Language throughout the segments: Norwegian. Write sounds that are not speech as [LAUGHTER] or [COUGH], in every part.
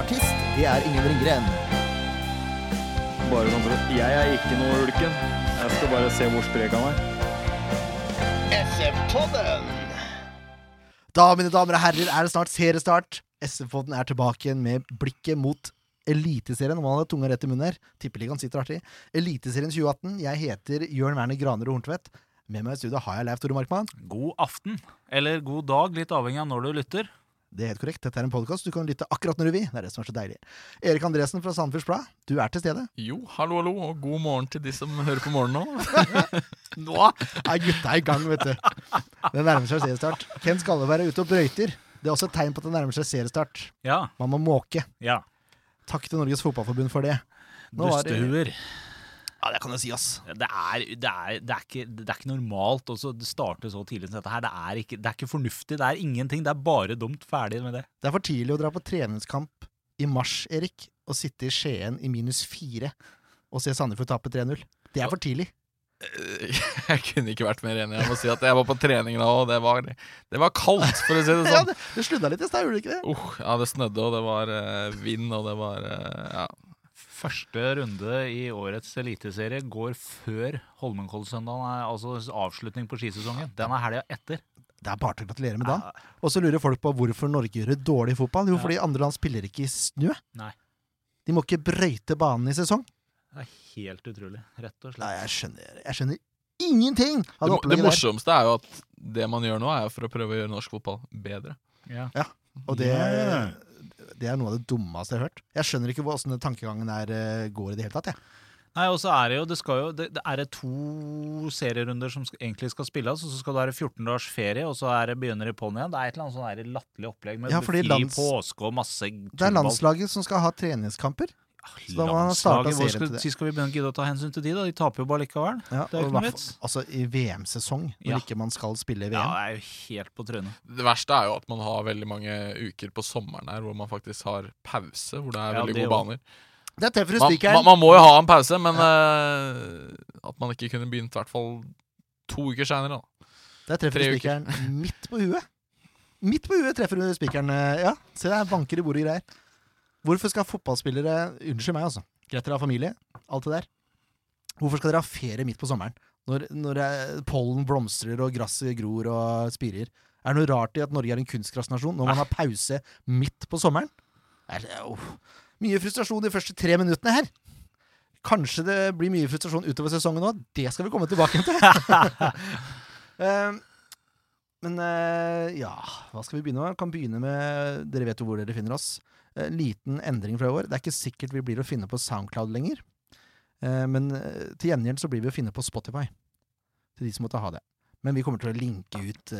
Artist, det er Ingen Ringgren. Bare sånn for at Jeg er ikke noe ulken. Jeg skal bare se hvor sprek han er. SF-podden! Da, mine damer og herrer, er det snart seriestart. SF-podden er tilbake igjen med blikket mot Eliteserien. Om han hadde tunga rett i munnen her. Tippeligaen sitter artig. Eliteserien 2018. Jeg heter Jørn Werner Graner og Horntvedt. Med meg i studio har jeg Leif Tore Markmann. God aften, eller god dag, litt avhengig av når du lytter. Det er helt korrekt. Dette er en podkast du kan lytte akkurat når du vil. Det er det som er så deilig. Erik Andresen fra Sandefjords Blad, du er til stede. Jo, hallo, hallo, og god morgen til de som hører på morgenen nå. [LAUGHS] Nå er gutta i gang, vet du. Det nærmer seg seriestart. Ken Skalleberg er ute og brøyter. Det er også et tegn på at det nærmer seg seriestart. Ja, Man må måke. ja. Takk til Norges Fotballforbund for det. Nå det- Dustehuer. Ja, det kan jeg si, ass. Det er, det, er, det, er ikke, det er ikke normalt å starte så tidlig som dette her. Det er, ikke, det er ikke fornuftig. Det er ingenting. Det er bare dumt. Ferdig med det. Det er for tidlig å dra på treningskamp i mars, Erik, og sitte i Skien i minus fire og se Sandefjord tape 3-0. Det er for tidlig. [LAUGHS] Jeg kunne ikke vært mer enig. Jeg må si at jeg var på trening nå, og det var, det var kaldt, for å si det [LAUGHS] Ja, sånn. det, det sludda litt i stad, gjorde det ikke det? Uh, ja, det snødde, og det var uh, vind, og det var uh, Ja. Første runde i årets eliteserie går før Holmenkollsøndagen, er altså avslutning på skisesongen. Den er helga etter. Det er bare til å gratulere med da. Og så lurer folk på hvorfor Norge gjør det dårlig i fotball. Jo, Ja. fordi andre land spiller ikke i snø. Nei. De må ikke brøyte banen i sesong. Det er helt utrolig, rett og Nei, slett. jeg skjønner, jeg skjønner ingenting av Det, det mo- det morsomste er jo at det man gjør nå, er for å prøve å gjøre norsk fotball bedre. Ja. Og det, Ja. Det er noe av det dummeste jeg har hørt. Jeg skjønner ikke åssen tankegangen der eh, går i det hele tatt. Ja. Nei, og så er det jo Det, skal jo, det, det er to serierunder som skal, egentlig skal spilles, og så skal det være 14 dagers ferie, og så er det begynner i på'n igjen. Det er et eller annet sånn latterlig opplegg med Ja, fri lands- påske og masse Det er landslaget som skal ha treningskamper. Så man starte Landslaget, hvor skal, til skal vi begynne å ta hensyn til de, da? De taper jo bare likevel. Ja, Det er jo ikke noe vits. Altså i VM-sesong, når Ja. ikke man skal spille i VM. Ja, det er jo helt på trynet. Det verste er jo at man har veldig mange uker på sommeren her hvor man faktisk har pause, hvor det er Ja, veldig det gode baner. Det er Man, man, man må jo ha en pause, men uh, at man ikke kunne begynt i hvert fall to uker seinere, da. Der treffer du spikeren midt på huet. Midt på huet treffer du spikeren. eh, Ja, se der, banker i bordet greier. Hvorfor skal fotballspillere Unnskyld meg, altså. Greit dere har familie, alt det der. Hvorfor skal dere ha ferie midt på sommeren? Når, når eh, pollen blomstrer og gresset gror og spirer. Er det noe rart i at Norge er en kunstgressnasjon når man har pause midt på sommeren? Er det, oh. Mye frustrasjon de første tre minuttene her. Kanskje det blir mye frustrasjon utover sesongen òg. Det skal vi komme tilbake til. [LAUGHS] Eh, men uh, ja, hva skal vi begynne med? Kan begynne med Dere vet jo hvor dere finner oss. Eh, liten endring fra i år. Det er ikke sikkert vi blir å finne på Soundcloud lenger. Eh, men eh, til gjengjeld så blir vi å finne på Spotify. Til de som måtte ha det. Men vi kommer til å linke ut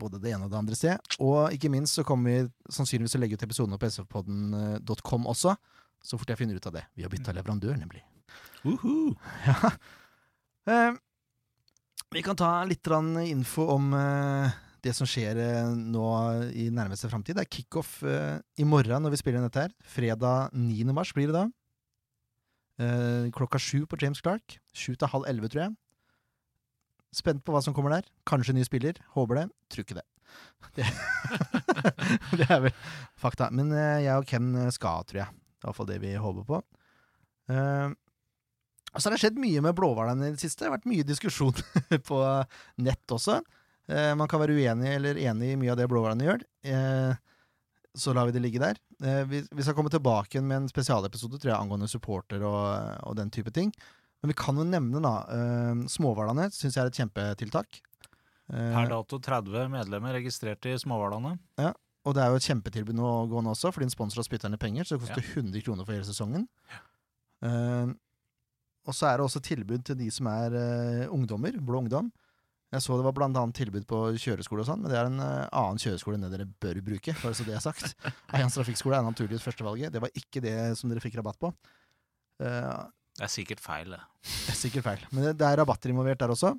både det ene og det andre sted. Og ikke minst så kommer vi sannsynligvis til å legge ut episodene på sfpodden.com også. Så fort jeg finner ut av det. Vi har bytta leverandør, nemlig. [LAUGHS] Ja. Eh, vi kan ta litt info om det som skjer eh, nå i nærmeste framtid. Det er kickoff eh, i morgen når vi spiller inn dette her. Fredag 9. mars blir det da. Eh, klokka sju på James Clark. Sju til halv elleve, tror jeg. Spent på hva som kommer der. Kanskje ny spiller. Håper det. Tror ikke det. [LAUGHS] Det, [LAUGHS] det er vel fakta. Men jeg og Ken skal, tror jeg. Det er iallfall det vi håper på. Og så har det skjedd mye med Blåhvalene i det siste. Det har vært mye diskusjon [LAUGHS] på nett også. Eh, man kan være uenig eller enig i mye av det Blåhvalene gjør. Eh, så lar vi det ligge der. Eh, vi, vi skal komme tilbake med en spesialepisode tror jeg, angående supporter og, og den type ting. Men vi kan jo nevne da eh, Småhvalene syns jeg er et kjempetiltak. Eh, Per dato 30 medlemmer registrert i Småhvalene. og det er jo et kjempetilbud nå gående også, fordi en sponsor har spytta ned penger, så det koster 100 kroner for hele sesongen. Eh, og så er det også tilbud til de som er eh, ungdommer, blå ungdom. Jeg så det var blant annet tilbud på kjøreskole og sånn, men det er en eh, annen kjøreskole enn det dere bør bruke. Bare så det er sagt. [LAUGHS] Eians trafikkskole er naturligvis førstevalget. Det var ikke det som dere fikk rabatt på. Uh, Det er sikkert feil, det. [LAUGHS] det er sikkert feil. Men det, det er rabatter involvert der også.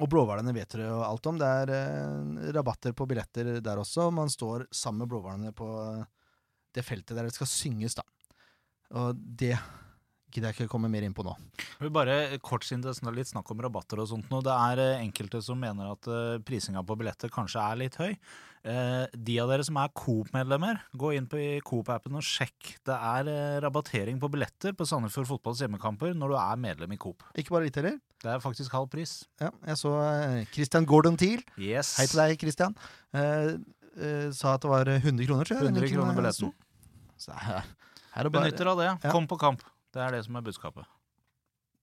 Og Blåhvalene vet dere jo alt om. Det er uh, rabatter på billetter der også. Man står sammen med Blåhvalene på det feltet der det skal synges, da. Og det gidder jeg ikke komme mer inn på nå. Vi bare kort siden det er litt snakk om rabatter og sånt nå. Det er eh, enkelte som mener at uh, prisinga på billetter kanskje er litt høy. Eh, de av dere som er Coop-medlemmer, gå inn på Coop-appen og sjekk. Det er eh, rabattering på billetter på Sandefjord fotballs hjemmekamper når du er medlem i Coop. Ikke bare litt heller. Det er faktisk halv pris. Ja, jeg så eh, Christian Gordon Thiel. Yes. Hei til deg, Christian. Eh, eh, sa at det var 100 kroner, tror jeg. 100 kroner eh, billetten. Så her, her er bare, Benytter av det. Ja. Kom på kamp. Det er det som er budskapet.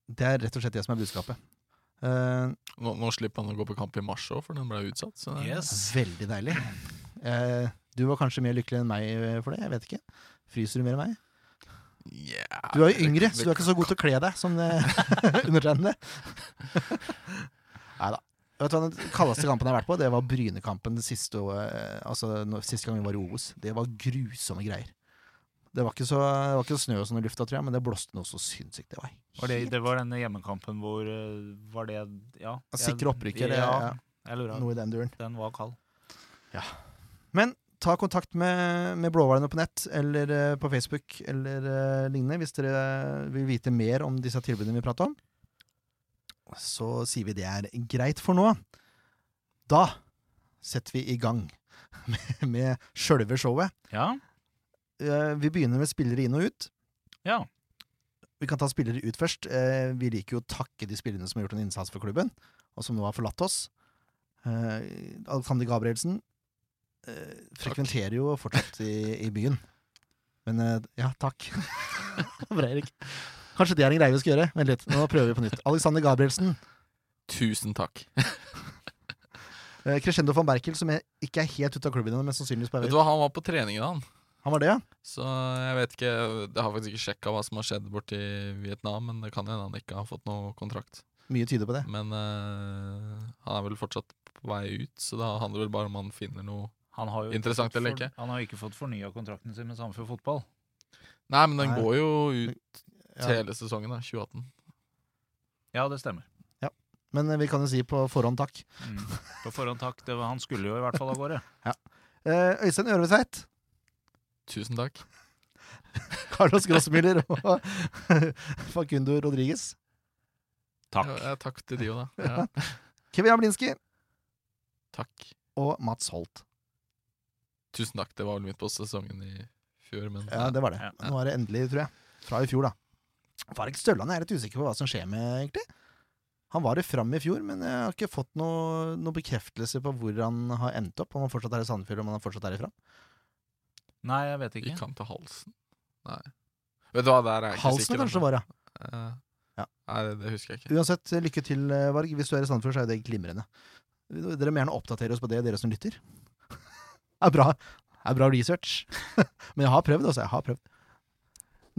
det er rett og slett det som er budskapet. Uh, Nå, nå slipper han å gå på kamp i mars òg, for den ble utsatt. Så Yes. veldig deilig. Uh, du var kanskje mer lykkelig enn meg eh, for det. Jeg vet ikke. Fryser du mer enn meg? Yeah, Du er jo yngre, det- så du er ikke så god til å kle deg som [LAUGHS] undertegnede. [LAUGHS] Nei da. Vet du hva Den kaldeste kampen jeg har vært på, det var Brynekampen det siste, altså, når- siste gang vi var i Obos. Det var grusomme greier. Det var ikke så, det var ikke snø og sånn i lufta, tror jeg, men det blåste noe så sinnssykt. Det var Var det, det var denne hjemmekampen hvor eh, Var det Ja. jeg- Sikre opprykket, Ja, ja, jeg lurer. noe i den duren. Den var kald. Men ta kontakt med, med Blåhvalene på nett eller eh, på Facebook eller uh, lignende hvis dere vil vite mer om disse tilbudene vi prater om. Så sier vi det er greit for nå. Da setter vi i gang [LAUGHS] med, med sjølve showet. Ja. Eh, vi begynner med spillere inn og ut. Ja. Vi kan ta spillere ut først. Eh, vi liker jo å takke de spillerne som har gjort en innsats for klubben, og som nå har forlatt oss. Eh, Alexander Gabrielsen eh, frekventerer jo fortsatt i, i byen. Men ja, takk. [LAUGHS] Bra, Erik. Kanskje det er en greie vi skal gjøre. Vent litt, nå prøver vi på nytt. Alexander Gabrielsen. Tusen takk. [LAUGHS] Eh, Crescendo van Berkel, som er, ikke er helt ute av klubben ennå, men sannsynligvis på vei Vet ut. Han var på treningen, han. Han var det, ja? Så jeg vet ikke Jeg har faktisk ikke sjekka hva som har skjedd borti Vietnam, men det kan hende han ikke har fått noe kontrakt. Mye tyder på det. Men eh, han er vel fortsatt på vei ut, så da handler det vel bare om han finner noe Han har jo Interessant fått eller for- ikke? Han har jo ikke fått fornya kontrakten sin med Sandefjord Fotball. Nei, men den Nei. går jo ut Ja. hele sesongen, da. 2018. Ja, det stemmer. Men eh, vi kan jo si på forhånd takk. Mm. På forhånd takk. Det var, han skulle jo i hvert fall av gårde. [LAUGHS] Eh, Øystein Ørvesveit, Tusen takk. [LAUGHS] Carlos Grossmiller og [LAUGHS] Facundo Rodriguez. Takk. Ja, ja, takk til de òg, da. Ja, [LAUGHS] Kevin Jablinski takk. og Mats Holt. Tusen takk. Det var vel midt på sesongen i fjor, men Ja, det var det. Ja. Nå er det endelig, tror jeg. Fra i fjor, da. Farek Stølland er jeg litt usikker på hva som skjer med, egentlig. Han var det fram i fjor, men jeg har ikke fått noe, noe bekreftelse på hvor han har endt opp. Om han fortsatt er i Sandefjord, om han fortsatt er ifra. Nei, jeg vet ikke. Gikk han til halsen? Nei. Vet du hva, der er jeg ikke Halsen sikker. kanskje var, ja. Eh, Ja. Nei, det, det husker jeg ikke. Uansett, lykke til, eh, Varg. Hvis du er i Sandefjord, så er det glimrende. Dere må gjerne oppdatere oss på det, dere som lytter. [LAUGHS] Det er bra, det er bra research. [LAUGHS] Men jeg har prøvd, altså. Jeg har prøvd.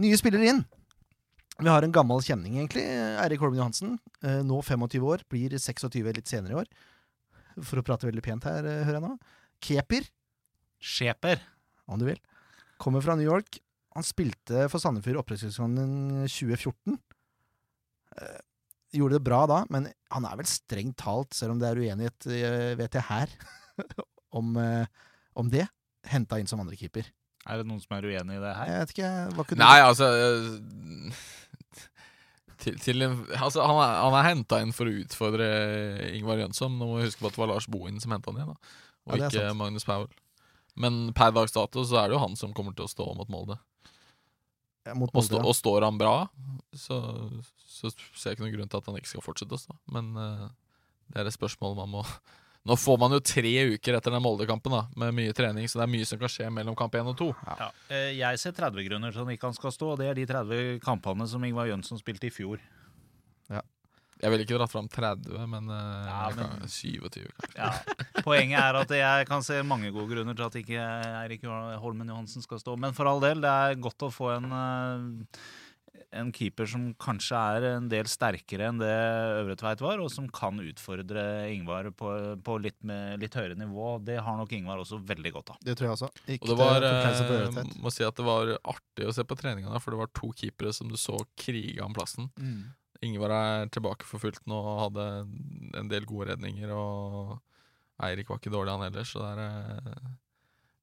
Nye spillere inn. Vi har en gammel kjenning, egentlig. Eirik Holmen Johansen. Eh, Nå 25 år. Blir 26 litt senere i år. For å prate veldig pent her, hører jeg nå. Keper, Skjeper. om du vil. Kommer fra New York. Han spilte for Sandefjord opprykkssesongen 2014. Eh, gjorde det bra da, men han er vel strengt talt, selv om det er uenighet, eh, vet jeg her, [LAUGHS] om, eh, om det, henta inn som andrekeeper. Er det noen som er uenig i det her? Jeg vet ikke, hva kunne Nei, altså eh, [LAUGHS] til, til en, altså Han er, han er henta inn for å utfordre Ingvar Jønsson. Nå må vi huske på at det var Lars Bohin som henta han igjen, da. og Ja, ikke sant. Magnus Powell. Men per dags dato så er det jo han som kommer til å stå mot Molde. mot Og, stå, ja. og står han bra, så, så ser jeg ikke noen grunn til at han ikke skal fortsette å stå. Men uh, det er et spørsmål man må [LAUGHS] Nå får man jo tre uker etter den Molde-kampen da med mye trening, så det er mye som kan skje mellom kamp 1 og 2. Ja. Eh, Jeg ser 30 grunner til han ikke skal stå, og det er de 30 kampene som Ingvar Jønsson spilte i fjor. Jeg ville ikke dratt fram 30, men, eh, Ja, men kan- 27, kanskje. Ja. Poenget er at jeg kan se mange gode grunner til at ikke Eirik Holmen Johansen skal stå. Men for all del, det er godt å få en, eh, en keeper som kanskje er en del sterkere enn det Øvre Tveit var, og som kan utfordre Ingvar på, på litt, med, litt høyere nivå. Det har nok Ingvar også veldig godt av. Det tror jeg også. Ikke Og det var, det, eh, Øretvedt. må si at det var artig å se på treningene, for det var to keepere som du så kriga om plassen. Mm. Ingvar er tilbake for fullt nå og hadde en del gode redninger. Og Eirik var ikke dårlig, han heller. Så det er, eh,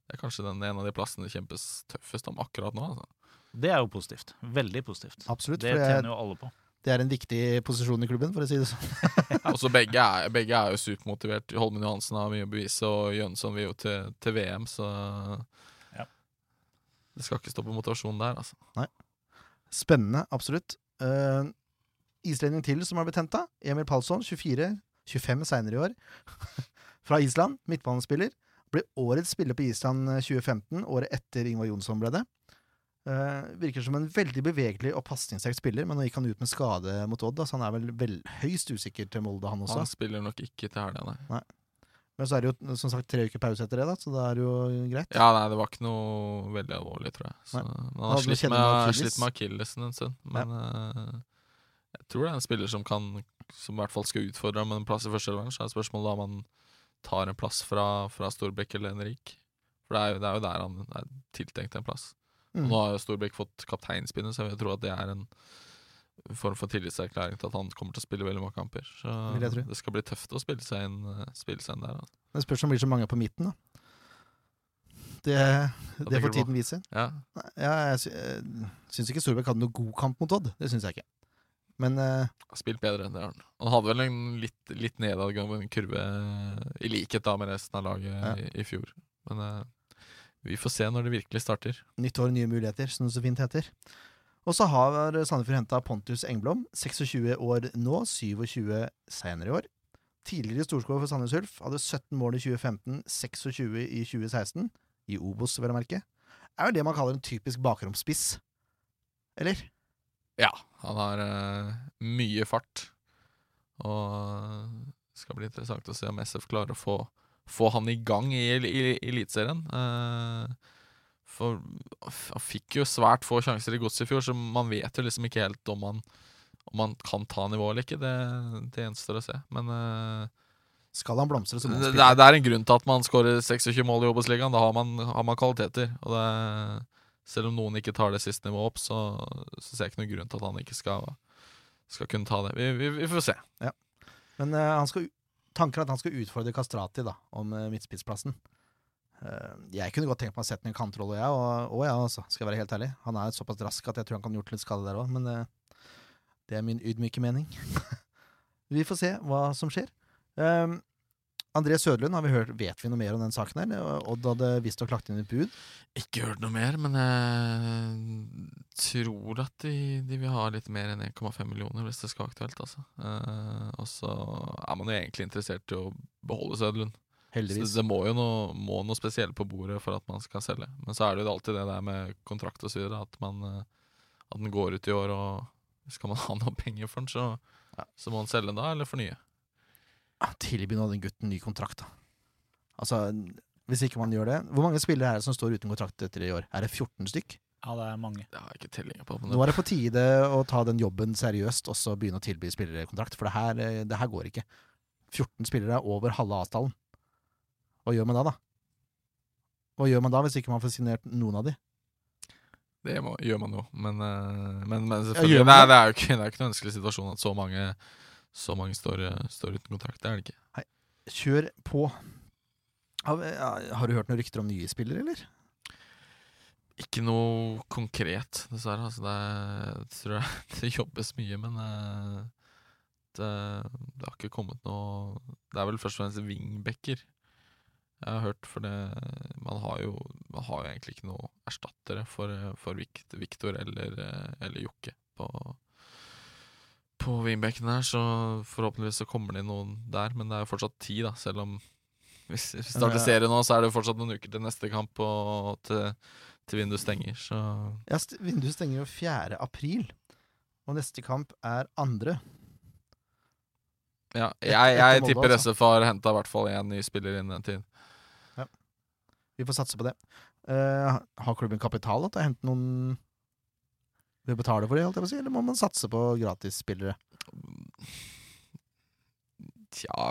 det er kanskje den, en av de plassene det kjempes tøffest om akkurat nå. Altså. Det er jo positivt. Veldig positivt. Absolutt. Det tjener jo alle på. det er en viktig posisjon i klubben, for å si det sånn. [LAUGHS] Også begge, er- begge er jo supermotivert. Holmen Johansen har mye å bevise, og Jønsson vil jo til, til VM, så Ja. Det skal ikke stå på motivasjonen der, altså. Spennende, absolutt. Uh, islending til som har blitt henta. Emil Palsson, 24. 25 seinere i år. [LAUGHS] Fra Island. Midtbanespiller. Ble årets spiller på Island eh, 2015, året etter Ingvar Jonsson ble det. Uh, virker som en veldig bevegelig og pasningssterk spiller, men nå gikk han ut med skade mot Odd, så han er vel, vel høyst usikker til Molde, han også. Han spiller nok ikke til helga, nei. Men så er det jo som sagt tre uker pause etter det, da, så da er det jo greit. Ja, nei, det var ikke noe veldig alvorlig, tror jeg. Så, men han har slitt med, slitt med akillesen en stund. Men eh, jeg tror det er en spiller som kan Som i hvert fall skal utfordre med en plass i førsteelveren. Så er spørsmålet om han tar en plass fra, fra Storbekk eller Henrik. For det er, jo, det er jo der han er tiltenkt en plass. Og Mm. nå har jo Storbekk fått kapteinspinnet, så jeg tror at det er en form for tillitserklæring til at han kommer til å spille veldig mange kamper. Så det skal bli tøft å spille seg inn, eh, spille seg inn der. Da. Det spørs om det blir så mange på midten, da. Det, det får tiden vise. Ja, Ja, jeg sy syns ikke Storbekk hadde noe god kamp mot Odd. Det syns jeg ikke. Men uh, spilt bedre, enn det har han. Han hadde vel en litt, litt nedadgående kurve, i likhet da med resten av laget Ja. i, i fjor. Men uh, vi får se når det virkelig starter. nytt år, nye muligheter, som det så fint heter. Og så har Sandefjord henta Pontus Engblom, 26 år nå, 27 senere i år. Tidligere storskårer for Sandnes Ulf, hadde 17 mål i 2015, 26 i 2016, i Obos, vel å merke. Er jo det man kaller en typisk bakromspiss. Eller? Ja, han har uh, mye fart. Og det skal bli interessant å se om SF klarer å få, få han i gang i, i, i Eliteserien. Uh, for han fikk jo svært få sjanser i Godset i fjor, så man vet jo liksom ikke helt om han, om han kan ta nivået eller ikke. Det, det gjenstår å se. Men uh, Skal han blomstre, så må han det, det, det er en grunn til at man skårer 26 mål i Obos-ligaen. Da har man, har man kvaliteter. Og det, selv om noen ikke tar det siste nivået opp, så, så ser jeg ikke noen grunn til at han ikke skal, skal kunne ta det. Vi, vi, vi får se. Men uh, han skal, tanken er at han skal utfordre Kastrati da, om uh, midtspissplassen. Uh, jeg kunne godt tenkt meg å sette ham i kantrolle, jeg. Og, og ja, altså, skal jeg være helt ærlig. Han er såpass rask at jeg tror han kan gjort litt skade der òg, men uh, det er min ydmyke mening. [LAUGHS] vi får se hva som skjer. Um, André Sødlund, har vi hørt, vet vi noe mer om den saken her? Odd hadde visstnok lagt inn et bud. Ikke hørt noe mer, men jeg tror at de, de vil ha litt mer enn 1,5 millioner hvis det skal være aktuelt. Altså. Eh, og så er man jo egentlig interessert i å beholde Søderlund. Så Heldigvis. det må jo noe, må noe spesielt på bordet for at man skal selge. Men så er det jo alltid det der med kontrakt og så at, man, eh, at den går ut i år, og skal man [LAUGHS] ha noe penger for den, så, så må man selge den da, eller fornye. Tilby nå den gutten ny kontrakt, da. Altså, hvis ikke man gjør det Hvor mange spillere er det som står uten kontrakt etter i år? Er det 14 stykk? Ja, det er mange. Det har jeg ikke tellinga på. Men Nå er det på tide å ta den jobben seriøst og så begynne å tilby spillere kontrakt, for det her, det her går ikke. 14 spillere er over halve avtalen. Hva gjør man da, da? Hva gjør man da, hvis ikke man får signert noen av de? Det må, gjør man jo, men, eh, men, men gjør selvfølgelig man Nei, det? det er jo ikke, det er ikke noen ønskelig situasjon at så mange, så mange står, eh, står uten kontrakt. Det er det ikke. Nei, Kjør på. Har, har du hørt noen rykter om nye spillere, eller? Ikke noe konkret, dessverre. Altså, det, jeg tror jeg, [LAUGHS] det jobbes mye, men eh, det, det har ikke kommet noe Det er vel først og fremst wingbacker jeg har hørt, for det Man har jo, man har jo egentlig ikke noe erstattere for, for Vikt- Victor eller, eh, eller Jokke på, på wingbacken her, så forhåpentligvis så kommer det inn noen der, men det er jo fortsatt tid, da, selv om hvis vi starter serien nå, så er det jo fortsatt noen uker til neste kamp og til, til vinduet stenger, så Ja, Vinduet stenger jo 4. april, og neste kamp er andre. Ja, jeg, jeg, jeg Molde, tipper altså. SF har henta i hvert fall én ny spiller innen den tid. Vi får satse på det. Uh, har klubben kapital da, til å hente noen Vil betale for det, holdt jeg på å si, eller må man satse på gratisspillere? Tja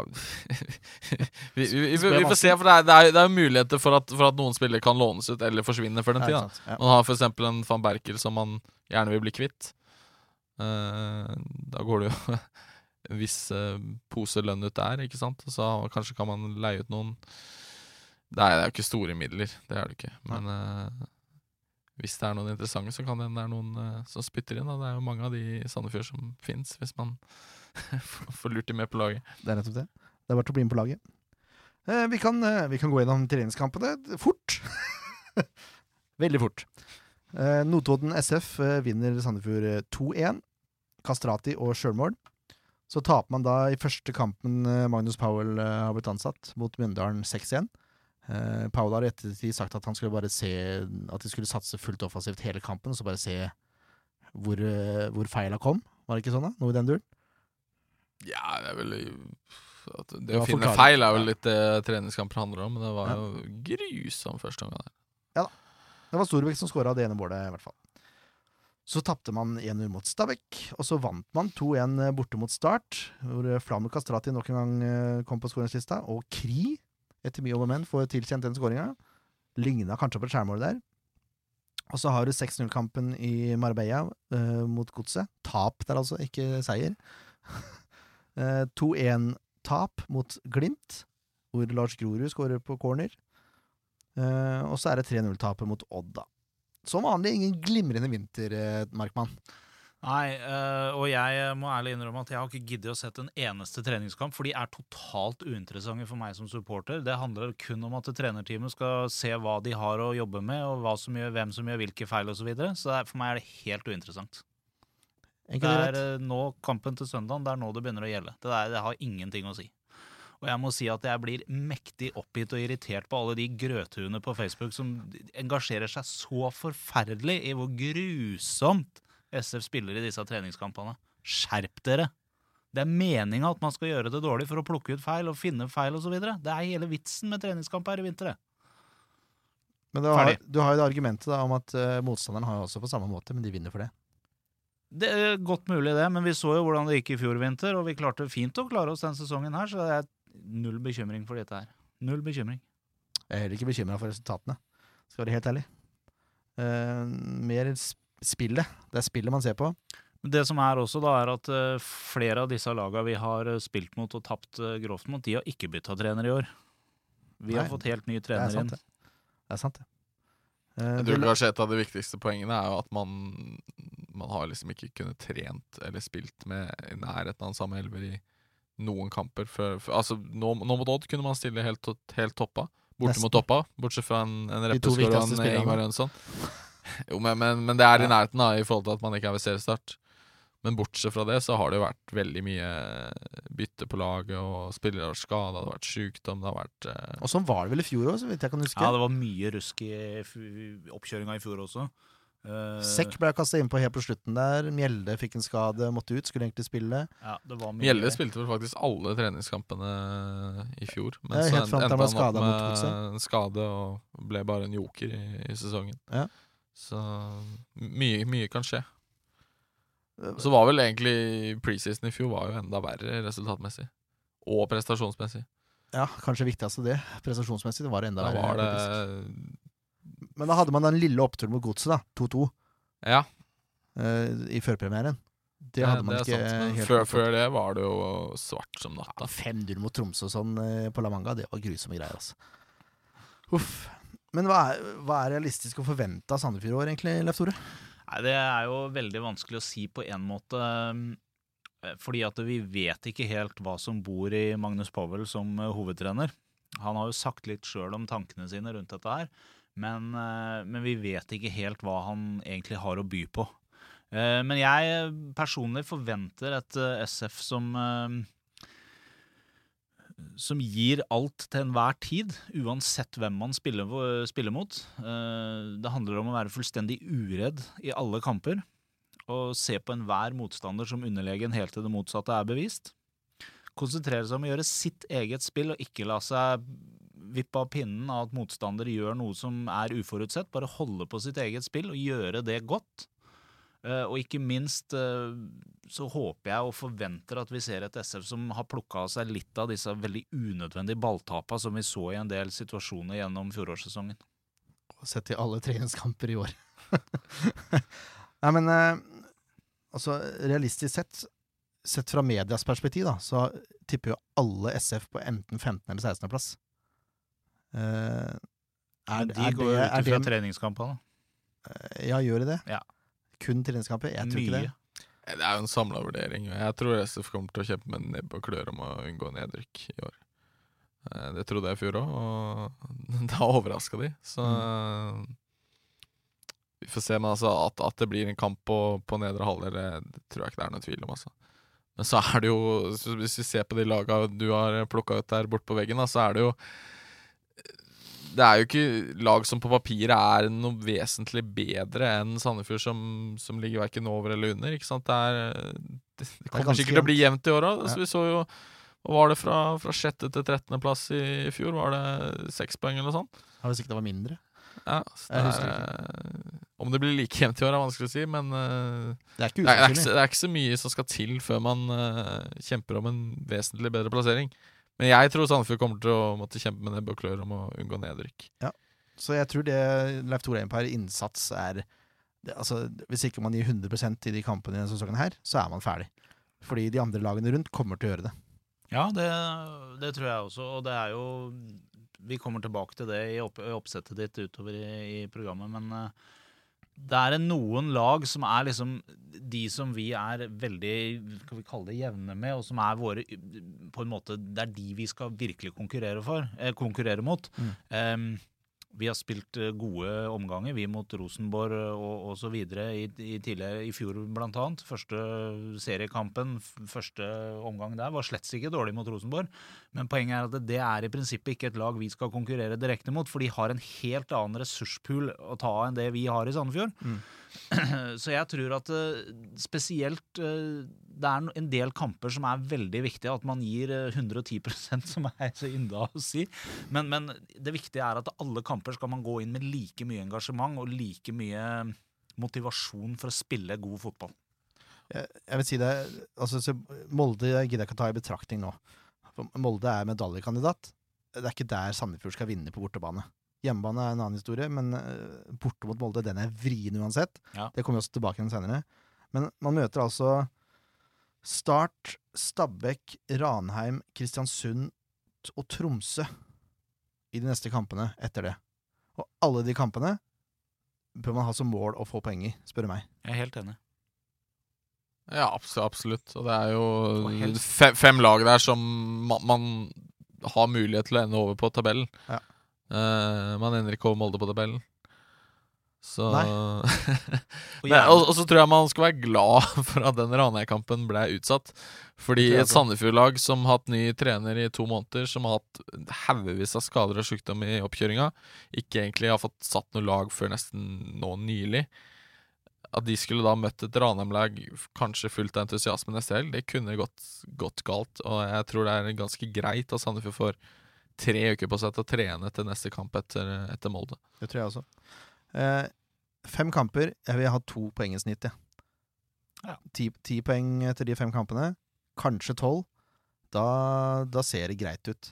[LAUGHS] vi, vi, vi, vi får se, for det er, det er, jo muligheter for at, for at noen spillere kan lånes ut eller forsvinne for den tid. da. Man har f.eks. en van Berkel som man gjerne vil bli kvitt. Uh, da går det jo [LAUGHS] en viss uh, pose lønn ut der, ikke sant. Så kanskje kan man leie ut noen er, det er jo ikke store midler, det er det ikke. Men eh, hvis det er noen interessante, så kan det hende det er noen uh, som spytter inn. Da. Det er jo mange av de i Sandefjord som fins, hvis man [LAUGHS] får lurt dem med på laget. Det er nettopp det. Det er verdt å bli med på laget. Eh, vi, kan, eh, vi kan gå gjennom treningskampene fort. [LAUGHS] Veldig fort. Eh, Notodden SF eh, vinner Sandefjord eh, 2-1. Kastrati og sjølmål. Så taper man da i første kampen eh, Magnus Powell eh, har blitt ansatt, mot Mjøndalen 6-1. Eh, Powell har i ettertid sagt at han skulle bare se At de skulle satse fullt offensivt hele kampen, og så bare se hvor, eh, hvor feila kom. Var det ikke sånn, da? Noe i den duren? Ja, det er vel Det Ja, å finne feil er vel litt det treningskamper handler om, men det var Ja. jo grusom første omgang. da Det var Storbekk som skåra det ene målet, i hvert fall. Så tapte man 1-0 mot Stabæk, og så vant man 2-1 borte mot Start, hvor Flamur Kastrati nok en gang eh, kom på skåringslista, og Kri, etter mye om og men, får tilkjent den skåringa. Ligna kanskje på et skjærmål der. Og så har du 6-0-kampen i Marbella eh, mot Godset. Tap der, altså, ikke seier. [LAUGHS] Eh, 2-1-tap mot Glimt, hvor Lars Grorud skårer på corner. Eh, og så er det 3-0-tapet mot Odd, da. Som vanlig ingen glimrende vinter, Markmann. Nei, eh, og jeg må ærlig innrømme at jeg har ikke giddet å sett en eneste treningskamp, for de er totalt uinteressante for meg som supporter. Det handler kun om at trenerteamet skal se hva de har å jobbe med, og som gjør, hvem som gjør hvilke feil osv. Så, videre. så er, for meg er det helt uinteressant. Det er greit. eh, nå kampen til søndagen, det er nå det begynner å gjelde. Det, der, det har ingenting å si. Og jeg må si at jeg blir mektig oppgitt og irritert på alle de grøthuene på Facebook som engasjerer seg så forferdelig i hvor grusomt SF spiller i disse treningskampene. Skjerp dere! Det er meninga at man skal gjøre det dårlig for å plukke ut feil og finne feil osv. Det er hele vitsen med treningskamp her i vinter. Men du har, du har jo det argumentet da, om at uh, motstanderen har jo også på samme måte, men de vinner for det. Det er godt mulig, det, men vi så jo hvordan det gikk i fjor vinter, og vi klarte fint å klare oss den sesongen her, så det er null bekymring for dette her. Null bekymring. Jeg er heller ikke bekymra for resultatene, skal være helt ærlig. Uh, mer spillet. Det er spillet man ser på. Det som er også, da, er at eh, flere av disse laga vi har eh, spilt mot og tapt eh, grovt mot, de har ikke bytta trener i år. Vi har fått helt ny Det er trener sant, inn. det. Er sant, det. Eh, Jeg tror kanskje et av de viktigste poengene er jo at man Man har liksom ikke kunnet trent eller spilt med i nærheten av den samme elver i noen kamper før, Altså, nå, nå mot Odd kunne man stille helt, helt toppa. Borte Nesten. mot toppa, bortsett fra en, en De Reppeskår og en. Ingvar Jønsson. Jo, men, men, men det er i nærheten, da, i forhold til at man ikke er ved seriestart. Men bortsett fra det, så har det jo vært veldig mye bytte på laget, og spillere har skada, det har vært sjukdom, det har vært eh, Og sånn var det vel i fjor òg, så vidt jeg kan huske. Ja, det var mye rusk i oppkjøringa i fjor også. Uh... Sekk ble kasta innpå helt på slutten der. Mjelde fikk en skade, måtte ut, skulle egentlig spille. Ja, det var mye Mjelde spilte vel faktisk alle treningskampene i fjor. Men Ja, så endte han opp med en skade og ble bare en joker i, i sesongen. Ja. Så mye, mye kan skje. Så var vel egentlig preseason i fjor var jo enda verre resultatmessig. Og prestasjonsmessig. Ja, kanskje viktigst det. Prestasjonsmessig det var det enda Da verre. var det. Men da hadde man den lille oppturen mot Godset, da. 2-2 Ja, Uh, i førpremieren. Det hadde man det ikke sant. Helt før, før det var det jo svart som natta. Ja, 5-0 mot Tromsø sånn eh, på La Manga, det var grusomme greier, altså. Uff. Men hva er, hva er realistisk å forvente av Sandefjord i år, egentlig, Leif Tore? Nei, Det er jo veldig vanskelig å si på en måte. eh, Fordi at vi vet ikke helt hva som bor i Magnus Powell som eh, hovedtrener. Han har jo sagt litt sjøl om tankene sine rundt dette her, men, eh, men vi vet ikke helt hva han egentlig har å by på. Men jeg personlig forventer et SF som som gir alt til enhver tid, uansett hvem man spiller, spiller mot. Eh, Det handler om å være fullstendig uredd i alle kamper, og se på enhver motstander som underlegen helt til det motsatte er bevist. Konsentrere seg om å gjøre sitt eget spill, og ikke la seg vippe av pinnen av at motstander gjør noe som er uforutsett. Bare holde på sitt eget spill og gjøre det godt. Eh, og ikke minst eh, så håper jeg og forventer at vi ser et SF som har plukka av seg litt av disse veldig unødvendige balltapa som vi så i en del situasjoner gjennom fjorårssesongen. Og Sett i alle treningskamper i år. [LAUGHS] Nei, men eh, altså, realistisk sett, sett fra medias perspektiv, da, så tipper jo alle SF på enten 15. eller 16. plass. Eh, er, De er går jo er ut fra treningskampene. Ja, gjør de det? Ja. Kun treningskamper? Jeg tror ikke det. Det er jo en samla vurdering. Jeg tror SF kommer til å kjempe med nebb og klør om å unngå nedrykk i år. Eh, Det trodde jeg i fjor òg, og [LAUGHS] da overraska de. Så vi får se. Men altså, at, at det blir en kamp på, på nedre halvdel, det tror jeg ikke det er noe tvil om. altså. Men så er det jo, hvis vi ser på de laga du har plukka ut der borte på veggen, da, så er det jo Det er jo ikke lag som på papiret er noe vesentlig bedre enn Sandefjord, som, som ligger verken over eller under. ikke sant? Det, er, det, det kommer ganske sikkert til å bli jevnt i år òg. Ja. Vi så jo hva var det fra, fra sjette til 13. plass i fjor? Var det seks poeng eller noe sånt? Ja, Hvis ikke det var mindre. Ja, det er, om det blir like jevnt i år, er vanskelig å si, men eh, Det er ikke det, er, det, er ikke, det er ikke så mye som skal til før man uh, kjemper om en vesentlig bedre plassering. Men jeg tror Sandefjord kommer til å måtte kjempe med nebb og klør om å unngå nedrykk. Ja. Så jeg tror det Leif Tore Empire innsats er det, altså, Hvis ikke man gir 100% i de kampene i denne sesongen her, så er man ferdig. Fordi de andre lagene rundt kommer til å gjøre det. Ja, det, det tror jeg også. Og det er jo Vi kommer tilbake til det i, opp, i oppsettet ditt utover i, i programmet, men eh, det er noen lag som er liksom de som vi er veldig skal vi kalle det jevne med, og som er våre på en måte, Det er de vi skal virkelig konkurrere for, eh, konkurrere mot. Mm. Em, vi har spilt eh, gode omganger, vi mot Rosenborg eh, og osv. I, i tidligere i fjor, annet. Første seriekampen, første omgang der, var slett ikke dårlig mot Rosenborg. Men poenget er at det er i prinsippet ikke et lag vi skal konkurrere direkte mot, for de har en helt annen ressurspool å ta av enn det vi har i Sandefjord. Mm. [CLEARS THROAT] Så jeg tror at eh, spesielt det er en del kamper som er veldig viktige, at man gir eh, 110% [LAUGHS] som er så ynda å si. Men, men det viktige er at alle kamper skal man gå inn med like mye engasjement og like mye motivasjon for å spille god fotball. Jeg, jeg vil si det altså, så Molde gidder jeg ikke ta i betraktning nå. For Molde er medaljekandidat. Det er ikke der Sandefjord skal vinne på bortebane. Hjemmebane er en annen historie, men eh, borte mot Molde, den er vrien uansett. Ja. Det kommer vi også tilbake til senere. Men man møter altså Start, Stabæk, Ranheim, Kristiansund og Tromsø i de neste kampene etter det. Og alle de kampene bør man ha som mål å få poeng i, spør du meg. Jeg er helt enig. Ja, abs- absolutt. Og det er jo fem, fem lag der som man, man har mulighet til å ende over på tabellen. Ja. Uh, man ender ikke over Molde på tabellen. Så Nei. [LAUGHS] Og Nei, og, og så tror jeg man skal være glad [LAUGHS] for at den Ranheim-kampen ble utsatt. Fordi et Sandefjord-lag som har hatt ny trener i to måneder, som har hatt haugevis av skader og sykdom i oppkjøringa, ikke egentlig har fått satt noe lag før nesten nå nylig. At de skulle da møtt et Ranheim-lag kanskje fullt av entusiasme neste helg, det kunne gått, gått galt. Og jeg tror det er ganske greit at Sandefjord får tre uker på seg til å trene til neste kamp etter, etter Molde. Det tror jeg også. Eh, fem kamper. Jeg vil ha to poeng i snitt, jeg. Ja. Ti, ti poeng etter de fem kampene. Kanskje tolv. Da, da ser det greit ut.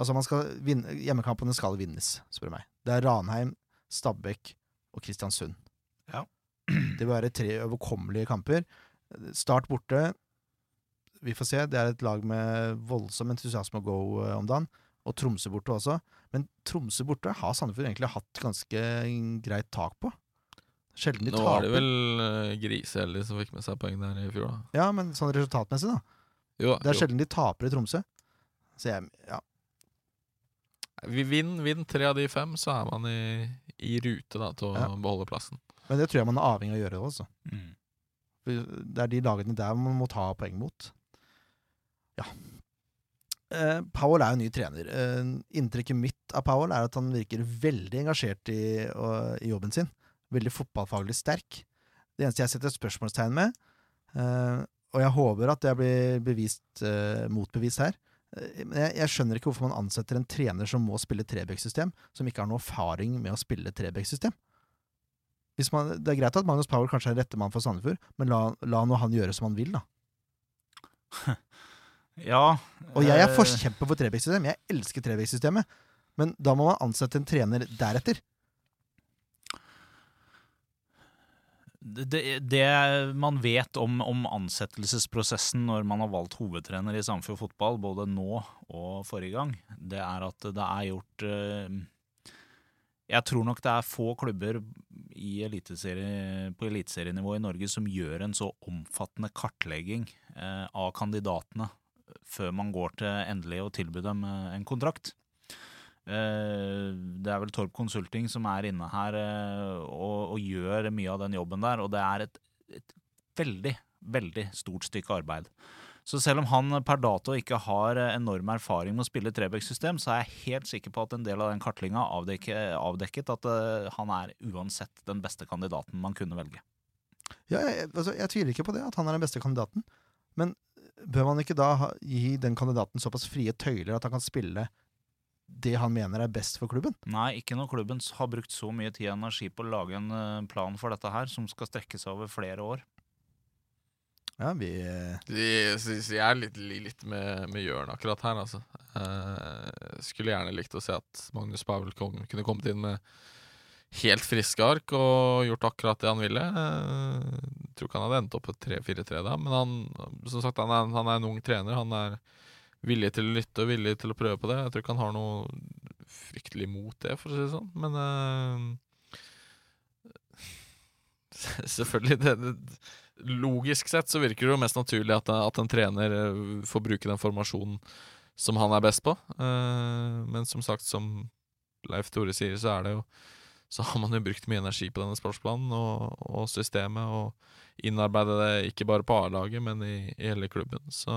Altså, man skal vinne, hjemmekampene skal vinnes, spør du meg. Det er Ranheim, Stabæk og Kristiansund. Ja. Det vil være tre overkommelige kamper. Start borte. Vi får se. Det er et lag med voldsom entusiasme å gå eh, om dagen. Og Tromsø borte også. Men Tromsø borte har Sandefjord egentlig hatt ganske greit tak på. Sjelden de Nå var det vel uh, Griseheldig som fikk med seg poeng der i fjor, da. Ja, men sånn resultatmessig, da. Jo, Det er jo. sjelden de taper i Tromsø. Så jeg, ja. Vi Vinn vinn tre av de fem, så er man i, i rute da, til å Ja. beholde plassen. Men det tror jeg man er avhengig av å gjøre også. Mm. Det er de lagene der man må ta poeng mot. Ja. Eh, Powell er jo ny trener. Uh, inntrykket mitt av Powell er at han virker veldig engasjert i, å- i jobben sin. Veldig fotballfaglig sterk. Det eneste jeg setter spørsmålstegn med, eh, og jeg håper at det blir bevist, motbevist her Men jeg, jeg skjønner ikke hvorfor man ansetter en trener som må spille Trebekk-system, som ikke har noe erfaring med å spille Trebekk-system. Det er greit at Magnus Powell kanskje er rette mann for Sandefjord, men la, la nå han gjøre som han vil, da. [LAUGHS] Ja. Og jeg er eh, forkjemper for trebekksystem. Jeg elsker trebekksystemet. Men da må man ansette en trener deretter. det, det man vet om, om ansettelsesprosessen når man har valgt hovedtrener i Sandefjord fotball, både nå og forrige gang, det er at det er gjort eh, Jeg tror nok det er få klubber i eliteserie, på eliteserienivå i Norge som gjør en så omfattende kartlegging eh, av kandidatene før man går til endelig å tilby dem eh, en kontrakt. Eh, Det er vel Torp Consulting som er inne her eh, og, og gjør mye av den jobben der, og det er et, et veldig, veldig stort stykke arbeid. Så selv om han per dato ikke har enorm erfaring med å spille Trebekk-system, så er jeg helt sikker på at en del av den kartlinga avdekke, avdekket at han er uansett den beste kandidaten man kunne velge. Ja, jeg, altså, jeg tviler ikke på det, at han er den beste kandidaten. Men bør man ikke da ha, gi den kandidaten såpass frie tøyler at han kan spille det han mener er best for klubben? Nei, ikke når klubben har brukt så mye tid og energi på å lage en eh, plan for dette her, som skal strekke seg over flere år. Ja, vi eh, jeg er litt, litt med, med Jørn akkurat her, altså. Eh, skulle gjerne likt å se at Magnus Powell kom, kunne kommet inn med helt friske ark og gjort akkurat det han ville. Jeg tror ikke han hadde endt opp på 3-4-3 da, men han, som sagt, han, er, han er en ung trener. Han er villig til å lytte og villig til å prøve på det. Jeg tror ikke han har noe fryktelig mot det, for å si det sånn. Men uh, [LAUGHS] selvfølgelig, det, det, logisk sett så virker det jo mest naturlig at, at en trener eh, får bruke den formasjonen som han er best på. uh, men som sagt, som Leif Tore sier, så er det jo så har man jo brukt mye energi på denne sportsplanen og, og systemet, og innarbeide det ikke bare på A-laget, men i, i hele klubben. Så,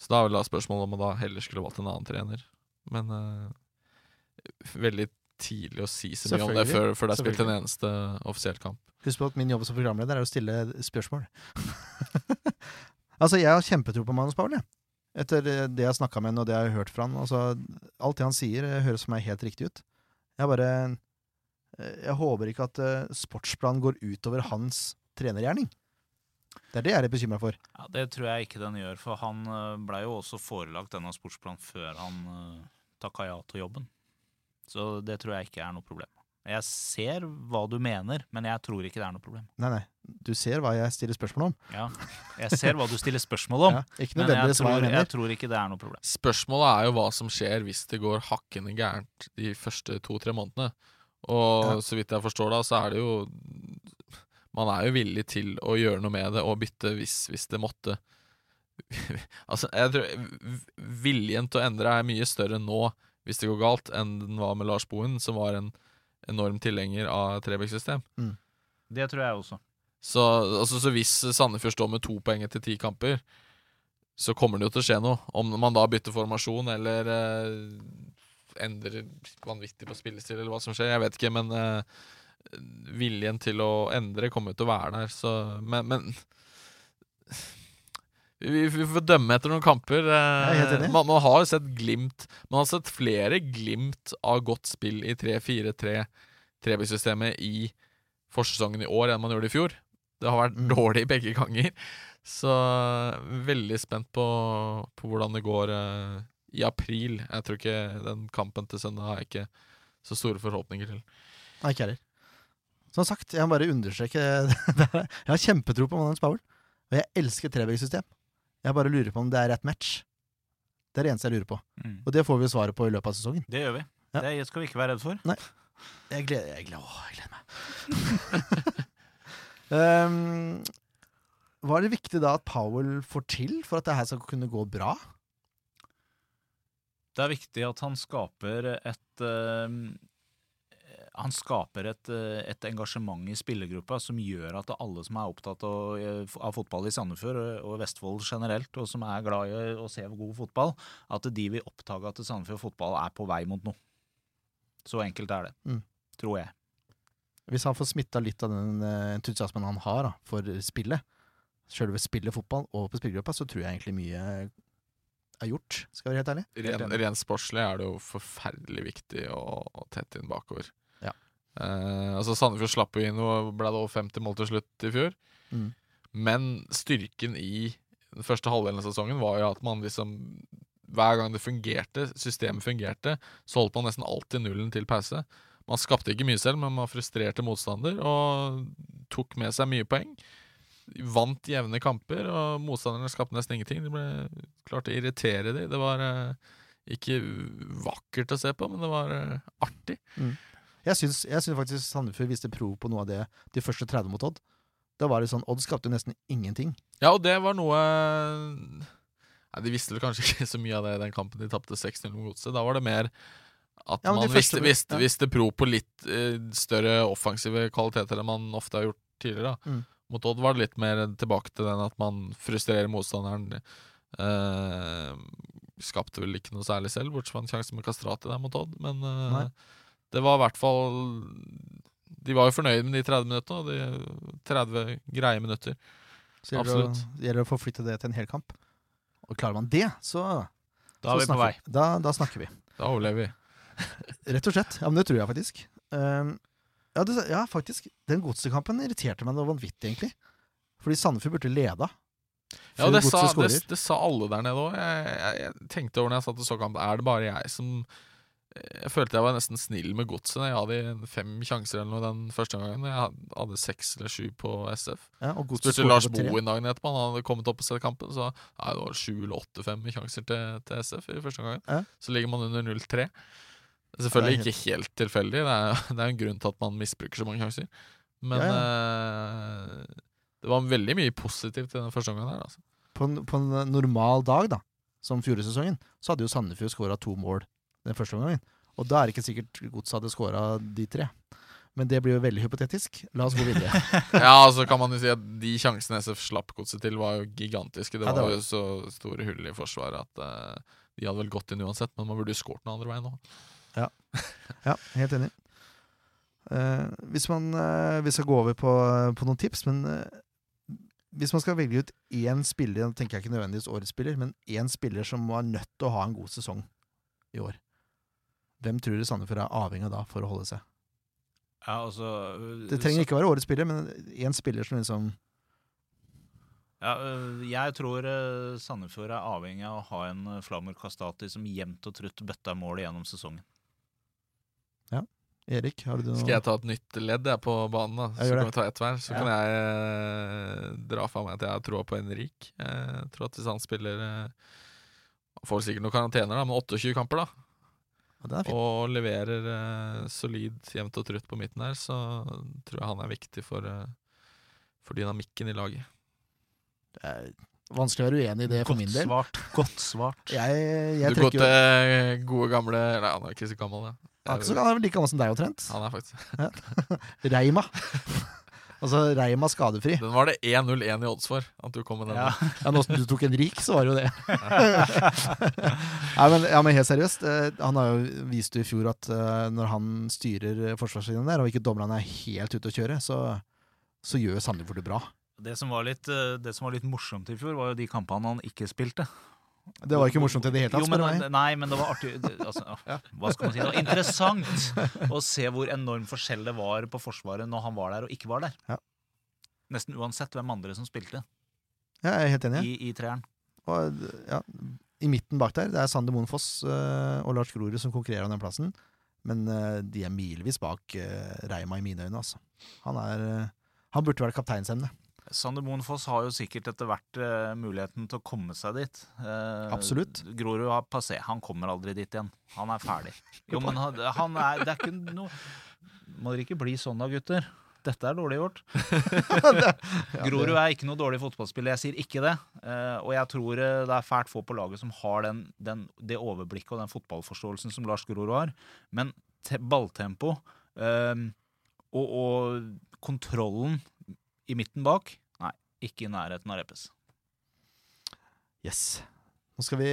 så da er vel da spørsmålet om man da heller skulle valgt en annen trener. Men uh, veldig tidlig å si så mye om det før, før det er spilt en eneste offisiell kamp. Husk på at min jobb som programleder er å stille spørsmål. [LAUGHS] altså, jeg har kjempetro på Magnus Paul, jeg. Etter eh, det jeg har snakka med han, og det jeg har hørt fra han. Altså, alt det han sier, eh, høres for meg helt riktig ut. Jeg bare Jeg håper ikke at uh, sportsplanen går utover hans trenergjerning. Det er det jeg er bekymra for. Ja, Det tror jeg ikke den gjør, for han eh, blei jo også forelagt denne sportsplanen før han uh, takka ja til jobben. Så det tror jeg ikke er noe problem. Jeg ser hva du mener, men jeg tror ikke det er noe problem. Nei, nei. Du ser hva jeg stiller spørsmål om. Ja, Jeg ser hva du stiller spørsmål om, [LAUGHS] Ja, ikke men jeg tror, jeg jeg tror ikke det er noe problem. Spørsmålet er jo hva som skjer hvis det går hakkende gærent de første to-tre månedene. Og Ja. så vidt jeg forstår da, så er det jo Man er jo villig til å gjøre noe med det og bytte hvis, hvis det måtte [LAUGHS] Altså, jeg tror viljen til å endre er mye større nå hvis det går galt, enn den var med Lars Bohin, som var en enorm tilhenger av Trebekk-system. Det tror jeg også. Så, altså, så hvis Sandefjord står med to poeng etter ti kamper, så kommer det jo til å skje noe. Om man da bytter formasjon eller eh, endrer vanvittig på spillestil, eller hva som skjer, jeg vet ikke. Men uh, viljen til å endre kommer til å være der. Så, men, men vi, vi får dømme etter noen kamper. eh. Man, man har jo sett glimt Man har sett flere glimt av godt spill i 3-4-3 Trebekk-systemet i forsesongen i år enn man gjorde i fjor. Det har vært Mm. dårlig begge ganger. Så veldig spent på, på hvordan det går eh, i april. Jeg tror ikke den kampen til søndag har jeg ikke så store forhåpninger til. Nei, ikke heller. Som sagt, jeg må bare understreke. [LAUGHS] Jeg har kjempetro på Magnus Powell. Og jeg elsker trebekkssystem. Jeg bare lurer på om det er rett match. Det er det eneste jeg lurer på. Og det får vi svaret på i løpet av sesongen. Det gjør vi. Ja. Det skal vi ikke være redd for. Jeg gleder, jeg gleder, å, jeg gleder meg. um, [LAUGHS] hva er det viktig da at Powell får til for at det her skal kunne gå bra? Det er viktig at han skaper et eh, Han skaper et, eh, et engasjement i spillergruppa som gjør at alle som er opptatt av, eh, av fotball i Sandefjord og Vestfold generelt, og som er glad i å se god fotball, at de vil oppdage at Sandefjord fotball er på vei mot noe. Så enkelt er det. Mm. Tror jeg. Hvis han får smitta litt av den eh, entusiasmen han har da, for spillet, sjølve spillet fotball og på spillergruppa, så tror jeg egentlig mye er gjort, skal jeg være helt ærlig. Ren, rent sportslig er det jo forferdelig viktig å, å tette inn bakover. Ja. Eh, altså Sandefjord slapp jo inn og ble det over 50 mål til slutt i fjor. Mm. Men styrken i den første halvdelen av sesongen var jo at man liksom Hver gang det fungerte, systemet fungerte, så holdt man nesten alltid nullen til pause. Man skapte ikke mye selv, men man frustrerte motstander og tok med seg mye poeng. Vant jevne kamper, og motstanderne skapte nesten ingenting. De ble klart å irritere dem. Det var eh, ikke vakkert å se på, men det var eh, artig. Jeg syns, jeg syns faktisk Sandefjord viste prov på noe av det de første 30 mot Odd. Da var det sånn, Odd skapte nesten ingenting. Ja, og det var noe Nei, De visste vel kanskje [LAUGHS] ikke så mye av det i den kampen de tapte 6-0 mot Godset. Da var det mer at Ja, man første- visste, visste, ja. visste pro på litt eh, større offensive kvaliteter enn man ofte har gjort tidligere. Mm. Mot Odd var det litt mer tilbake til den at man frustrerer motstanderen. Eh, skapte vel ikke noe særlig selv, bortsett fra en sjanse med Kastrati der mot Odd. Men eh, det var i hvert fall De var jo fornøyd med de 30 minuttene, og de 30 greie minutter. Så gjelder Absolutt. det gjelder å forflytte det til en hel kamp. Og klarer man det, så, Da så er vi på snakker vei. Da, da snakker vi. Da overlever vi. Rett og slett. Ja, men det tror jeg faktisk. Um, ja, det, ja, faktisk. Den godsekampen irriterte meg noe vanvittig, egentlig. Fordi Sandefjord burde leda. Ja, det sa, det, det sa alle der nede òg. Jeg, jeg, jeg tenkte over når jeg satt og så kamp, er det bare jeg som Jeg følte jeg var nesten snill med godset. Jeg hadde fem sjanser eller noe den første gangen. Jeg hadde seks eller sju på SF. Ja, og Spurte Lars. Bohin dagen etterpå. Han hadde kommet opp og sett kampen. Så nei, det var sju eller åtte-fem sjanser til, til SF i første omgang. Ja. Så ligger man under 0-3. Selvfølgelig ikke helt tilfeldig. Det er, [LAUGHS] det er en grunn til at man misbruker så mange sjanser. Men Ja, eh, det var veldig mye positivt i den første omgangen der. Altså. På, en, på en normal dag, da, som fjoråretsesongen, så hadde jo Sandefjord skåra to mål den første omgangen. Og da er det ikke sikkert Godset hadde skåra de tre. Men det blir jo veldig hypotetisk. La oss gå videre. [LAUGHS] [LAUGHS] Ja, altså kan man jo si at De sjansene SF slapp godset til, var jo gigantiske. Det Ja, var, det var jo så store hull i forsvaret at uh, de hadde vel gått inn uansett, men man burde jo skåret den andre veien òg. [LAUGHS] Ja, helt enig. Uh, hvis man uh, Vi skal gå over på, på noen tips, men uh, hvis man skal velge ut én spiller, nå tenker jeg ikke nødvendigvis årets spiller, men én spiller som var nødt til å ha en god sesong i år, hvem tror du Sandefjord er avhengig av da for å holde seg? Ja, altså, Det trenger ikke være årets spiller, men én spiller som liksom Ja, jeg tror Sandefjord er avhengig av å ha en Flamur Kastati som jevnt og trutt bøtter mål gjennom sesongen. Erik, har du noe Skal jeg ta et nytt ledd jeg på banen? da Ja, Så kan vi ta ett hver. Så Ja. kan jeg eh, dra fra meg at jeg har troa på Henrik. Jeg tror at hvis han spiller eh, Han får sikkert noen karantener, da, med 28 kamper, da Ja, er og leverer eh, solid jevnt og trutt på midten her, så tror jeg han er viktig for, eh, for dynamikken i laget. Det er vanskelig å være uenig i det for min del. svart. Godt svart. Jeg, jeg du går til gode gamle Nei, han er ikke så gammel, det. Han er så gammel, han er vel like gammel som deg omtrent. Han er faktisk [LAUGHS] Reima. [LAUGHS] altså Reima skadefri. Den var det 1-0-1 i odds for, at du kom med den. Ja. Ja, Nå som du tok en rik, så var det jo det. [LAUGHS] Nei, men, ja, men helt seriøst. eh, Han har jo vist i fjor at eh, når han styrer forsvarslinjen der, og ikke dommerne er helt ute å kjøre, så, så gjør Sandefjord det bra. Det som, var litt, øh, det som var litt morsomt i fjor, var jo de kampene han ikke spilte. Det var ikke morsomt i det hele tatt, Jo, men, meg. Nei, men det var artig altså, [LAUGHS] ja, Hva skal man si? Det var interessant å se hvor enorm forskjell det var på Forsvaret når han var der og ikke var der. Ja. Nesten uansett hvem andre som spilte Ja, jeg er helt enig. i, i treeren. Og, ja, I midten bak der, det er Sander Moen Foss eh, og Lars Grorud som konkurrerer om den plassen. Men eh, de er milevis bak uh, Reima i mine øyne, altså. Han er Han burde vært kapteinsemne. Sander Moen Foss har jo sikkert etter hvert uh, muligheten til å komme seg dit. Uh, Absolutt. Grorud har passé. Han kommer aldri dit igjen. Han er ferdig. [LAUGHS] Jo, men han, han er Det er ikke noe Må dere ikke bli sånn da, gutter. Dette er dårlig gjort. [LAUGHS] Grorud er ikke noe dårlig fotballspiller, jeg sier ikke det. Uh, og jeg tror det er fælt få på laget som har den, den, det overblikket og den fotballforståelsen som Lars Grorud har. Men te, balltempo og, og kontrollen i midten bak ikke i nærheten av Reppes. Yes. Nå skal vi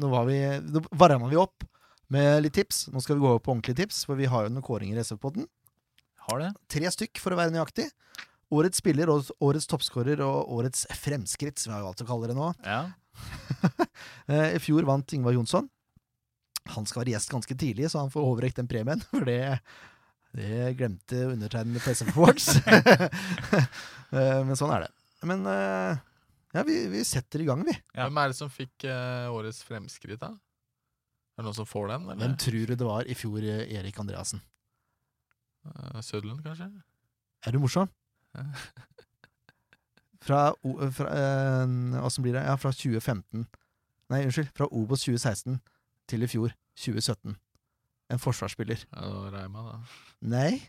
Nå var vi Nå varma vi opp med litt tips. Nå skal vi gå over på ordentlige tips, for vi har jo noen kåringer i SF-podden. Har det? Tre stykk, for å være nøyaktig. Årets spiller, årets, årets toppskårer og årets fremskritt, som jeg har valgt å kalle det nå. Ja. [LAUGHS] Eh, I fjor vant Ingvar Jonsson. Han skal være gjest ganske tidlig, så han får overrekt den premien. [LAUGHS] For det Det glemte undertegnede på SF Awards. [LAUGHS] Eh, Men sånn er det. Men eh, ja, vi, vi setter i gang, vi. Ja. Hvem er det som fikk eh, årets fremskritt, da? Er det noen som får den? Hvem tror du det var i fjor, eh, Erik Andreassen? Uh, Søderlund, kanskje? Er du morsom? [LAUGHS] Fra, fra Åssen blir det? Ja, fra 2015 Nei, unnskyld. Fra Obos 2016 til i fjor 2017. En forsvarsspiller. Ja, det var Reima, da. Nei,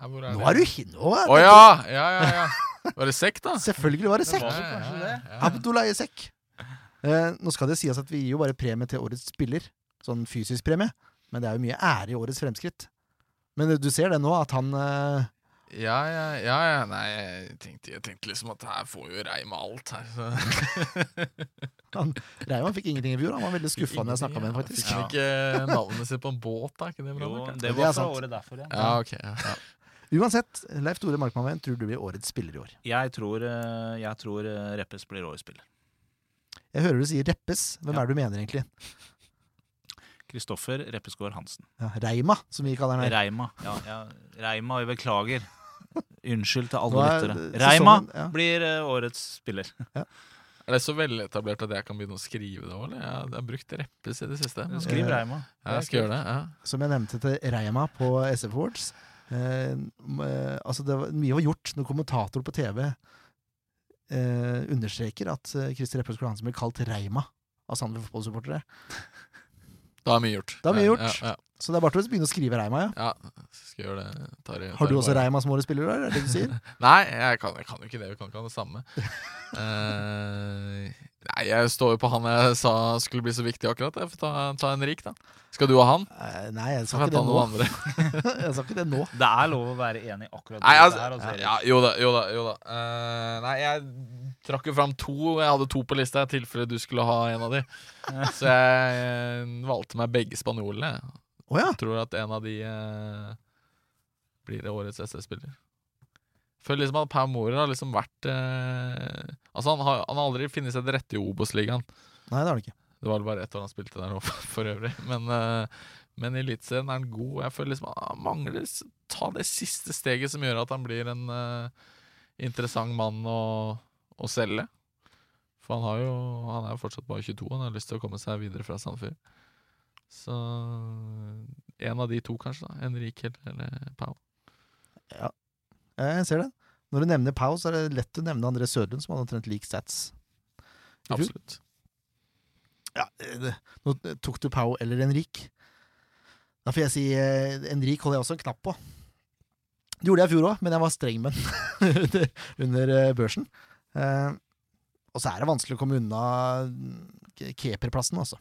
Her, hvor er nå er du Nå er ja! Ja, ja, ja. [LAUGHS] Var det sekk, da? Selvfølgelig var det sekk! Ja. [LAUGHS] Abdullahi Sekk. Eh, nå skal det sies at vi gir jo bare premie til årets spiller. Sånn fysisk premie. Men det er jo mye ære i årets fremskritt. Men du ser det nå, at han eh, Ja, ja, ja, ja. Nei, jeg tenkte, jeg tenkte liksom at her får jo Reima alt her. Så. [LAUGHS] Reimann fikk ingenting i fjor. Han var veldig skuffa når jeg snakka med ham, faktisk. Fikk han ikke navnet sitt på en båt, da? Ikke det bra? Jo, det var fra året derfor, ja. Ja, ok. Ja. Uansett, Leif Tore Markmann, tror du blir årets spiller i år? Jeg tror, eh, jeg tror eh, Reppes blir årets spiller. Jeg hører du sier Reppes. Hvem Ja. er det du mener, egentlig? Kristoffer Reppesgaard Hansen. Ja, Reima, som vi kaller ham. Reima. Ja, ja. Reima, jeg beklager. Unnskyld til alle er, lyttere. Reima sesongen- ja. blir eh, årets spiller. Er det så veletablert at jeg kan begynne å skrive det òg. Jeg, jeg har brukt Reppes i det siste. Skriv Reima. Ja, jeg skal gjøre det. ja. Som jeg nevnte til Reima på SF Awards. Eh, eh, altså det var, mye var gjort når kommentator på TV eh, understreker at eh, Christer Reppes Hansen blir kalt Reima av Sandefjord fotballsupportere. Da er mye gjort. Da er mye Ja, gjort. Ja, Så det er bare til å begynne å skrive Reima, ja. ja. ja skal gjøre det. Tar, tar Har du også Reima som årets spiller, eller Er det det du sier? [LAUGHS] Nei, jeg kan, jeg kan jo ikke det. Vi kan ikke ha det samme. [LAUGHS] Eh, nei, jeg står jo på han jeg sa skulle bli så viktig akkurat. Jeg får ta, ta en rik, da. Skal du ha han? Eh, Nei, jeg sa ikke det nå. andre. [LAUGHS] jeg sa ikke det nå. Det er lov å være enig akkurat Nei, altså, her. Altså, ja, jo da, jo da. jo da Uh, Nei, jeg trakk jo fram to. Jeg hadde to på lista i tilfelle du skulle ha en av de. [LAUGHS] Så jeg uh, valgte meg begge spanjolene. jeg. Å ja. Tror at en av de uh, blir årets SS-spiller. Føler liksom at Pau Morer har liksom vært eh, Altså Han har, han har aldri funnet seg til rette i Obos-ligaen. Nei, det har han ikke. Det var vel bare ett år han spilte der nå, [LAUGHS] for øvrig. Men, eh, men i Eliteserien er han god. Jeg føler liksom han mangler ta det siste steget som gjør at han blir en eh, interessant mann å, å selge. For han, har jo, han er jo fortsatt bare 22, han har lyst til å komme seg videre fra Sandfjord. Så en av de to, kanskje. da Henrik eller, eller Pau. Ja, jeg ser det. Når du nevner Pau, så er det lett å nevne André Sørlund, som hadde omtrent lik stats. Absolutt. Ja, eh, det, nå tok du Pau eller Henrik. Da får jeg si eh, Enrik holder jeg også en knapp på. Det gjorde jeg i fjor òg, men jeg var streng med den under, [LAUGHS] under eh, børsen. Eh, og så er det vanskelig å komme unna keeperplassen, altså.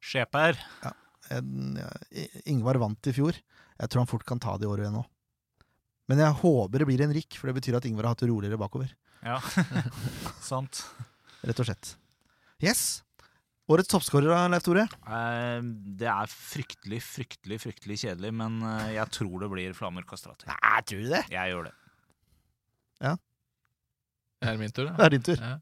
Skjeper. Ja, Ingvar vant i fjor. Jeg tror han fort kan ta det i året igjen nå. Men jeg håper det blir en rikk, for det betyr at Ingvar har hatt det roligere bakover. Ja, [LAUGHS] sant. Rett og slett. Yes. Årets toppskårer, Leif Tore? Eh, Det er fryktelig, fryktelig, fryktelig kjedelig, men eh, jeg tror det blir Flamur Kastrati. Nei, tror du det? Jeg gjør det. Er det min tur? da? Det er din tur. Ja.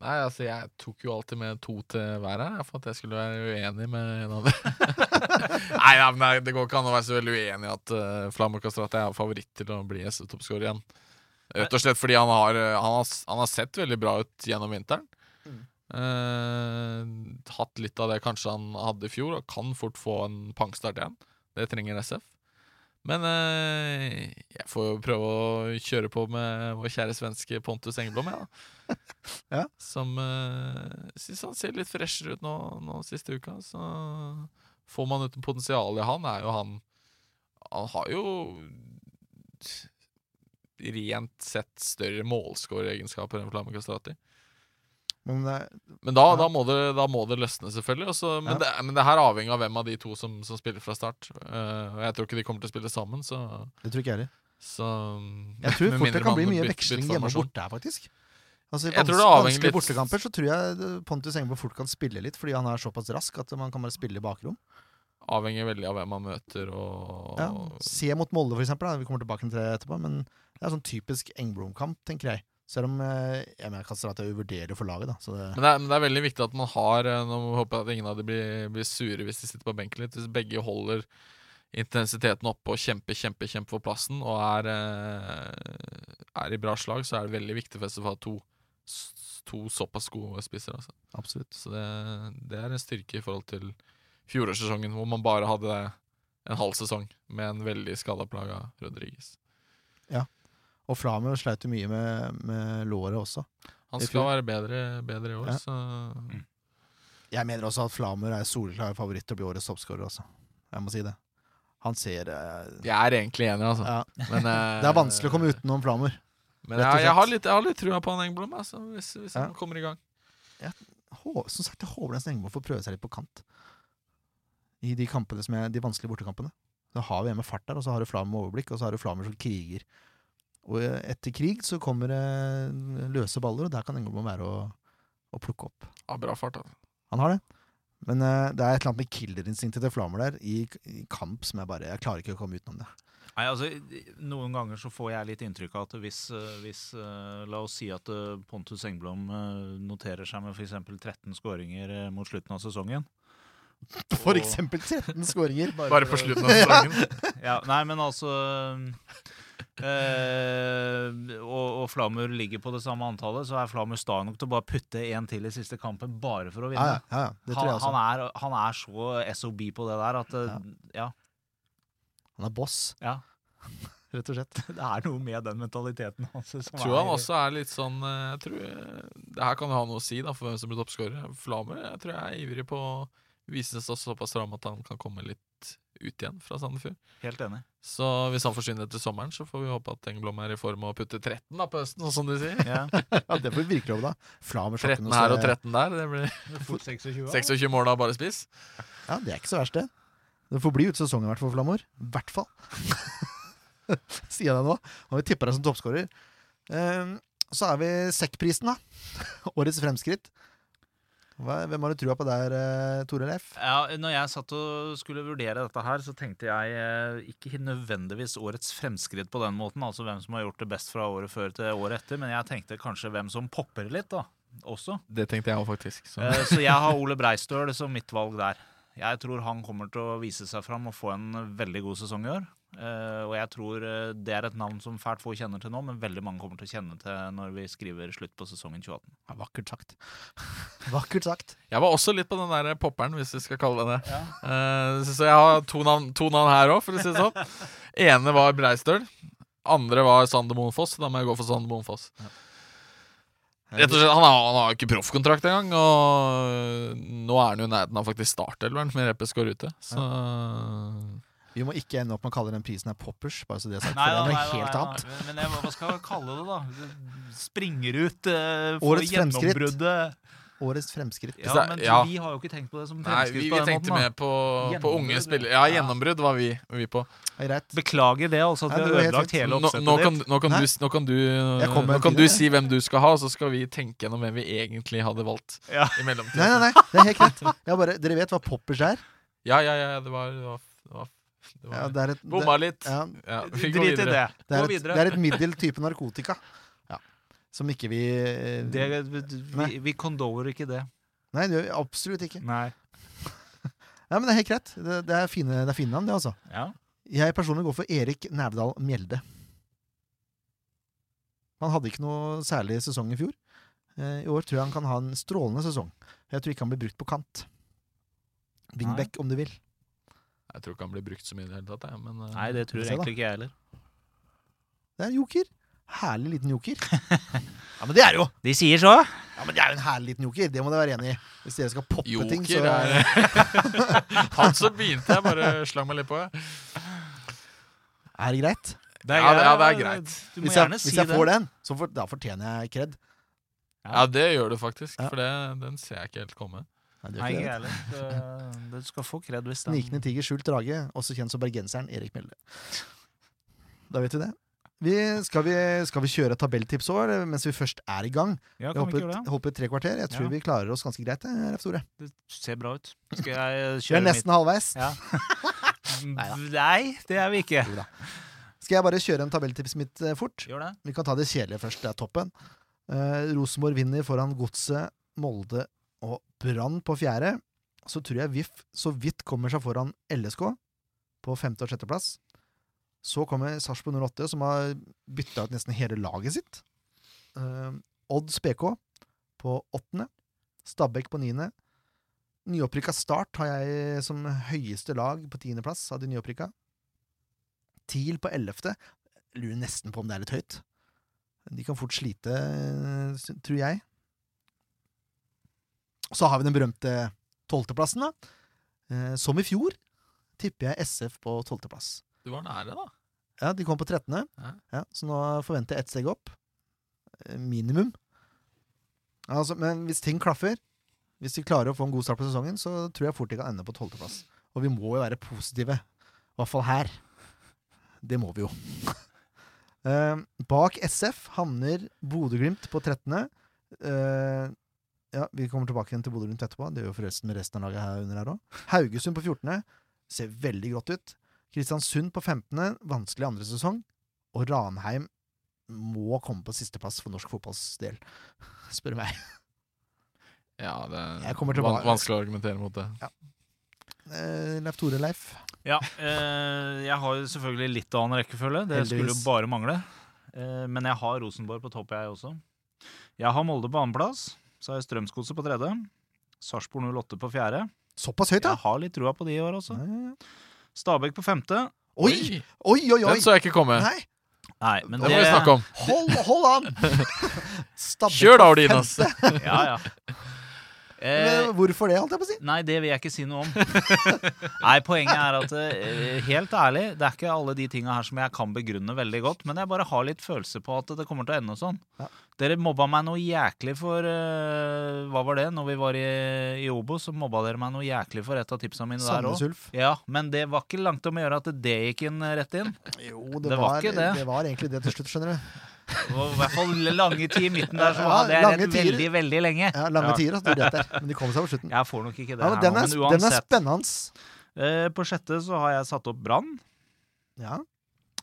Nei, altså, jeg tok jo alltid med to til hver her, for at jeg skulle være uenig med en av dem. [LAUGHS] [LAUGHS] Nei, ja, men det- går ikke an å være så veldig uenig i at uh, Flamur Kastrati er favoritt til å bli SV-toppskårer igjen. Rett og slett fordi han har, eh, han, har, han har sett veldig bra ut gjennom vinteren. Eh, hatt litt av det kanskje han hadde i fjor, og kan fort få en pangstart igjen. Det trenger SF. Men uh, jeg får jo prøve å kjøre på med vår kjære svenske Pontus Engblom, jeg, da. [LAUGHS] Ja. Som uh, syns han ser litt freshere ut nå, nå siste uka. Så får man ut potensialet i han, er jo han Han har jo rent sett større målskåreregenskaper enn Flamme Kastrati. Men det Men da, Ja. da, må det, da må det løsne, selvfølgelig. Også, men, Ja. det, men det her avhenger av hvem av de to som, som spiller fra start. Og jeg tror ikke de kommer til å spille sammen, så, det tror ikke jeg heller. Jeg tror fort det kan bli mye veksling hjemme og borte her, faktisk. Altså, I vanskelige bortekamper så tror jeg eh, Pontus Engblom fort kan spille litt, fordi han er såpass rask at man kan bare spille i bakrom. Avhenger veldig av hvem man møter og Ja. Se mot Molde, for eksempel. Da. Vi kommer tilbake til det etterpå. Men det er sånn typisk Engblom-kamp, tenker jeg. Selv om eh, jeg mener Kastrati er uvurderlig for laget, da. Så det, Men det, er, men det er veldig viktig at man har eh, Nå håper jeg at ingen av de blir, blir sure hvis de sitter på benken litt. Hvis begge holder intensiteten oppe og kjemper, kjemper, kjemper for plassen, og er, er i bra slag, så er det veldig viktig for SFA å ha to, såpass gode spisser. Altså. Absolutt. Så det, det er en styrke i forhold til fjorårssesongen, hvor man bare hadde en halv sesong med en veldig skadeplaga Rodriguez. Og Flamio sleit jo mye med, med låret også. Han skal være bedre, bedre i år, Ja. så Jeg mener også at Flamur er soleklar favoritt til å bli årets toppskårer også. Jeg må si det. Han ser uh... Jeg er egentlig enig, altså. ja. Men, uh... [LAUGHS] Det er vanskelig å komme utenom Flamer. Men jeg, jeg, har litt, jeg har litt trua på han Engblom, altså, hvis, hvis Ja. han kommer i gang. Jeg, Som sagt, jeg håper nesten Engblom får prøve seg litt på kant. I de kampene som er de vanskelige bortekampene. Da har vi en med fart der, og så har du Flamer med overblikk, og så har du Flamer som kriger. Og eh, etter krig så kommer det løse baller, og der kan Engblom være å, å plukke opp. Ja, bra fart, altså. Han har det. Men uh, det er et eller annet med killerinstinktet til Flamer der i, i kamp som jeg bare Jeg klarer ikke å komme utenom det. Nei, altså, Noen ganger så får jeg litt inntrykk av at hvis, eh, hvis eh, La oss si at eh, Pontus Engblom noterer seg med f.eks. 13 skåringer mot slutten av sesongen. For eksempel 13 skåringer. [LAUGHS] Bare på slutten av sesongen. Ja, nei, men altså øh, og, og Flamur ligger på det samme antallet, så er Flamur sta nok til å bare putte en til i siste kampen bare for å vinne. ja, ja, ja, det han, han, er, han er så SOB på det der at ja. Han er boss, Ja. [LAUGHS] rett og slett. [LAUGHS] det er noe med den mentaliteten hans som Jeg tror han er også er litt sånn eh, jeg tror, Det her kan jo ha noe å si da for hvem som blir toppskårer. Flamer jeg tror jeg er ivrig på å vise seg såpass fram at han kan komme litt ut igjen fra Sandefjord. helt enig. Så hvis han forsvinner etter sommeren, så får vi håpe at Engblom er i form og putter 13 da på høsten, sånn som du sier. Ja. [LAUGHS] Ja, det får vi virkelig håpe, da. Flamer 13 her og 13 der. Det blir Fort 26 år. 26 mål da, bare spiss. Ja, det er ikke så verst, det. Det får bli ut sesongen i hvert fall for Flamor. I hvert fall. [LAUGHS] Sier jeg det nå. Han vi tipper deg som toppskårer. Ehm, så er vi Sekkprisen, da. [LAUGHS] Årets fremskritt. Hvem har du trua på der, eh, Tore Leif? Ja, når jeg satt og skulle vurdere dette her, så tenkte jeg eh, ikke nødvendigvis årets fremskritt på den måten, altså hvem som har gjort det best fra året før til året etter, men jeg tenkte kanskje hvem som popper litt, da, også. Det tenkte jeg òg, faktisk. Så. Eh, Så jeg har [LAUGHS] Ole Breistøl som mitt valg der. Jeg tror han kommer til å vise seg fram og få en veldig god sesong i år. Eh, og jeg tror eh, det er et navn som fælt få kjenner til nå, men veldig mange kommer til å kjenne til når vi skriver slutt på sesongen 2018. Ja, vakkert sagt. [LAUGHS] vakkert sagt. Jeg var også litt på den der popperen, hvis vi skal kalle det det. Eh, så jeg har to navn, to navn her òg, for å si det sånn. [LAUGHS] Ene var Breistøl. Andre var Sander Moen Foss. Da må jeg gå for Sander Moen Foss. Rett og slett, Han har, jo ikke proffkontrakt engang, og nå er han jo i nærheten av faktisk startelveren med Reppes går ute. Så Vi må ikke ende opp med å kalle den prisen her poppers, bare så det er sagt. Nei, for det er noe nei, helt nei, annet. nei, Men jeg, hva skal jeg kalle det, da? Springer ut uh, for Årets fremskritt. gjennombruddet. Årets fremskritt. Ja, men ja. vi har jo ikke tenkt på det som Nei, fremskritt vi, på vi den tenkte måten. mer på, på unge spillere. Ja, gjennombrudd var vi, vi på. Greit. Beklager det, altså, at Nei, vi har ødelagt hele oppsettet nå, kan, ditt. nå, kan du, nå, kan du, nå kan du si hvem du skal ha, så skal vi tenke gjennom hvem vi egentlig hadde valgt. Ja. i mellomtiden. Nei, nei, nei, det er helt greit. Bare, dere vet hva poppers er? Ja, ja, ja, det var, det var, det var, det var Ja, det er et, Bomma litt. ja, Ja, vi går Drit i videre. det. det, er et, det er et middel type narkotika. Som ikke vi eh, Det, Nei. vi, vi condoler ikke det. Nei, det gjør vi absolutt ikke. Nei. [LAUGHS] Ja, men Det er helt greit. Det, det, er, fine, det er fine navn, det, altså. Ja. Jeg personlig går for Erik Nævdal Mjelde. Han hadde ikke noe særlig sesong i fjor. Eh, I år tror jeg han kan ha en strålende sesong. Jeg tror ikke han blir brukt på kant. Wingback, om du vil. Jeg tror ikke han blir brukt så mye i det hele tatt. Jeg, men, eh, Nei, det tror da. egentlig ikke jeg heller. Det er en joker. Herlig liten joker. [LAUGHS] ja, men det er det jo! De sier så. Ja, men det er jo en herlig liten joker. Det må dere være enig i. Hvis dere skal poppe ting, så Joker er [LAUGHS] Han som begynte, jeg bare slang meg litt på. Er det greit. Det Ja, det- ja, det er greit. Du må Hvis jeg, gjerne hvis si jeg det. får den, så for, da fortjener jeg kred. Ja, det gjør du faktisk, Ja. for det, den ser jeg ikke helt komme. Nei, det Nei, gjør ikke ikke det. heller. Det- [LAUGHS] Du skal få kred hvis den Snikende tiger, skjult drage, også kjent som bergenseren Erik Mjelde. Da vet vi det. Vi, skal, vi, skal vi kjøre tabelltips òg, mens vi først er i gang? Ja, Vi hoppet, holdt tre kvarter. Jeg tror Ja. vi klarer oss ganske greit, Det, Det ser bra ut. Skal jeg [LAUGHS] Vi er nesten nesten halvveis. Ja. [LAUGHS] Nei, det er vi ikke. Skal jeg bare kjøre en tabelltips mitt eh, fort? Vi kan ta det kjedelige først. Det er toppen. Uh, Rosenborg vinner foran Godset, Molde og Brann på fjerde. Så tror jeg VIF så vidt kommer seg foran LSK på femte- og sjetteplass. Så kommer Sarpsborg 08, som har bytta ut nesten hele laget sitt. Uh, Odds BK på åttende. Stabæk på niende. Nyopprykka Start har jeg som høyeste lag på tiendeplass av de nyopprykka. TIL på ellevte. Lurer nesten på om det er litt høyt. De kan fort slite, eh, tror jeg. Så har vi den berømte tolvteplassen, da. Eh, som i fjor tipper jeg SF på tolvteplass. Du var nære, da. Ja, de kom på 13. Ja. Ja, så nå forventer jeg ett steg opp. Eh, Minimum. Altså, men hvis ting klaffer, hvis de klarer å få en god start på sesongen, så tror jeg fort de kan ende på tolvteplass. Og vi må jo være positive. I hvert fall her. Det må vi jo. uh, [LAUGHS] bak SF havner Bodø-Glimt på 13. Uh, ja, Vi kommer tilbake igjen til Bodø-Glimt etterpå. Det gjør jo forresten med resten av laget her under her òg. Haugesund på 14. Ser veldig grått ut. Kristiansund på 15. Vanskelig andre sesong. Og Ranheim må komme på sisteplass for norsk fotballs del, [LAUGHS] spør du meg. Ja, det er vanskelig å argumentere mot det. Eh, Leif Tore, Leif. Ja, eh, jeg har jo selvfølgelig litt annen rekkefølge. Det skulle jo bare mangle. Eh, men jeg har Rosenborg på topp, jeg også. Jeg har Molde på annenplass. Så har jeg Strømsgodset på tredje. Sarpsborg 08 på fjerde. Såpass høyt, ja! Jeg har litt trua på de i år også. Nei. ja, ja. Stabæk på femte. Oi! Oi, oi, oi! Den så jeg ikke komme. Nei, Nei, men Det må vi snakke om. hold, hold an! [LAUGHS] Stabæk Kjør da, Ordinas. Ja, ja. Eh, Men Hvorfor det, holdt jeg på å si? Nei, det vil jeg ikke si noe om. [LAUGHS] Nei, Poenget er at eh, helt ærlig, det er ikke alle de tinga her som jeg kan begrunne veldig godt, men jeg bare har litt følelse på at det kommer til å ende sånn. Ja. Dere mobba meg noe jæklig for uh, Hva var det? Når vi var i, i Obo, så mobba dere meg noe jæklig for et av tipsa mine der òg. Ja, men det var ikke langt om å gjøre at det gikk inn rett inn. Jo, det, Det var var, ikke det. det var egentlig det til slutt, skjønner du. Var I hvert fall lange tid i midten der, så det lange rett tider. veldig, veldig lenge. Ja, Lange tider, altså, du det. Men de kom seg på slutten. Jeg får nok ikke det Ja, men den, nå, er, men den er spennende. Eh, på sjette så har jeg satt opp Brann. Ja.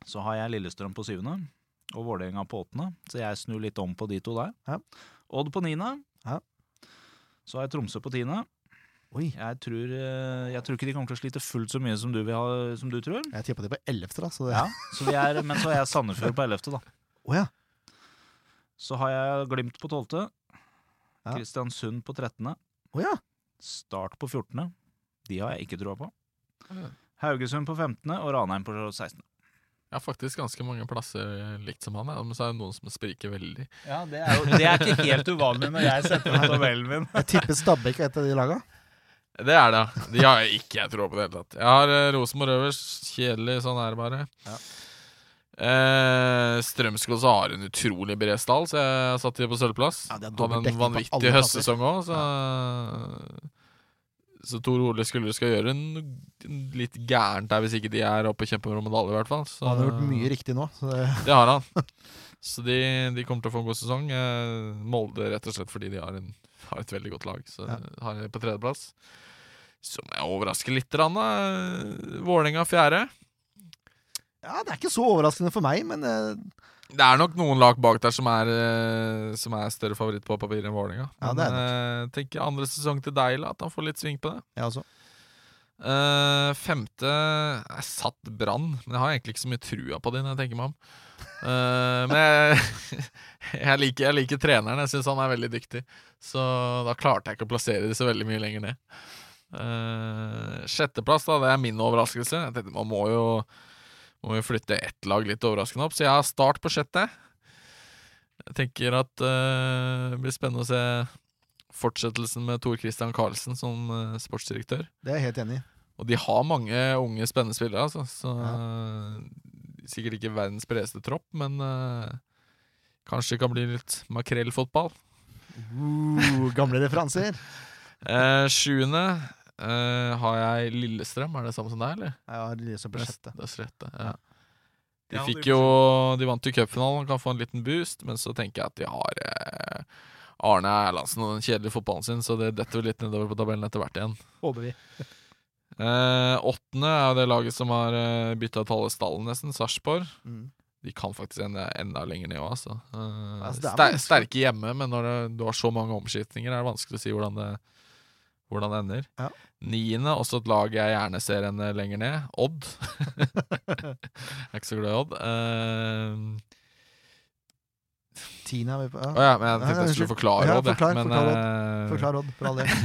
Så har jeg Lillestrøm på syvende og Vålerenga på åttende. Så jeg snur litt om på de to der. Ja. Odd på niende. Ja. Så har jeg Tromsø på tiende. Oi. Jeg tror, eh, jeg tror ikke de kommer til å slite fullt så mye som du, ha, som du tror. Jeg tippa de på ellevte, da. Så det, Ja. Så vi er, men så har jeg Sandefjord på ellevte, da. Å ja. Så har jeg Glimt på tolvte. Ja. Kristiansund på 13. Oh, ja. Start på fjortende. De har jeg ikke troa på. Haugesund på femtende og Ranheim på sekstende. Jeg har faktisk ganske mange plasser likt som han, ja. men så er det noen som spriker veldig. Ja, det er, jo, det er ikke helt uvanlig når jeg setter opp tabellen min. Jeg tipper Stabæk er et av de laga. Det er det, ja. De har jeg ikke jeg tror på det hele tatt. Jeg har eh, Rosenborg øverst. Kjedelig, sånn er det bare. Ja. Eh, Strømsgodset har en utrolig bred stall, så jeg har satt de på sølvplass. Ja, Hadde en vanvittig høstsesong òg, så Så Tor Ole skulle skal gjøre en, en litt gærent der hvis ikke de er oppe og kjemper om medalje, i hvert fall. Så, Han har gjort mye riktig nå. Det, Det har han. Så de, de kommer til å få en god sesong. Eh, Molde rett og slett fordi de har, en, har et veldig godt lag. Så Ja. har de på tredjeplass. Som jeg overrasker litt. Vålerenga fjerde. Ja, det er ikke så overraskende for meg, men uh, Det er nok noen lag bak der som er, uh, som er større favoritt på papiret enn Vålerenga. Ja, det er nok. eh, tenker andre sesong til Deila, at han får litt sving på det. Ja, også. Uh, femte er satt Brann, men jeg har egentlig ikke så mye trua på det når jeg tenker meg om. Eh, men jeg, [LAUGHS] jeg, liker, jeg liker treneren, jeg syns han er veldig dyktig. Så da klarte jeg ikke å plassere dem så veldig mye lenger ned. Uh, sjetteplass, da, det er min overraskelse. Jeg tenkte, man må jo, må vi flytte ett lag litt overraskende opp, så jeg har Start på sjette. Jeg tenker at eh, det blir spennende å se fortsettelsen med Tor Christian Karlsen som eh, sportsdirektør. Det er jeg helt enig i. Og de har mange unge, spennende spillere, altså. Så eh, sikkert ikke verdens bredeste tropp, men uh, kanskje det kan bli litt makrellfotball. Uh, gamle referanser. Uh, [LAUGHS] sjuende eh, har jeg Lillestrøm. Er det samme som deg, eller? Har Lillestrøm på sjette. Det er sjette, ja. De fikk jo De vant jo cupfinalen, kan få en liten boost, men så tenker jeg at de har eh, Arne Erlandsen og den kjedelige fotballen sin, så det detter vel litt nedover på tabellen etter hvert igjen. Håper vi. [LAUGHS] Eh, åttende er jo det laget som har eh, bytta ut halve stallen, nesten. Sarpsborg. Mm. De kan faktisk ende enda lenger ned òg, altså. Eh, Altså, er ster sterke hjemme, men når det, du har så mange omskiftninger, er det vanskelig å si hvordan det, hvordan det ender. Ja. Niende, også et lag jeg gjerne ser en eh, lenger ned. Odd. [LAUGHS] jeg er ikke så glad i Odd. Uh... Tiende er vi på. Ja. ja, men jeg Nei, tenkte jeg skulle forklare Ja, Odd. jeg. forklar, men, forklar eh, Odd, for all del. [LAUGHS]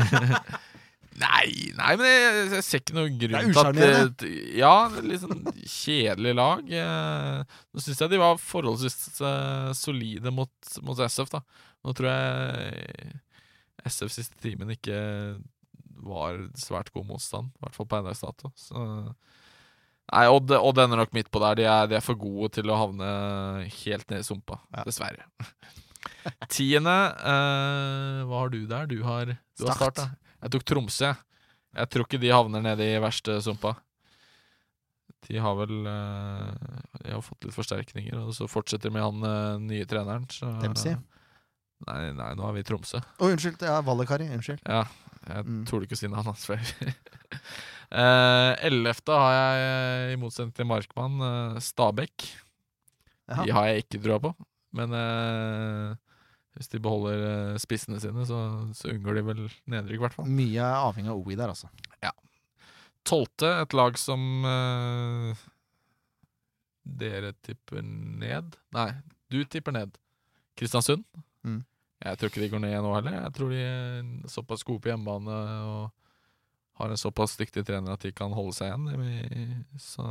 Nei, nei, men jeg, jeg ser ikke noen grunn til at det- Ja, litt sånn kjedelig lag. Eh, Nå syns jeg de var forholdsvis eh, solide mot, mot SF, da. Nå tror jeg SF siste timen ikke var svært god motstand, i hvert fall på NRs dato. Så Nei, Odd, Odd ender nok midt på der. De er, de er for gode til å havne helt ned i sumpa, Ja. dessverre. [LAUGHS] Tiende, eh, hva har du der? Du har, du har Start. Jeg tok Tromsø. jeg. Tror ikke de havner nede i verste sumpa. De har vel eh, De har fått litt forsterkninger, og så fortsetter med han eh, nye treneren. Så, Dempsey. Nei, nei, nå er vi i Tromsø. Å, unnskyld. Ja, Vallekari. Unnskyld. Ja, jeg Mm. torde ikke å si navnet hans før. Ellevte har jeg, eh, i motsetning til Markmann, eh, Stabæk. Jaha. De har jeg ikke trua på, men eh, hvis de beholder eh, spissene sine, så, så unngår de vel nedrykk, i hvert fall. Mye er avhengig av OI der, altså. Tolvte, et lag som eh, dere tipper ned Nei, du tipper ned. Kristiansund. Mm. Jeg tror ikke de går ned nå heller. Jeg tror de er såpass gode på hjemmebane og har en såpass dyktig trener at de kan holde seg igjen. Så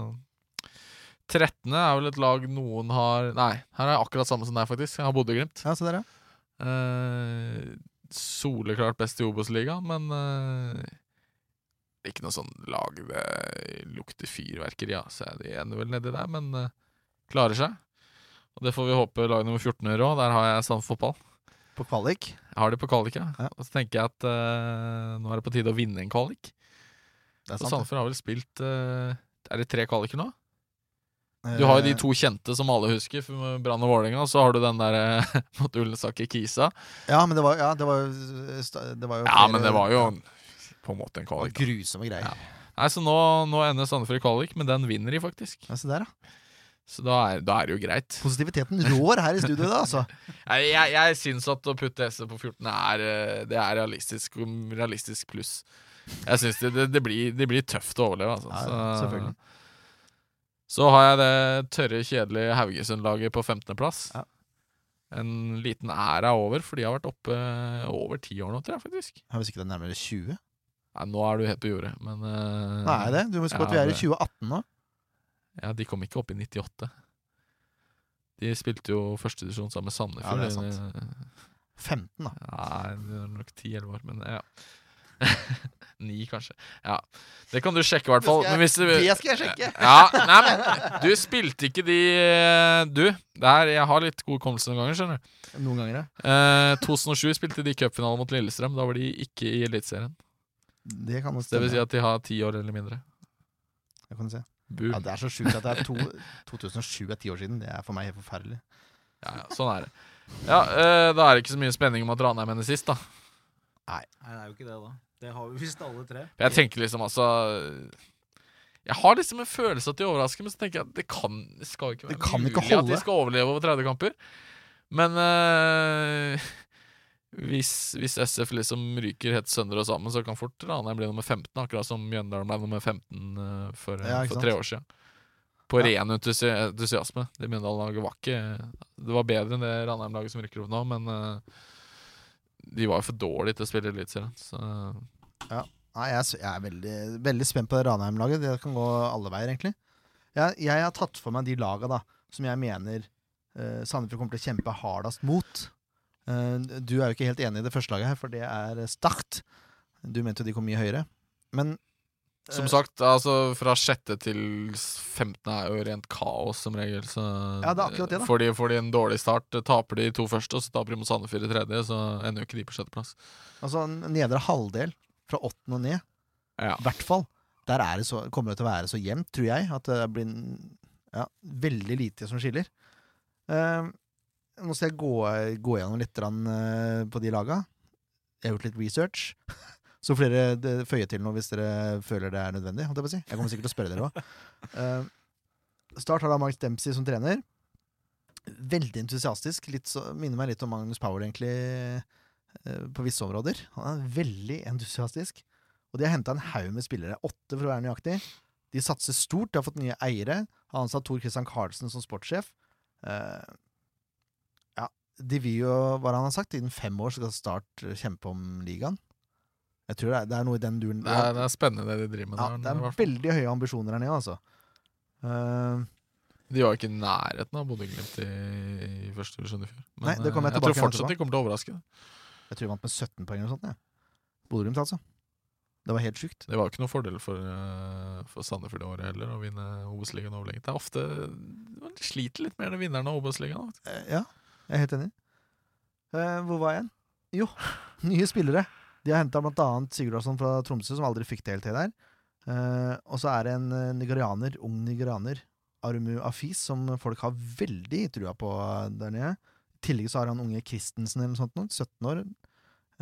Trettende er vel et lag noen har Nei, her er akkurat samme som deg, faktisk. Jeg har Bodø-Glimt. Ja, så dere. Eh, soleklart best i Obos-ligaen, men eh, ikke noe sånn lag det lukter fyrverkeri av. Så er de ender vel nedi der, men eh, klarer seg. Og det får vi håpe lag nummer 14 gjør òg. Der har jeg Sand fotball. På kvalik. Jeg har det på kvalik, ja. Ja. Og så tenker jeg at uh, nå er det på tide å vinne en kvalik. Det er sant. og Sandefjord har vel spilt uh, Er det tre kvaliker nå? Du har jo de Eh, to kjente som alle husker, Brann og Vålerenga. Og så har du den der [LAUGHS] mot Ullensaker Kisa. Ja, men det var, ja, det var, det var jo Ja, men det var jo på en måte en kvalik. grusomme greier. Ja. Nei, så nå, nå ender Sandefjord i kvalik, men den vinner de faktisk. Ja, se der, ja. Så da er, da er det jo greit. Positiviteten rår her i studio, da, altså. [LAUGHS] Jeg, jeg, jeg syns at å putte SV på 14 er, eh, det er realistisk, realistisk pluss. Jeg syns det, det, det, blir, det blir tøft å overleve, altså. Ja, selvfølgelig. Så-. Så har jeg det tørre, kjedelige Haugesund-laget på 15.-plass. Ja. En liten æra over, for de har vært oppe over ti år nå, tror jeg faktisk. Ja, Hvis ikke det er nærmere 20? Nei, nå er du helt på jordet, men uh, Nei, det. Du må huske på at vi er i 2018 nå. Ja, de kom ikke opp i 98. De spilte jo førstedivisjon sammen med Sandefjord. Ja, det er sant. 15, da. Nei, det er nok 10-11 år, men ja. [LAUGHS] Ni, kanskje. Ja. Det kan du sjekke, i hvert fall. Det skal du, jeg- det skal jeg sjekke. Ja, nei, men du spilte ikke de eh, Du, det her, jeg har litt god hukommelse noen ganger, skjønner du. Noen ganger, ja. Eh, 2007 spilte de cupfinale mot Lillestrøm. Da var de ikke i Eliteserien. Det kan nok Det vil si at de har ti år eller mindre. Det kan du se. Boom. Ja, det er så sjukt at det er to, [LAUGHS] 2007 er ti år siden. Det er for meg helt forferdelig. Ja, ja, sånn er det. Ja, øh, Da er det ikke så mye spenning om at Ranheim ender sist, da. Nei, Nei, det er jo ikke det, da. Det har vi visst alle tre. Jeg tenker liksom altså Jeg har liksom en følelse at de overrasker, men så tenker jeg at det kan det skal ikke være Det kan mulig ikke at de skal overleve over 30 kamper. Men eh, hvis, hvis SF liksom ryker helt sønder og sammen, så kan fort Ranheim bli nummer 15, akkurat som Mjøndalen ble nummer 15 eh, for, Ja, for tre år siden. På Ja. ren entusiasme. Det Mjøndalen-laget var ikke Det var bedre enn det Ranheim-laget som rykker opp nå, men uh, de var jo for dårlige til å spille Eliteserien. Så Nei, jeg, er jeg er veldig, veldig spent på det Ranheim-laget. Det kan gå alle veier, egentlig. Jeg, jeg har tatt for meg de laga da, som jeg mener uh, Sandefjord kommer til å kjempe hardest mot. Eh, du er jo ikke helt enig i det første laget her, for det er Start. Du mente jo de kom mye høyere. Men Som eh, sagt, altså fra sjette til 15 er jo rent kaos som regel. Så Ja, det er akkurat det, da. Får de, får de en dårlig start, taper de to første, og så taper de mot Sandefjord i tredje, så ender jo ikke de på sjetteplass. altså, en nedre halvdel, fra åttende og ned, Ja. hvert fall, der er det så, kommer det til å være så jevnt, tror jeg, at det blir ja, veldig lite som skiller. Eh, nå skal jeg gå, gå gjennom litt eh, på de laga. Jeg har gjort litt research. [LAUGHS] Så får dere føye til noe hvis dere føler det er nødvendig. Jeg, si. jeg kommer sikkert til å spørre dere òg. [LAUGHS] Start har da Mark Dempsey som trener. Veldig entusiastisk. Så, minner meg litt om Magnus Power, egentlig, eh, på visse områder. Han er veldig entusiastisk. Og de har henta en haug med spillere. Åtte, for å være nøyaktig. De satser stort. De har fått nye eiere. Har ansatt Tor Christian Carlsen som sportssjef. Eh, de vil jo, hva han har sagt, innen fem år skal Start kjempe om ligaen. Jeg tror det er, det er noe i den duren. Det er, det er spennende det de driver med ja, der. det er veldig høye ambisjoner her nede, altså. Uh, De var ikke i nærheten av Bodø-Glimt i, i første divisjon i fjor. Men Nei, det kom jeg eh, jeg tror fortsatt de kommer til å overraske. jeg tror de vant med 17 poeng eller noe sånt. Ja. Bodø-Glimt, altså. Det var helt sjukt. Det var ikke noen fordel for, eh, for Sandefjord i året heller å vinne Obos-ligaen overlegent. Det er ofte Man sliter litt mer enn vinneren av Obos-ligaen. Eh, ja, jeg er helt enig. Eh, hvor var jeg igjen? Jo, nye spillere. De har henta bl.a. Sigurd Larsson fra Tromsø, som aldri fikk det helt til der. Eh, og så er det en eh, nigerianer, ung nigerianer, Arumu Afis, som folk har veldig trua på eh, der nede. I tillegg så har han unge Christensen eller noe sånt, nå, 17 år.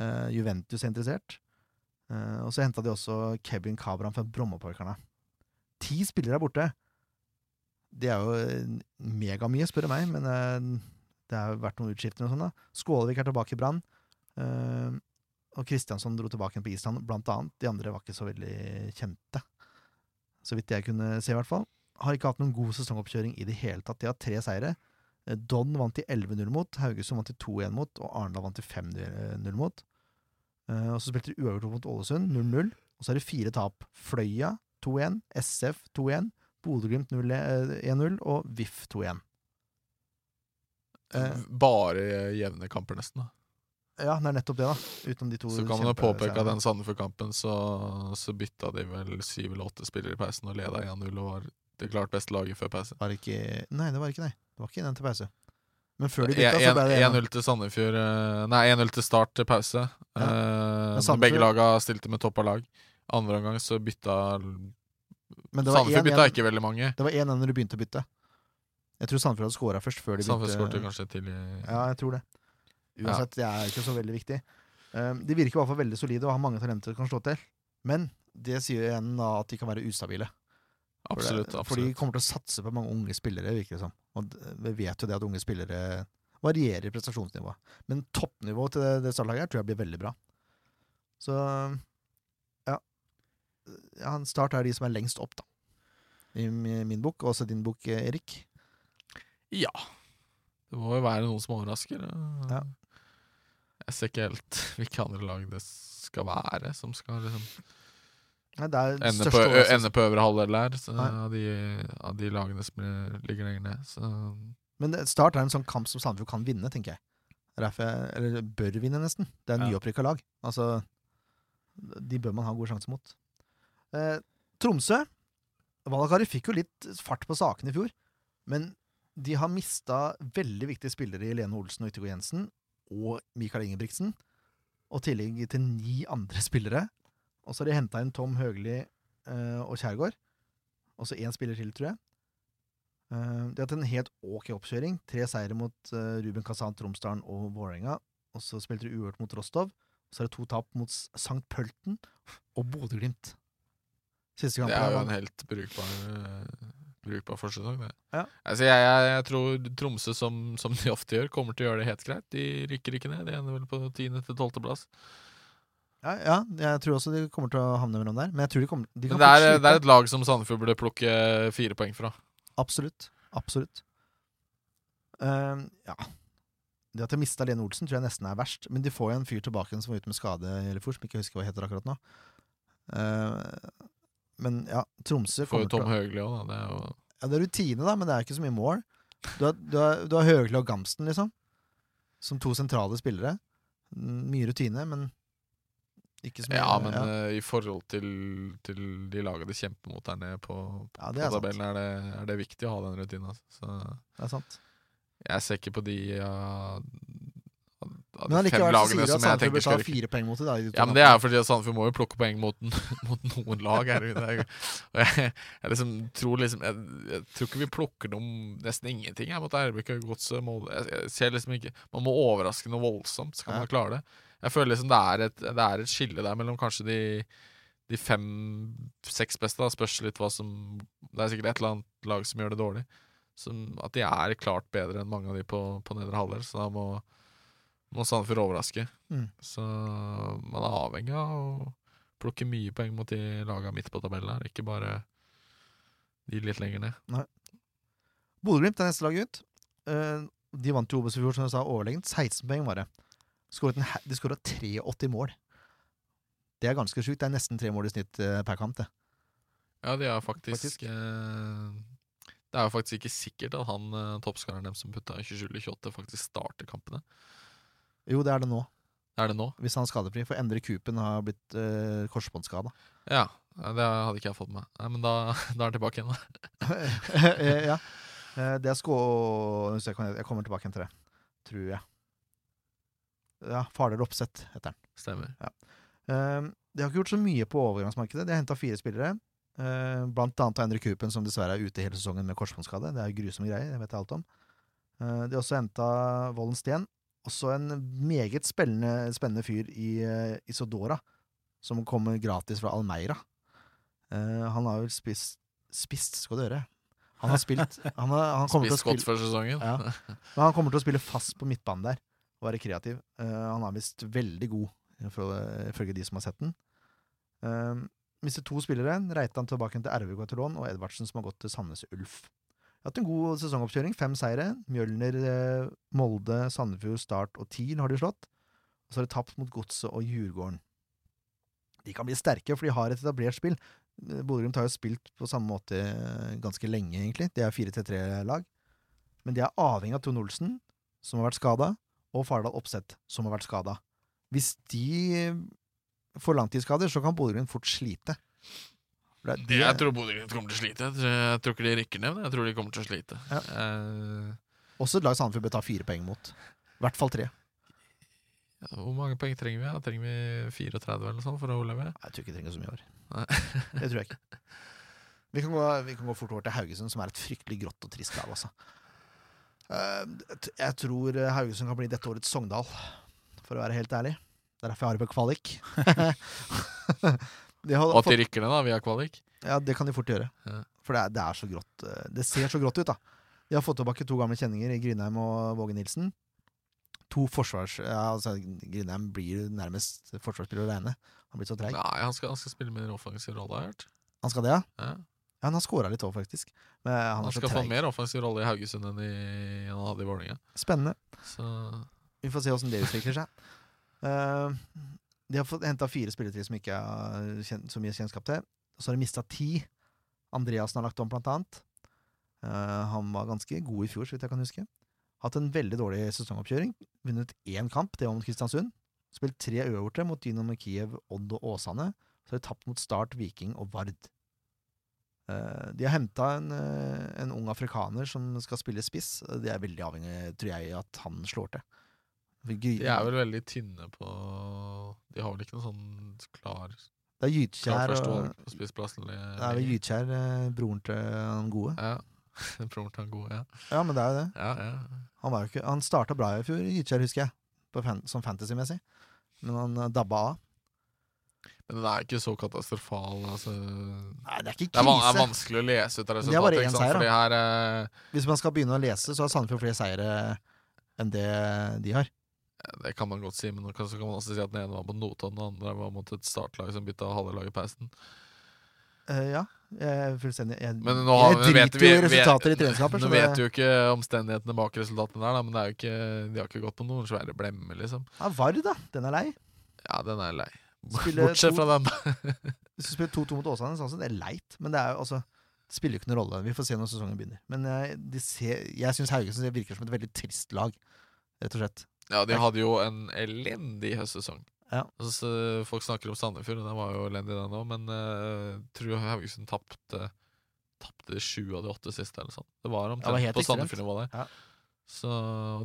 Eh, Juventus er interessert. Eh, og så henta de også Kevin Cabran fra Brommaparkerne. Ti spillere er borte. Det er jo megamye, spør du meg, men det har vært noen utskiftninger og sånn, da. Skålevik er tilbake i Brann. Uh, og Kristiansson dro tilbake på Island, blant annet. De andre var ikke så veldig kjente. Så vidt jeg kunne se, i hvert fall. Har ikke hatt noen god sesongoppkjøring i det hele tatt. De har tre seire. Eh, Don vant de 11-0 mot, Haugesund vant de 2-1 mot, og Arendal vant de 5-0 mot. Uh, og så spilte de uavgjort mot Ålesund, 0-0. Og så er det fire tap. Fløya 2-1, SF 2-1, Bodø-Glimt 1-0 og VIF 2-1. Eh, Bare jevne kamper, nesten. da ja, det er nettopp det, da. Utenom de to Så kan man jo påpeke at den Sandefjord-kampen så, så bytta de vel syv eller åtte spillere i pausen og leda 1-0 og var det klart beste laget før pause. Var ikke Nei, det var ikke nei. Det var ikke den til pause. Men før de bytta, så ble det 1-0 til Sandefjord eh, Nei, 1-0 til start til pause. Ja. Eh, begge laga stilte med topp av lag. Andre omgang så bytta det Sandefjord bytta ikke veldig mange. Det var 1-1 når de begynte å bytte. Jeg tror Sandefjord hadde scora først før de Sandefjord skåret skårte kanskje tidlig. Ja, jeg tror det. Uansett, det er ikke så veldig viktig. Um, de virker i hvert fall veldig solide og har mange talenter som kan slå til. Men det sier igjen da at de kan være ustabile. Absolutt, Absolutt. For de kommer til å satse på mange unge spillere, virker det som. Og vi vet jo det at unge spillere varierer prestasjonsnivået. Men toppnivået til det, det startlaget her tror jeg blir veldig bra. Så ja. ja Start er de som er lengst opp, da. I min bok, og også din bok, eh, Erik. Ja. Det må jo være noen som overrasker. Ja. Jeg ser ikke helt hvilke andre lag det skal være som skal liksom Nei, ende på, ende på øvre halvdel der, av, de, av de lagene som er- ligger lenger ned. Så Men Start er en sånn kamp som Sandefjord kan vinne, tenker jeg. Er. Eller bør vinne, nesten. Det er Ja. nyopprykka lag. Altså, de bør man ha gode sjanser mot. Eh, Tromsø Valakari fikk jo litt fart på sakene i fjor, men de har mista veldig viktige spillere i Lene Olsen og Yttergård Jensen og Mikael Ingebrigtsen, og tillegg til ni andre spillere. Og så har de henta inn Tom Høgli uh, og Kjærgaard. Og så én spiller til, tror jeg. Uh, de har hatt en helt ok oppkjøring. Tre seire mot uh, Ruben Kazan, Tromsdalen og Vålerenga. Og så spilte de uhørt mot Rostov. Så er det to tap mot St. Pølten og Bodø-Glimt. Siste det er jo en helt brukbar, brukbar forsesong. Ja. Altså, jeg, jeg, jeg tror Tromsø, som, som de ofte gjør, kommer til å gjøre det helt greit. De rykker ikke ned. De ender vel på 10. til 12. plass. Ja, ja, jeg tror også de kommer til å havne mellom der. Men jeg tror de kommer de Men det er, det er et lag som Sandefjord burde plukke fire poeng fra. Absolutt. Absolutt. Uh, ja. Det at de mista Lene Olsen, tror jeg nesten er verst. Men de får jo en fyr tilbake som var ute med skade i Lillefoss, som ikke husker hva heter akkurat nå. Eh, men ja, Tromsø Får jo Tom Høgli òg, da. Det er jo Ja, det er rutine, da, men det er ikke så mye mål. Du har, du har, du har Høgli og Gamsten, liksom. Som to sentrale spillere. Mye rutine, men ikke så mye Ja, men ja. eh, i forhold til, til de lagene de kjemper mot der nede på, på ja, er på tabellen, er det, er det viktig å ha den rutinen. Altså. Så Det er sant. jeg ser ikke på de uh, av de fem lagene som jeg tenker skal rykke. poeng mot det. Da, de Ja, men det er jo fordi Sandefjord må jo plukke poeng mot, [LAUGHS] mot noen lag her. Er, og jeg, jeg liksom tror liksom jeg, jeg tror ikke vi plukker noe nesten ingenting jeg, mot RBK Godset. Jeg, jeg ser liksom ikke Man må overraske noe voldsomt, så Ja. man klare det. Jeg føler liksom det er et, det er et skille der mellom kanskje de de fem-seks beste. Da. Spørs litt hva som Det er sikkert et eller annet lag som gjør det dårlig. Som, at de er klart bedre enn mange av de på, på nedre halvdel. Så da må, må Sandefjord overraske. Mm. Så man er avhengig av å plukke mye poeng mot de laga midt på tabellen her, ikke bare de litt lenger ned. Bodø-Glimt er neste lag ut. Eh, de vant jo Obos i fjor, som jeg sa, overlegent. 16 poeng var det. De skåra 83 mål. Det er ganske sjukt. Det er nesten tre mål i snitt eh, per kamp. det. Ja, de er faktisk, Faktisk. eh, Det er jo faktisk ikke sikkert at han uh, toppskåreren dem som putta 27 eller 28, faktisk starter kampene. Jo, det er det nå, Er det nå? hvis han er skadefri. For Endre Kupen har blitt uh, korsbåndskada. Ja. Det hadde ikke jeg fått med. Nei, men da, [LAUGHS] da er han tilbake igjen, da. [LAUGHS] ja. Eh, Det er skå... Jeg kommer tilbake igjen til det, tror jeg. Ja, Fardel Oppsett heter han. Stemmer. Ja. De har ikke gjort så mye på overgangsmarkedet. De har henta fire spillere. eh, Blant annet Endre Kupen, som dessverre er ute hele sesongen med korsbåndskade. Det er grusomme greier, det vet jeg alt om. Eh, De har også henta Vollen Steen. Også en meget spennende, spennende fyr i uh, Isodora, som kommer gratis fra Almeira. Uh, han har vel spist Spist, skal du høre. Han har spilt [LAUGHS] Han, har, han Spist til å Spist godt spille før sesongen. Ja. men han kommer til å spille fast på midtbanen der og være kreativ. Uh, han er visst veldig god, ifølge de som har sett den. Uh, mister to spillere. Reitan tilbake til RVK etter lån, og Edvardsen som har gått til Sandnes Ulf. Hatt en god sesongoppkjøring. Fem seire. Mjølner, eh, Molde, Sandefjord, Start og TIL har de slått. Og så har de tapt mot Godset og Djurgården. De kan bli sterke, for de har et etablert spill. Eh, Bodø-Glimt har jo spilt på samme måte eh, ganske lenge, egentlig. De er 4-3-lag. Men de er avhengig av Trond Olsen, som har vært skada, og Fardal Opseth, som har vært skada. Hvis de får langtidsskader, så kan Bodø-Glimt fort slite. Det- Det jeg tror Bodø-Glimt kommer til å slite. Jeg tror, jeg tror ikke de rykker ned, men jeg tror de kommer til å slite. Ja. Uh, Også et lag Sandefjord bør ta fire poeng mot. I hvert fall tre. ja, hvor mange poeng trenger vi? Da? Trenger vi 34 eller sånt for å overleve? Jeg tror ikke vi trenger så mye år. [LAUGHS] Det tror jeg ikke. [LAUGHS] Vi kan, gå, vi kan gå fort over til Haugesund, som er et fryktelig grått og trist lag, altså. Eh, jeg tror Haugesund kan bli dette årets Sogndal, for å være helt ærlig. Det er derfor jeg har det på kvalik. [LAUGHS] Og at de rykker ned da, via kvalik? ja, det kan de fort gjøre. Ja. For det er, det er så grått. eh, Det ser så grått ut, da. De har fått tilbake to gamle kjenninger i Grindheim og Våge Nilsen. To forsvars... Ja, altså, Grindheim blir nærmest forsvarsspiller alene. Han blir så treig. Nei, han skal, han skal spille mer offensiv rolle, har jeg hørt. Han skal det, ja? Ja. Ja, han har scora litt òg, faktisk. Men han, Han skal få mer offensiv rolle i Haugesund enn, i, enn han hadde i Vålerenga. Spennende. Så Vi får se åssen det utvikler seg. Eh, de har fått henta fire spillere til som ikke har så mye kjennskap til. Så har de mista ti. Andreassen har lagt om, blant annet. Uh, han var ganske god i fjor, så vidt jeg kan huske. Hatt en veldig dårlig sesongoppkjøring. Vunnet én kamp, det var mot Kristiansund. Spilt tre uavgjorte mot Dynamo Kiev, Odd og Åsane. Så har de tapt mot Start, Viking og Vard. Uh, de har henta en, uh, en ung afrikaner som skal spille spiss. De er veldig avhengig, tror jeg, at han slår til. De er vel veldig tynne på De har vel ikke noe sånn klar, Det er Gytkjær og? Det er vel Gytkjær, eh, broren til han gode. Ja. [LAUGHS] Broren til han gode, ja. Ja, men det er jo det. ja, ja. Han, var jo ikke, han starta bra i fjor, Gytkjær, husker jeg, på fan, som fantasy-messig. Men han eh, dabba av. Men den er ikke så katastrofal. Altså. Nei, det er ikke Det er, van vanskelig å lese ut av Det er bare resultatet. én seier, da. Her eh, Hvis man skal begynne å lese, så har Sandefjord flere seire enn det de har. Det kan man godt si, men så kan man også si at den ene var mot Notodden, og den andre var mot et startlag som bytta halve laget i pausen. Uh, ja, jeg er fullstendig Jeg, Men nå har, jeg driter vi, jo i vi- resultater i treningskamper. Nå vet du jo ikke omstendighetene bak resultatene der, da, men er ikke, de har ikke gått på noen svære blemmer, liksom. Ja, Vard, da. Den er lei. Ja, den er lei. Spille Bortsett fra den. [LAUGHS] Hvis du spiller 2-2 mot Åsane, så er det leit. Men det er jo altså det spiller jo ikke noen rolle. Vi får se når sesongen begynner. Men jeg, de ser, jeg syns Haugesund virker som et veldig trist lag, rett og slett. Ja, de hadde jo en elendig høstsesong. Ja. Altså, så folk snakker om Sandefjord, og den var jo elendig, den òg, men uh, tror Haugesund tapte Tapte sju av de åtte siste, eller sånn. Det var Det omtrent var på. Sandefjord-nivå der. Ja. Så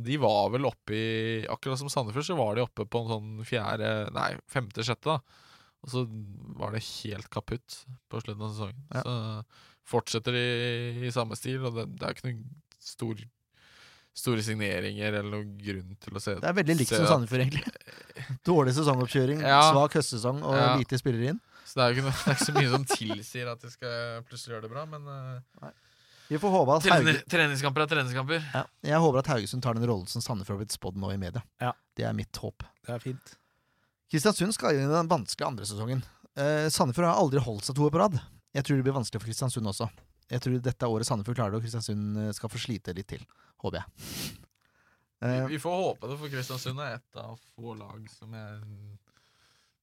de var vel oppe i Akkurat som Sandefjord, så var de oppe på en sånn fjerde Nei, femte-sjette, da. Og så var det helt kaputt på slutten av sesongen. Ja. Så fortsetter de i samme stil, og det, det er ikke noen stor Store signeringer eller noen grunn til å se Det er veldig likt som Sandefjord, egentlig. [LAUGHS] Dårlig sesongoppkjøring, Ja. svak høstsesong og Ja. lite spillere inn. Så det er jo ikke, [LAUGHS] det er ikke så mye som tilsier at de skal plutselig gjøre det bra, men Nei. Vi får håpe at Hauge, Treningskamper er treningskamper. ja, Jeg håper at Haugesund tar den rollen som Sandefjord har blitt spådd nå i media. Ja. Det er mitt håp. Det er fint. Kristiansund skal inn i den vanskelige andre sesongen. Eh, Sandefjord har aldri holdt seg to år på rad. Jeg tror det blir vanskelig for Kristiansund også. Jeg tror dette året Sandefjord klarer det, og Kristiansund eh, skal få slite litt til. Håper jeg. Vi, Eh, vi får håpe det, for Kristiansund er et av få lag som er,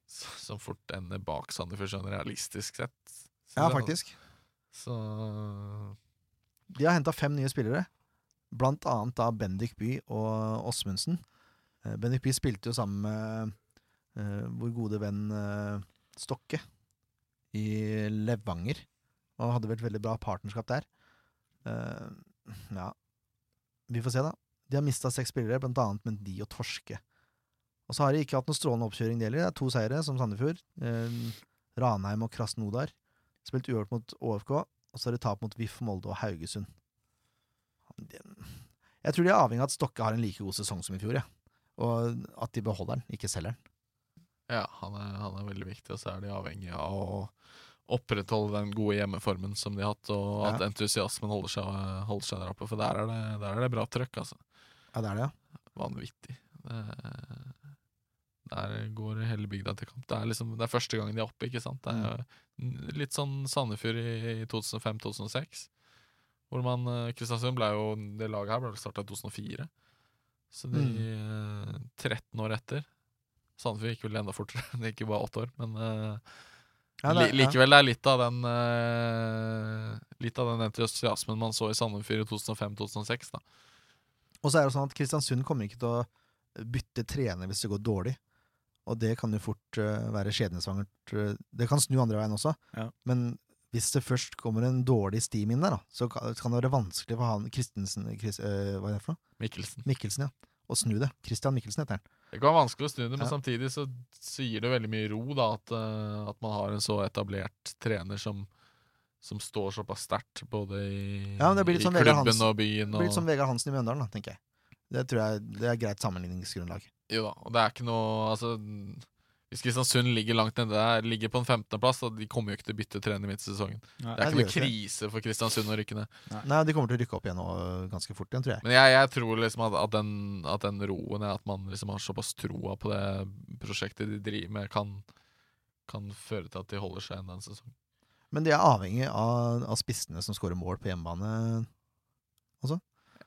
Som fort ender bak Sandefjord, sånn realistisk sett. Så ja, jeg, faktisk. Så De har henta fem nye spillere. Blant annet da Bendik By og Åsmundsen. Eh, Bendik By spilte jo sammen med uh, vår gode venn uh, Stokke i Levanger. Og hadde vel et veldig bra partnerskap der. Uh, ja, vi får se, da. De har mista seks spillere, blant annet Mendy og Torske. Og så har de ikke hatt noe strålende oppkjøring, det heller. Det er to seire, som Sandefjord. Uh, Ranheim og Krasnodar. Spilt uavgjort mot ÅFK, og så har de tap mot VIF, Molde og Haugesund. Jeg tror de er avhengig av at Stokke har en like god sesong som i fjor, ja. og at de beholder den, ikke selger den. ja, han er, han er veldig viktig, og så er de avhengig av å opprettholde den gode hjemmeformen som de har hatt, og at Ja. entusiasmen holder seg, holder seg der oppe. For der er det, der er det bra trøkk, altså. Ja, det er det, ja. Vanvittig. Det, der går hele bygda til kamp. Det er, liksom, det er første gangen de er oppe, ikke sant. Det er Mm. litt sånn Sandefjord i, i 2005-2006. Hvor man eh, Kristiansund ble jo Det laget her ble starta i 2004. Så de Mm. eh, 13 år etter Sandefjord gikk vel enda fortere. [LAUGHS] Det gikk jo bare åtte år. Men eh, ja, det likevel det er litt av den uh, Litt av den entusiasmen man så i Sandefjord i 2005-2006. da Og så er det sånn at Kristiansund kommer ikke til å bytte trener hvis det går dårlig. Og det kan jo fort uh, være skjebnesvangert. eh, det kan snu andre veien også. Ja. Men hvis det først kommer en dårlig stim inn der, da, så kan, kan det være vanskelig for han Christensen Chris, eh, Hva er det for noe? Mikkelsen. Mikkelsen, ja. Å snu det. Christian Mikkelsen heter han. Det kan være vanskelig å snu det, men Ja. samtidig så, sier det veldig mye ro da, at, eh, at man har en så etablert trener som, som står såpass sterkt både i, Ja, i sånn klubben Hansen- og byen. Det blir litt som Vegard Hansen i Mjøndalen, da, tenker jeg. Det tror jeg det er greit sammenligningsgrunnlag. Jo da, og det er ikke noe altså, Hvis Kristiansund ligger langt nede der, ligger på en 15.-plass, de kommer jo ikke til å bytte trener midt i sesongen. Det er ikke noe krise for Kristiansund å rykke ned. Nei, de kommer til å rykke opp igjen nå øh, ganske fort igjen, tror jeg. Men jeg, jeg tror liksom at, at, den, at den roen er at man liksom har såpass troa på det prosjektet de driver med, kan, kan føre til at de holder seg enda en sesong. Men de er avhengig av, av spissene som skårer mål på hjemmebane.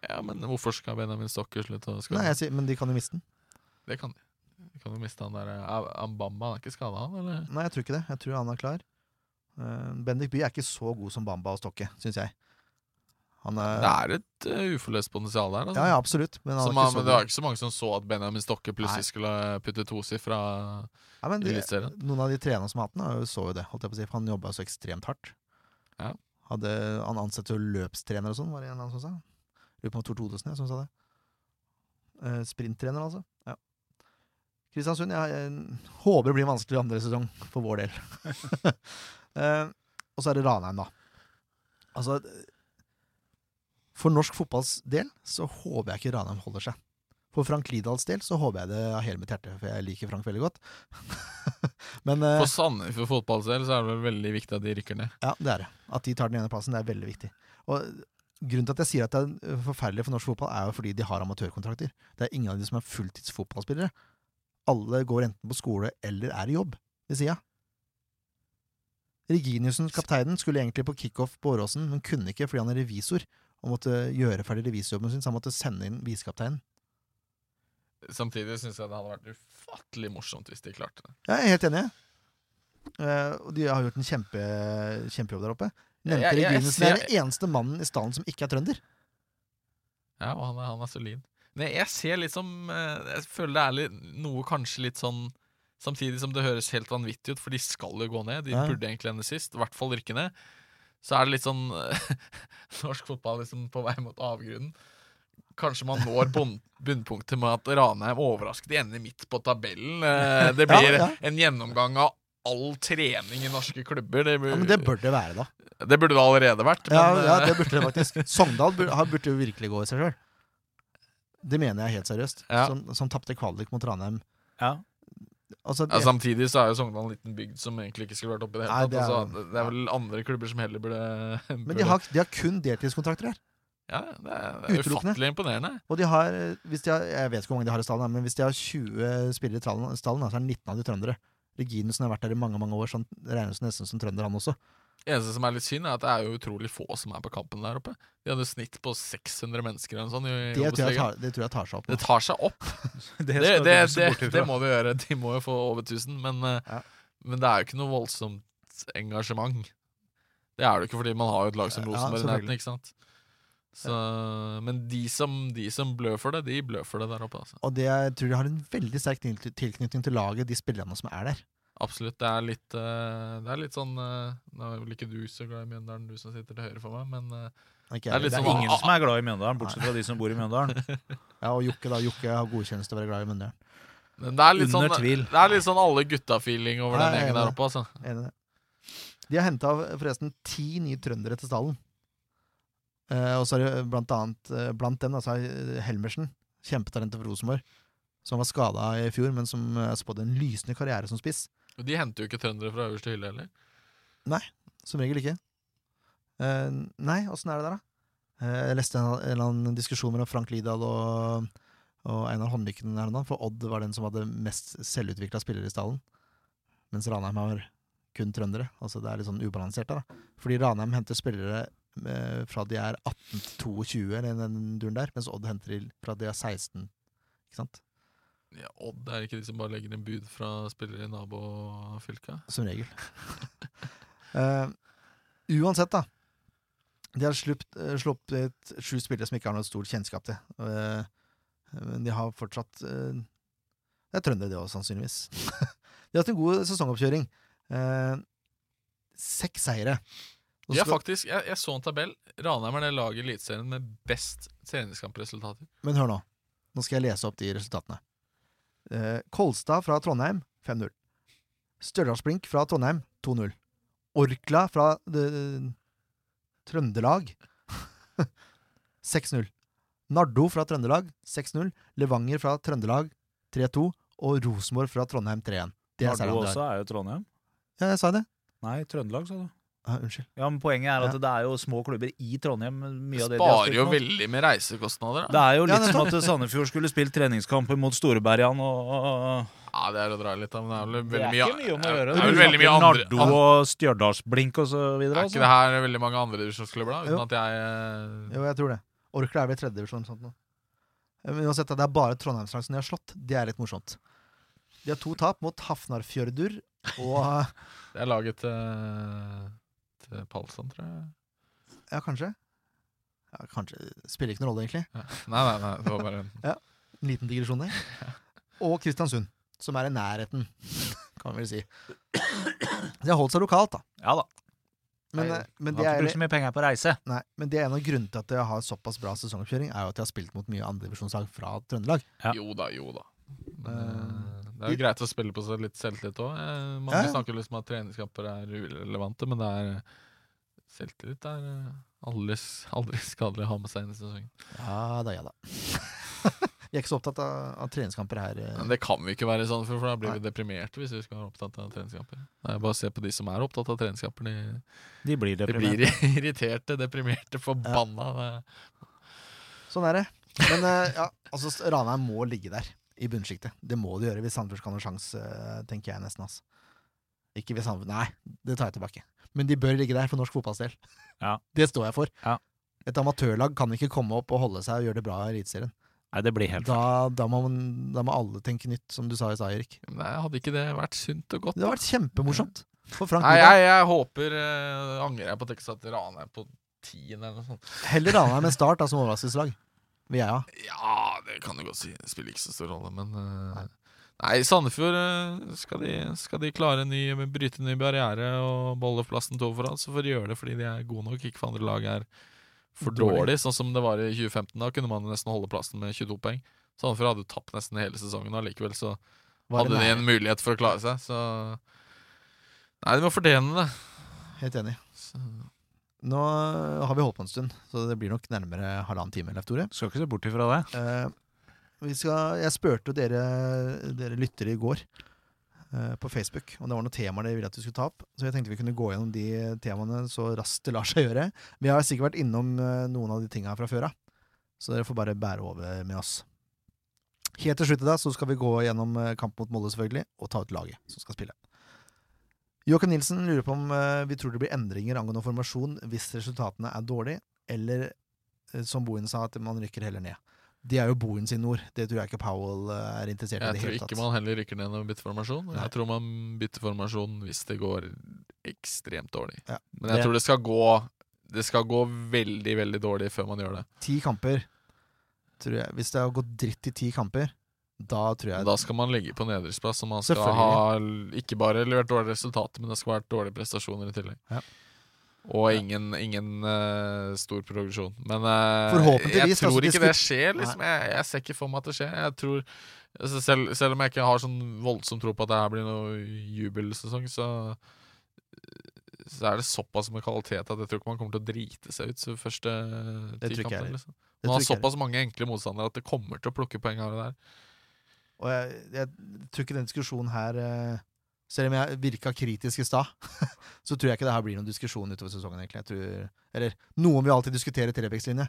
Ja, men hvorfor skal Benjamin Stokke slutte å skåre? Nei, jeg sier, men de kan jo miste den. Det kan de. Kan jo miste han der eh, Ambamba. Han er ikke skada, han? eller? Nei, jeg tror ikke det. Jeg tror han er klar. Uh, Bendik Bye er ikke så god som Bamba og Stokke, syns jeg. Han er, Det er et uh, uforløst potensial der. Altså. Ja, ja, absolutt. Men, han er man, men det var ikke så mange som så at Benjamin Stokke plutselig Nei. skulle putte tosifra ja, i Eliteserien. Noen av de trenerne som har hatt den, så jo det. Si, han jobba så ekstremt hardt. Ja. Hadde, han ansatte jo løpstrener og sånn, var det en eller annen som sa. Lurer på om det var Tor Todesen som sa det. Uh, Sprinttrener, altså. Kristiansund, jeg, jeg håper det blir vanskelig andre sesong for vår del. [LAUGHS] Eh, og så er det Ranheim, da. Altså For norsk fotballs del så håper jeg ikke Ranheim holder seg. For Frank Lidals del så håper jeg det av hele mitt hjerte, for jeg liker Frank veldig godt. [LAUGHS] Men eh, For Sandefjord fotballs del så er det vel veldig viktig at de rykker ned. ja, det er det. At de tar den ene plassen, det er veldig viktig. Og Grunnen til at jeg sier at det er forferdelig for norsk fotball, er jo fordi de har amatørkontrakter. Det er ingen av de som er fulltids fotballspillere. Alle går enten på skole eller er i jobb ved sida. Reginiussen, kapteinen, skulle egentlig på kickoff på Åråsen, men kunne ikke fordi han er revisor og måtte gjøre ferdig revisorjobben sin, så han måtte sende inn visekapteinen. Samtidig syns jeg det hadde vært ufattelig morsomt hvis de klarte det. Jeg er helt enig. Eh, og de har gjort en kjempe, kjempejobb der oppe. Nevnte Reginiussen er den eneste mannen i stallen som ikke er trønder. Ja, og han er, han er solid. Nei, jeg ser litt som eh, Jeg føler det er litt, noe kanskje litt sånn Samtidig som det høres helt vanvittig ut, for de skal jo gå ned. De Ja. burde egentlig ende sist, i hvert fall rykke ned. Så er det litt sånn [LAUGHS] Norsk fotball liksom på vei mot avgrunnen. Kanskje man når bunnpunktet med at Ranheim overrasket ender midt på tabellen. Eh, Det [LAUGHS] blir ja. en gjennomgang av all trening i norske klubber. Det, Ja, men det bør det være, da. det burde det allerede vært. Ja, men, ja, ja, det burde det faktisk. [LAUGHS] Sogndal burde, burde jo virkelig gå i seg sjøl. Det mener jeg helt seriøst. Ja. Som, som tapte kvalik mot Ranheim. Ja. Altså, Ja, samtidig så er jo Sogndal en liten bygd som egentlig ikke skulle vært oppe i det Nei, hele det tatt. er- altså, det er vel andre klubber som heller burde men de har, de har kun deltidskontrakter her. Ja, det er, det er ufattelig imponerende. Og de har, hvis de har Jeg vet ikke hvor mange de har i stallen, men hvis de har 20 spillere i stallen, stallen, så er 19 av de trøndere. Reginussen har vært der i mange mange år, så han regnes nesten som trønder, han også. Eneste som er litt synd, er at det er jo utrolig få som er på kampen der oppe. De hadde snitt på 600 mennesker eller noe sånt i Det tror, jeg tar, det tror jeg tar seg opp. Det tar seg opp. [LAUGHS] Det, Det, det, må vi gjøre. De må jo få over 1000. Men, eh, Ja. men det er jo ikke noe voldsomt engasjement. Det er det ikke, fordi man har jo et lag som Ja, Rosenborg i selvfølgelig. nærheten. ikke sant? Så, men de som, de som blør for det, de blør for det der oppe. altså. Og det, jeg tror de har en veldig sterk tilknytning til laget, de spillerne som er der. Absolutt. Det er litt, eh, det er litt sånn eh, Nå er vel ikke du så glad i Mjøndalen, du som sitter til høyre for meg, men eh, Det er Det er sånn- ingen som er glad i Mjøndalen, bortsett fra de som bor i Mjøndalen. [LAUGHS] Ja, og Jokke, da. Jokke har godkjennelse til å være glad i Mjøndalen. men det er litt sånn, det er litt sånn alle gutta-feeling over den gjengen der oppe. altså. De har henta forresten ti nye trøndere til stallen. Eh, og så er det blant annet Blant dem altså, er Helmersen, kjempetalentet for Rosenborg, som var skada i fjor, men som har spådd en lysende karriere som spiss. De henter jo ikke trøndere fra øverste hylle heller. Nei, Som regel ikke. Uh, nei, åssen er det der, da? Uh, jeg leste en, en eller annen diskusjon mellom Frank Lidahl og, og Einar Håndlykken for Odd var den som hadde mest selvutvikla spillere i stallen. Mens Ranheim har kun trøndere. Altså Det er litt sånn ubalansert der, da. Fordi Ranheim henter spillere uh, fra de er 18 til 22, eller den duren der, mens Odd henter de fra de er 16. Ikke sant? Ja, Odd er ikke de som bare legger inn bud fra spillere i nabofylka? Som regel. uh, [LAUGHS] uansett, da. De har sluppet, uh, sluppet sju spillere som ikke har noe stort kjennskap til. Uh, men de har fortsatt eh, Det er trøndere, det òg, sannsynligvis. [LAUGHS] de har hatt en god sesongoppkjøring. Eh, seks seire. Nå ja, faktisk, jeg, jeg så en tabell. Ranheim er det laget i Eliteserien med best treningskampresultater. Men hør nå. Nå skal jeg lese opp de resultatene. Eh, Kolstad fra Trondheim 5-0. Stjørdalsblink fra Trondheim 2-0. Orkla fra de, Trøndelag [LAUGHS] 6-0. Nardo fra Trøndelag 6-0. Levanger fra Trøndelag 3-2. Og Rosenborg fra Trondheim 3-1. Er Nardo også er jo Trondheim. Ja, jeg sa det. Nei, Trøndelag, sa du. Ah, unnskyld. Ja, men Poenget er at Ja. det er jo små klubber i Trondheim. Mye av det de Sparer spilt jo veldig med reisekostnader. Det er jo Ja, litt som at Sandefjord skulle spilt treningskamper mot Storebergan og, og Ja, det er å dra litt men det er vel Det veldig er mye ikke mye om å gjøre. Det er vel veldig mye andre Nardo og Stjørdalsblink og så videre. Er ikke Altså. det her veldig mange andredivisjonsklubber, da? Uten Jo. at jeg eh, Jo, jeg tror det. Orkla er vel i tredje divisjon. eller sånt. Eh, Men uansett, det er bare Trondheimslag som de har slått. Det er litt morsomt. De har to tap mot Hafnarfjørdur og [LAUGHS] Det er laget til, til Palsson, tror jeg. Ja, kanskje. Ja, kanskje. Spiller ikke noen rolle, egentlig. Ja. Nei, nei, nei, det var bare en [LAUGHS] ja, En liten digresjon der. [LAUGHS] Og Kristiansund, som er i nærheten, [LAUGHS] kan vi vel si. De har holdt seg lokalt, da. Ja da. Men, Nei, eh, men, De har ikke brukt så mye penger på reise. nei, men det er en av grunnene til at de har såpass bra sesongoppkjøring, er jo at de har spilt mot mye andredivisjonslag fra Trøndelag. Ja. Jo da, jo da. Men, Eh, eh, det er jo greit å spille på seg litt selvtillit òg. Mange Ja, snakker liksom at treningskamper er urelevante, men det er selvtillit er eh, aldri, aldri skadelig å ha med seg inn i sesongen. Ja da, ja da. [LAUGHS] Vi er ikke så opptatt av, av treningskamper her. eh. Men det kan vi ikke være sånn, for da blir vi deprimerte hvis vi skal være opptatt av treningskamper. Er bare se på de som er opptatt av treningskamper. De, De blir de blir [LAUGHS] irriterte, deprimerte, forbanna. Ja. Sånn er det. Men eh, ja, altså Ranheim må ligge der, i bunnsjiktet. Det må de gjøre hvis Sandefjord skal ha noen sjanse, eh, tenker jeg nesten. Altså. Ikke hvis Sandefjord Nei, det tar jeg tilbake. Men de bør ligge der for norsk fotballs del. Ja. [LAUGHS] Det står jeg for. Ja. Et amatørlag kan ikke komme opp og holde seg og gjøre det bra i Eliteserien. Nei, det blir helt Da, da, må man- da må alle tenke nytt, som du sa i stad, Erik. Nei, hadde ikke det vært sunt og godt? Det hadde vært kjempemorsomt for Frank Nei, jeg, jeg håper uh, Angrer jeg på at jeg ikke satte Ranheim på tien eller noe sånt. Heller Ranheim enn Start da, som overraskelseslag. Vil jeg ha. Ja, det kan du godt si. Det spiller ikke så stor rolle, men uh, Nei, Sandefjord eh, skal, de, skal de klare ny, bryte ny barriere og beholde plassen to foran, så får de gjøre det fordi de er gode nok, ikke for andre lag er for Dårlig. dårlig, sånn som det var i 2015. Da kunne man nesten holde plassen med 22 poeng. Sandefjord hadde tapt nesten hele sesongen, og likevel så hadde de en mulighet for å klare seg, så Nei, de må fortjene det. Helt enig. Så. Nå har vi holdt på en stund, så det blir nok nærmere halvannen time. Leif Tore. Skal ikke se bort ifra det. Eh, vi skal, jeg spurte dere, dere lyttere i går eh, på Facebook om det var noen temaer dere ville at vi skulle ta opp. Så jeg tenkte vi kunne gå gjennom de temaene så raskt det lar seg gjøre. Vi har sikkert vært innom eh, noen av de tinga fra før av, så dere får bare bære over med oss. Helt til slutt i dag så skal vi gå gjennom eh, kamp mot Molde, selvfølgelig, og ta ut laget som skal spille. Joakim Nilsen lurer på om eh, vi tror det blir endringer angående formasjon hvis resultatene er dårlige, eller eh, som Bohin sa, at man rykker heller ned. Det er jo Bohin sin ord. Det tror jeg ikke Powell eh, er interessert i. i Jeg det tror ikke tatt. man heller rykker ned og bytter formasjon. Nei. Jeg tror man bytter formasjon hvis det går ekstremt dårlig. Ja. Men jeg Det- tror det skal gå Det skal gå veldig, veldig dårlig før man gjør det. Ti kamper, tror jeg. Hvis det har gått dritt i ti kamper, da tror jeg Da skal man ligge på nedersplass, og man skal ha ikke bare levert dårlige resultater, men det skal være dårlige prestasjoner i tillegg. Ja. Og ingen, ingen uh, stor progresjon. Men uh, jeg tror altså, de ikke det skjer. Liksom. Jeg, jeg ser ikke for meg at det skjer. Jeg tror, altså, selv, selv om jeg ikke har sånn voldsom tro på at det her blir noe jubelsesong, så så er det såpass med kvalitet at jeg tror ikke man kommer til å drite seg ut så første Det ti tror kampene. Liksom. Man har såpass mange enkle motstandere at det kommer til å plukke poeng av det der. Og jeg, jeg tror ikke den diskusjonen her eh, Selv om jeg virka kritisk i stad, [LAUGHS] så tror jeg ikke det her blir noen diskusjon utover sesongen. egentlig. Tror, eller Noen vil alltid diskutere trebekslinje,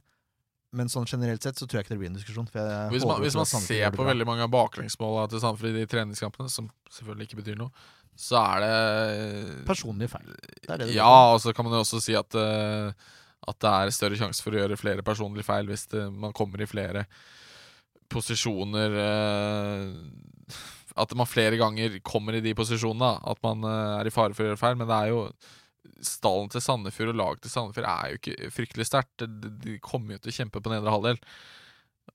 men sånn generelt sett så tror jeg ikke det blir en diskusjon. Hvis man, hvis man ser på veldig mange av baklengsmåla til Sandefjord i de treningskampene, som selvfølgelig ikke betyr noe, så er det Personlig feil. Det det det Ja, og så kan man jo også si at eh, At det er større sjanse for å gjøre flere personlige feil hvis man kommer i flere posisjoner eh, At man flere ganger kommer i de posisjonene. At man eh, er i fare for å gjøre feil. Men det er jo Stallen til Sandefjord og laget til Sandefjord er jo ikke fryktelig sterkt. De, de kommer jo til å kjempe på nedre halvdel.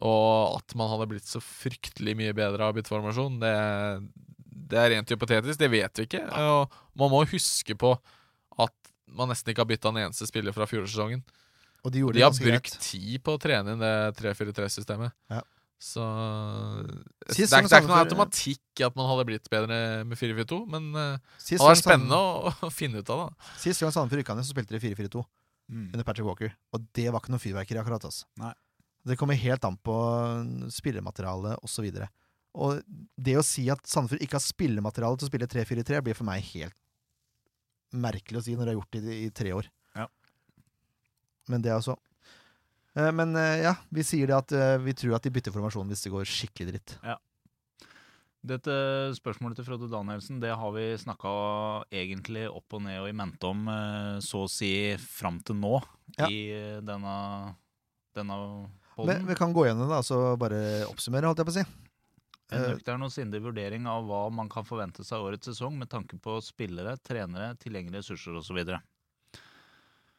Og at man hadde blitt så fryktelig mye bedre av bytteformasjon, det, det er rent hypotetisk. Det vet vi ikke. Og man må huske på at man nesten ikke har bytta en eneste spiller fra fjorårssesongen. Og de De har brukt greit. tid på å trene inn det 3-4-3-systemet. Ja. Så det, er, det er ikke noe automatikk i at man hadde blitt bedre med 4-4-2, men uh, Sist det var spennende å, å finne ut av det. Sist gang Sandefjord rykka ned, så spilte de 4-4-2 Mm. under Patrick Walker. Og det var ikke noe fyrverkeri, akkurat. Altså. Nei. Det kommer helt an på spillermaterialet osv. Og, og det å si at Sandefjord ikke har spillemateriale til å spille 3-4-3, blir for meg helt merkelig å si når de har gjort det i, i tre år. Ja. Men det er altså Eh, Men eh, ja, vi sier det at eh, vi tror at de bytter formasjon hvis det går skikkelig dritt. Dette spørsmålet til Frode Danielsen det har vi snakka egentlig opp og ned og i mente om eh, så å si fram til nå Ja. i eh, denne, denne Men vi kan gå gjennom det, og bare oppsummere, holdt jeg på å si. En er nøktern og sindig vurdering av hva man kan forvente seg årets sesong med tanke på spillere, trenere, tilgjengelige ressurser osv.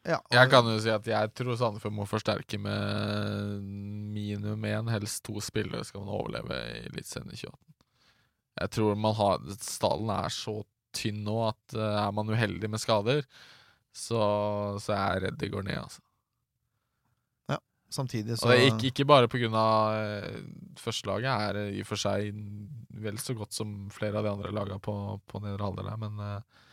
Ja, Jeg kan jo si at jeg tror Sandefjord må forsterke med minimum én, helst to spillere skal man overleve i Eliteserien i 2018. Jeg tror man har Stallen er så tynn nå at eh, er man uheldig med skader, så, så er jeg redd det går ned, altså. Samtidig så Og det er ikke, ikke bare pga. Uh, førstelaget er i og for seg vel så godt som flere av de andre lagene på, på nedre halvdel her, men eh,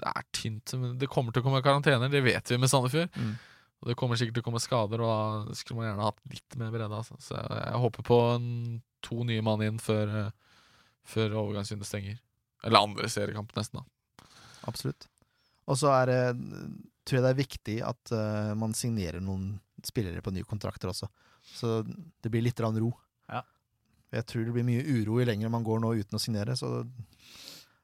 det er tynt. Men Det kommer til å komme karantener, det vet vi med Sandefjord. Mm. Og det kommer sikkert til å komme skader, og da skulle man gjerne hatt litt mer bredde. Altså. Så jeg, jeg håper på en, to nye mann inn før, eh, før overgangsvinduet stenger. Eller andre seriekamp, nesten. da Absolutt. Og så er det tror jeg det er viktig at uh, man signerer noen spillere på nye kontrakter også. Så det blir litt ro. Ja. Jeg tror det blir mye uro jo lenger man går nå uten å signere. Så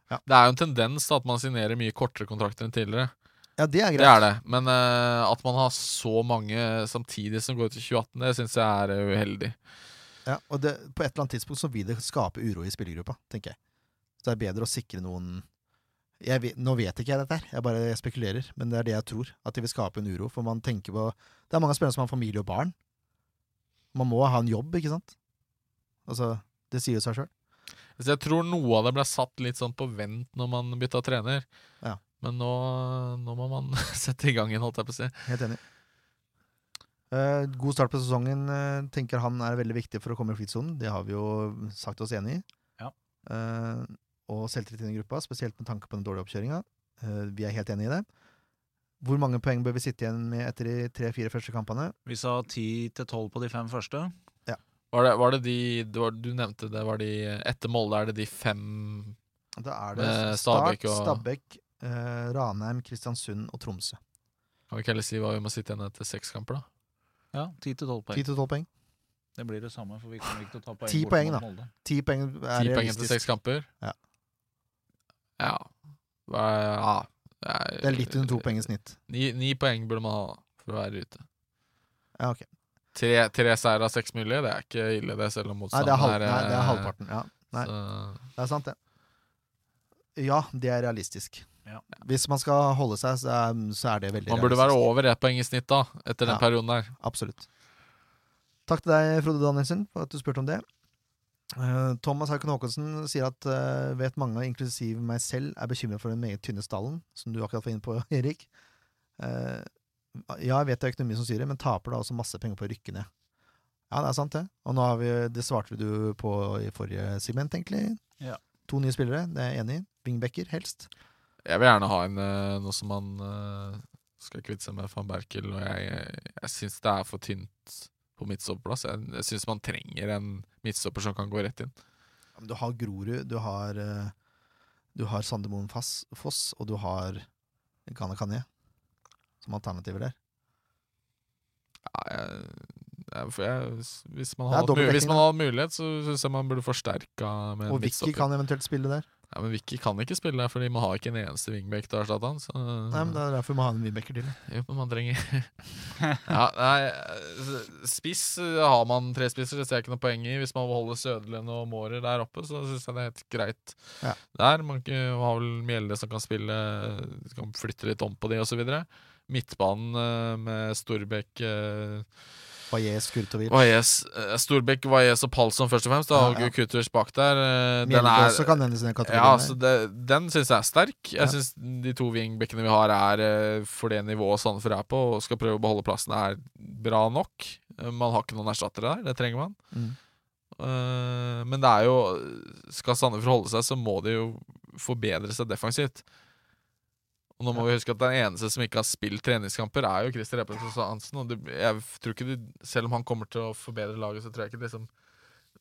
Det er jo en tendens til at man signerer mye kortere kontrakter enn tidligere. ja, det er greit. Det er det. Men uh, at man har så mange samtidig som går ut i 2018, det syns jeg er eh, uheldig. Ja, og det, på et eller annet tidspunkt så vil det skape uro i spillergruppa, tenker jeg. Så det er bedre å sikre noen jeg vet, Nå vet ikke jeg dette her, jeg bare spekulerer, men det er det jeg tror. At det vil skape en uro. For man tenker på Det er mange spillere som har familie og barn. Man må ha en jobb, ikke sant? Altså, det sier jo seg sjøl. Så jeg tror noe av det ble satt litt sånn på vent når man bytta trener. Ja. Men nå, nå må man [LAUGHS] sette i gang igjen, holdt jeg på å si. Helt enig. Uh, god start på sesongen uh, tenker han er veldig viktig for å komme i flytsonen. Det har vi jo sagt oss enig i. Ja. Uh, og selvtillit i den gruppa, spesielt med tanke på den dårlige oppkjøringa. Eh, vi er helt enig i det. Hvor mange poeng bør vi sitte igjen med etter de tre-fire første kampene? Vi sa 10 til 12 på de fem første. Var det, var det de det var, Du nevnte det var de Etter Molde er det de fem Da er det Stabæk, Start, Stabæk og- Stabæk, eh, Ranheim, Kristiansund og Tromsø. Kan vi ikke heller si hva vi må sitte igjen etter seks kamper, da? Ja, 10 til 12 poeng. 10-12 poeng. Det blir det samme, for vi kommer ikke til å ta poeng Ti bort poeng, mot da. Molde. Ti poeng er Ti poeng etter seks kamper? Ja. Ja. Hva ja. Det er litt under to poeng i snitt. Ni, ni poeng burde man ha for å være ute. Ja, ok. Tre, tre seier av seks mulige, det er ikke ille, det, selv om Nei, det er, halv, nei, det er halvparten. Ja, nei. så- det er sant, det. Ja, det er realistisk. Ja. Hvis man skal holde seg, så er, så er det veldig Man burde være over ett poeng i snitt da, etter den Ja. perioden der. Absolutt. Takk til deg, Frode Danielsen, for at du spurte om det. Eh, Thomas Hauken Håkonsen sier at eh, vet mange, inklusiv meg selv, er bekymret for den meget tynne stallen, som du akkurat var inne på, [LAUGHS] Erik. Eh, ja, jeg vet det er økonomi som styrer, men taper da også masse penger på å rykke ned. Ja, det er sant, det. Og nå har vi, det svarte du på i forrige segment, egentlig. Ja. To nye spillere, det er jeg enig i. Wingbacker, helst. Jeg vil gjerne ha en eh, noe som man eh, skal kvitte seg med van Berkel, og jeg, jeg, jeg syns det er for tynt på midtstopperplass. Jeg, jeg syns man trenger en midtstopper som kan gå rett inn. Ja, men Du har Grorud, du har, eh, du har Sandermoen Foss, og du har Ghana Kanye som alternativer der. Ja, jeg, jeg, hvis, man har, hvis man har mulighet, så syns jeg man burde forsterka med Og Vicky kan eventuelt spille der. Ja, men Vicky kan ikke spille der, fordi man har ikke en eneste wingback til å erstatte han. Så, Nei, men Det er derfor man har en wingbacker til. Jo, men man trenger [LAUGHS] Ja, nei Spiss har man tre spisser, det ser jeg ikke noe poeng i. Hvis man holder Sødelen og Mårer der oppe, så syns jeg det er helt greit Ja. der. Man kan- har vel Mjelde som kan spille, kan flytte litt om på de, osv. Midtbanen eh, med Storbekk eh, Baez, Kurtovic. Valles, eh, Storbekk, Valles og Palsson først og fremst. Da og ja. ja, Kutters bak der. eh, Den er kan nevnes i den ja, altså det, Den syns jeg er sterk. Jeg Ja. synes De to wingbackene vi har, er eh, for det nivået Sandefjord er på, og skal prøve å beholde plassen, er bra nok. Eh, Man har ikke noen erstattere der, det trenger man. Mm. Uh, men det er jo Skal Sandefjord holde seg, så må de jo forbedre seg defensivt. Og nå må vi huske at Den eneste som ikke har spilt treningskamper, er jo Christer Repelsen Hansen. Og det, jeg tror ikke det, Selv om han kommer til å forbedre laget, så tror jeg ikke liksom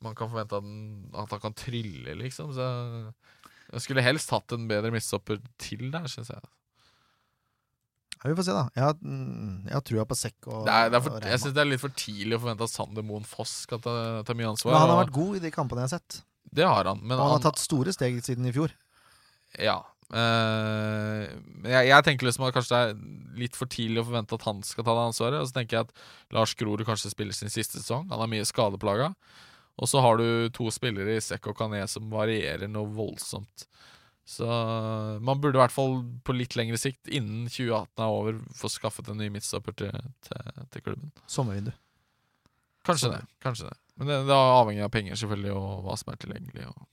man kan forvente at, han- at han kan trylle, liksom. Så jeg skulle helst hatt en bedre midtstopper til der, syns jeg. Ja, vi får se, da. Jeg har, mm, jeg har trua på Sekk og, Det er, det er og for, Reima. jeg syns det er litt for tidlig å forvente at Sander Moen Foss skal ta, ta mye ansvar. Men han har og vært god i de kampene jeg har sett. Det har han. Men Og han han, har tatt store steg siden i fjor. Ja. Eh, men jeg, jeg tenker liksom at kanskje det er litt for tidlig å forvente at han skal ta det ansvaret. Og så tenker jeg at Lars Grorud kanskje spiller sin siste sesong. Han er mye skadeplaga. Og så har du to spillere i Sekk og Kané som varierer noe voldsomt. Så man burde i hvert fall på litt lengre sikt, innen 2018 er over, få skaffet en ny midtstopper til, til, til klubben. Sommervindu. Kanskje Så- det. kanskje det Men det, det er avhengig av penger, selvfølgelig, og hva som er tilgjengelig. Og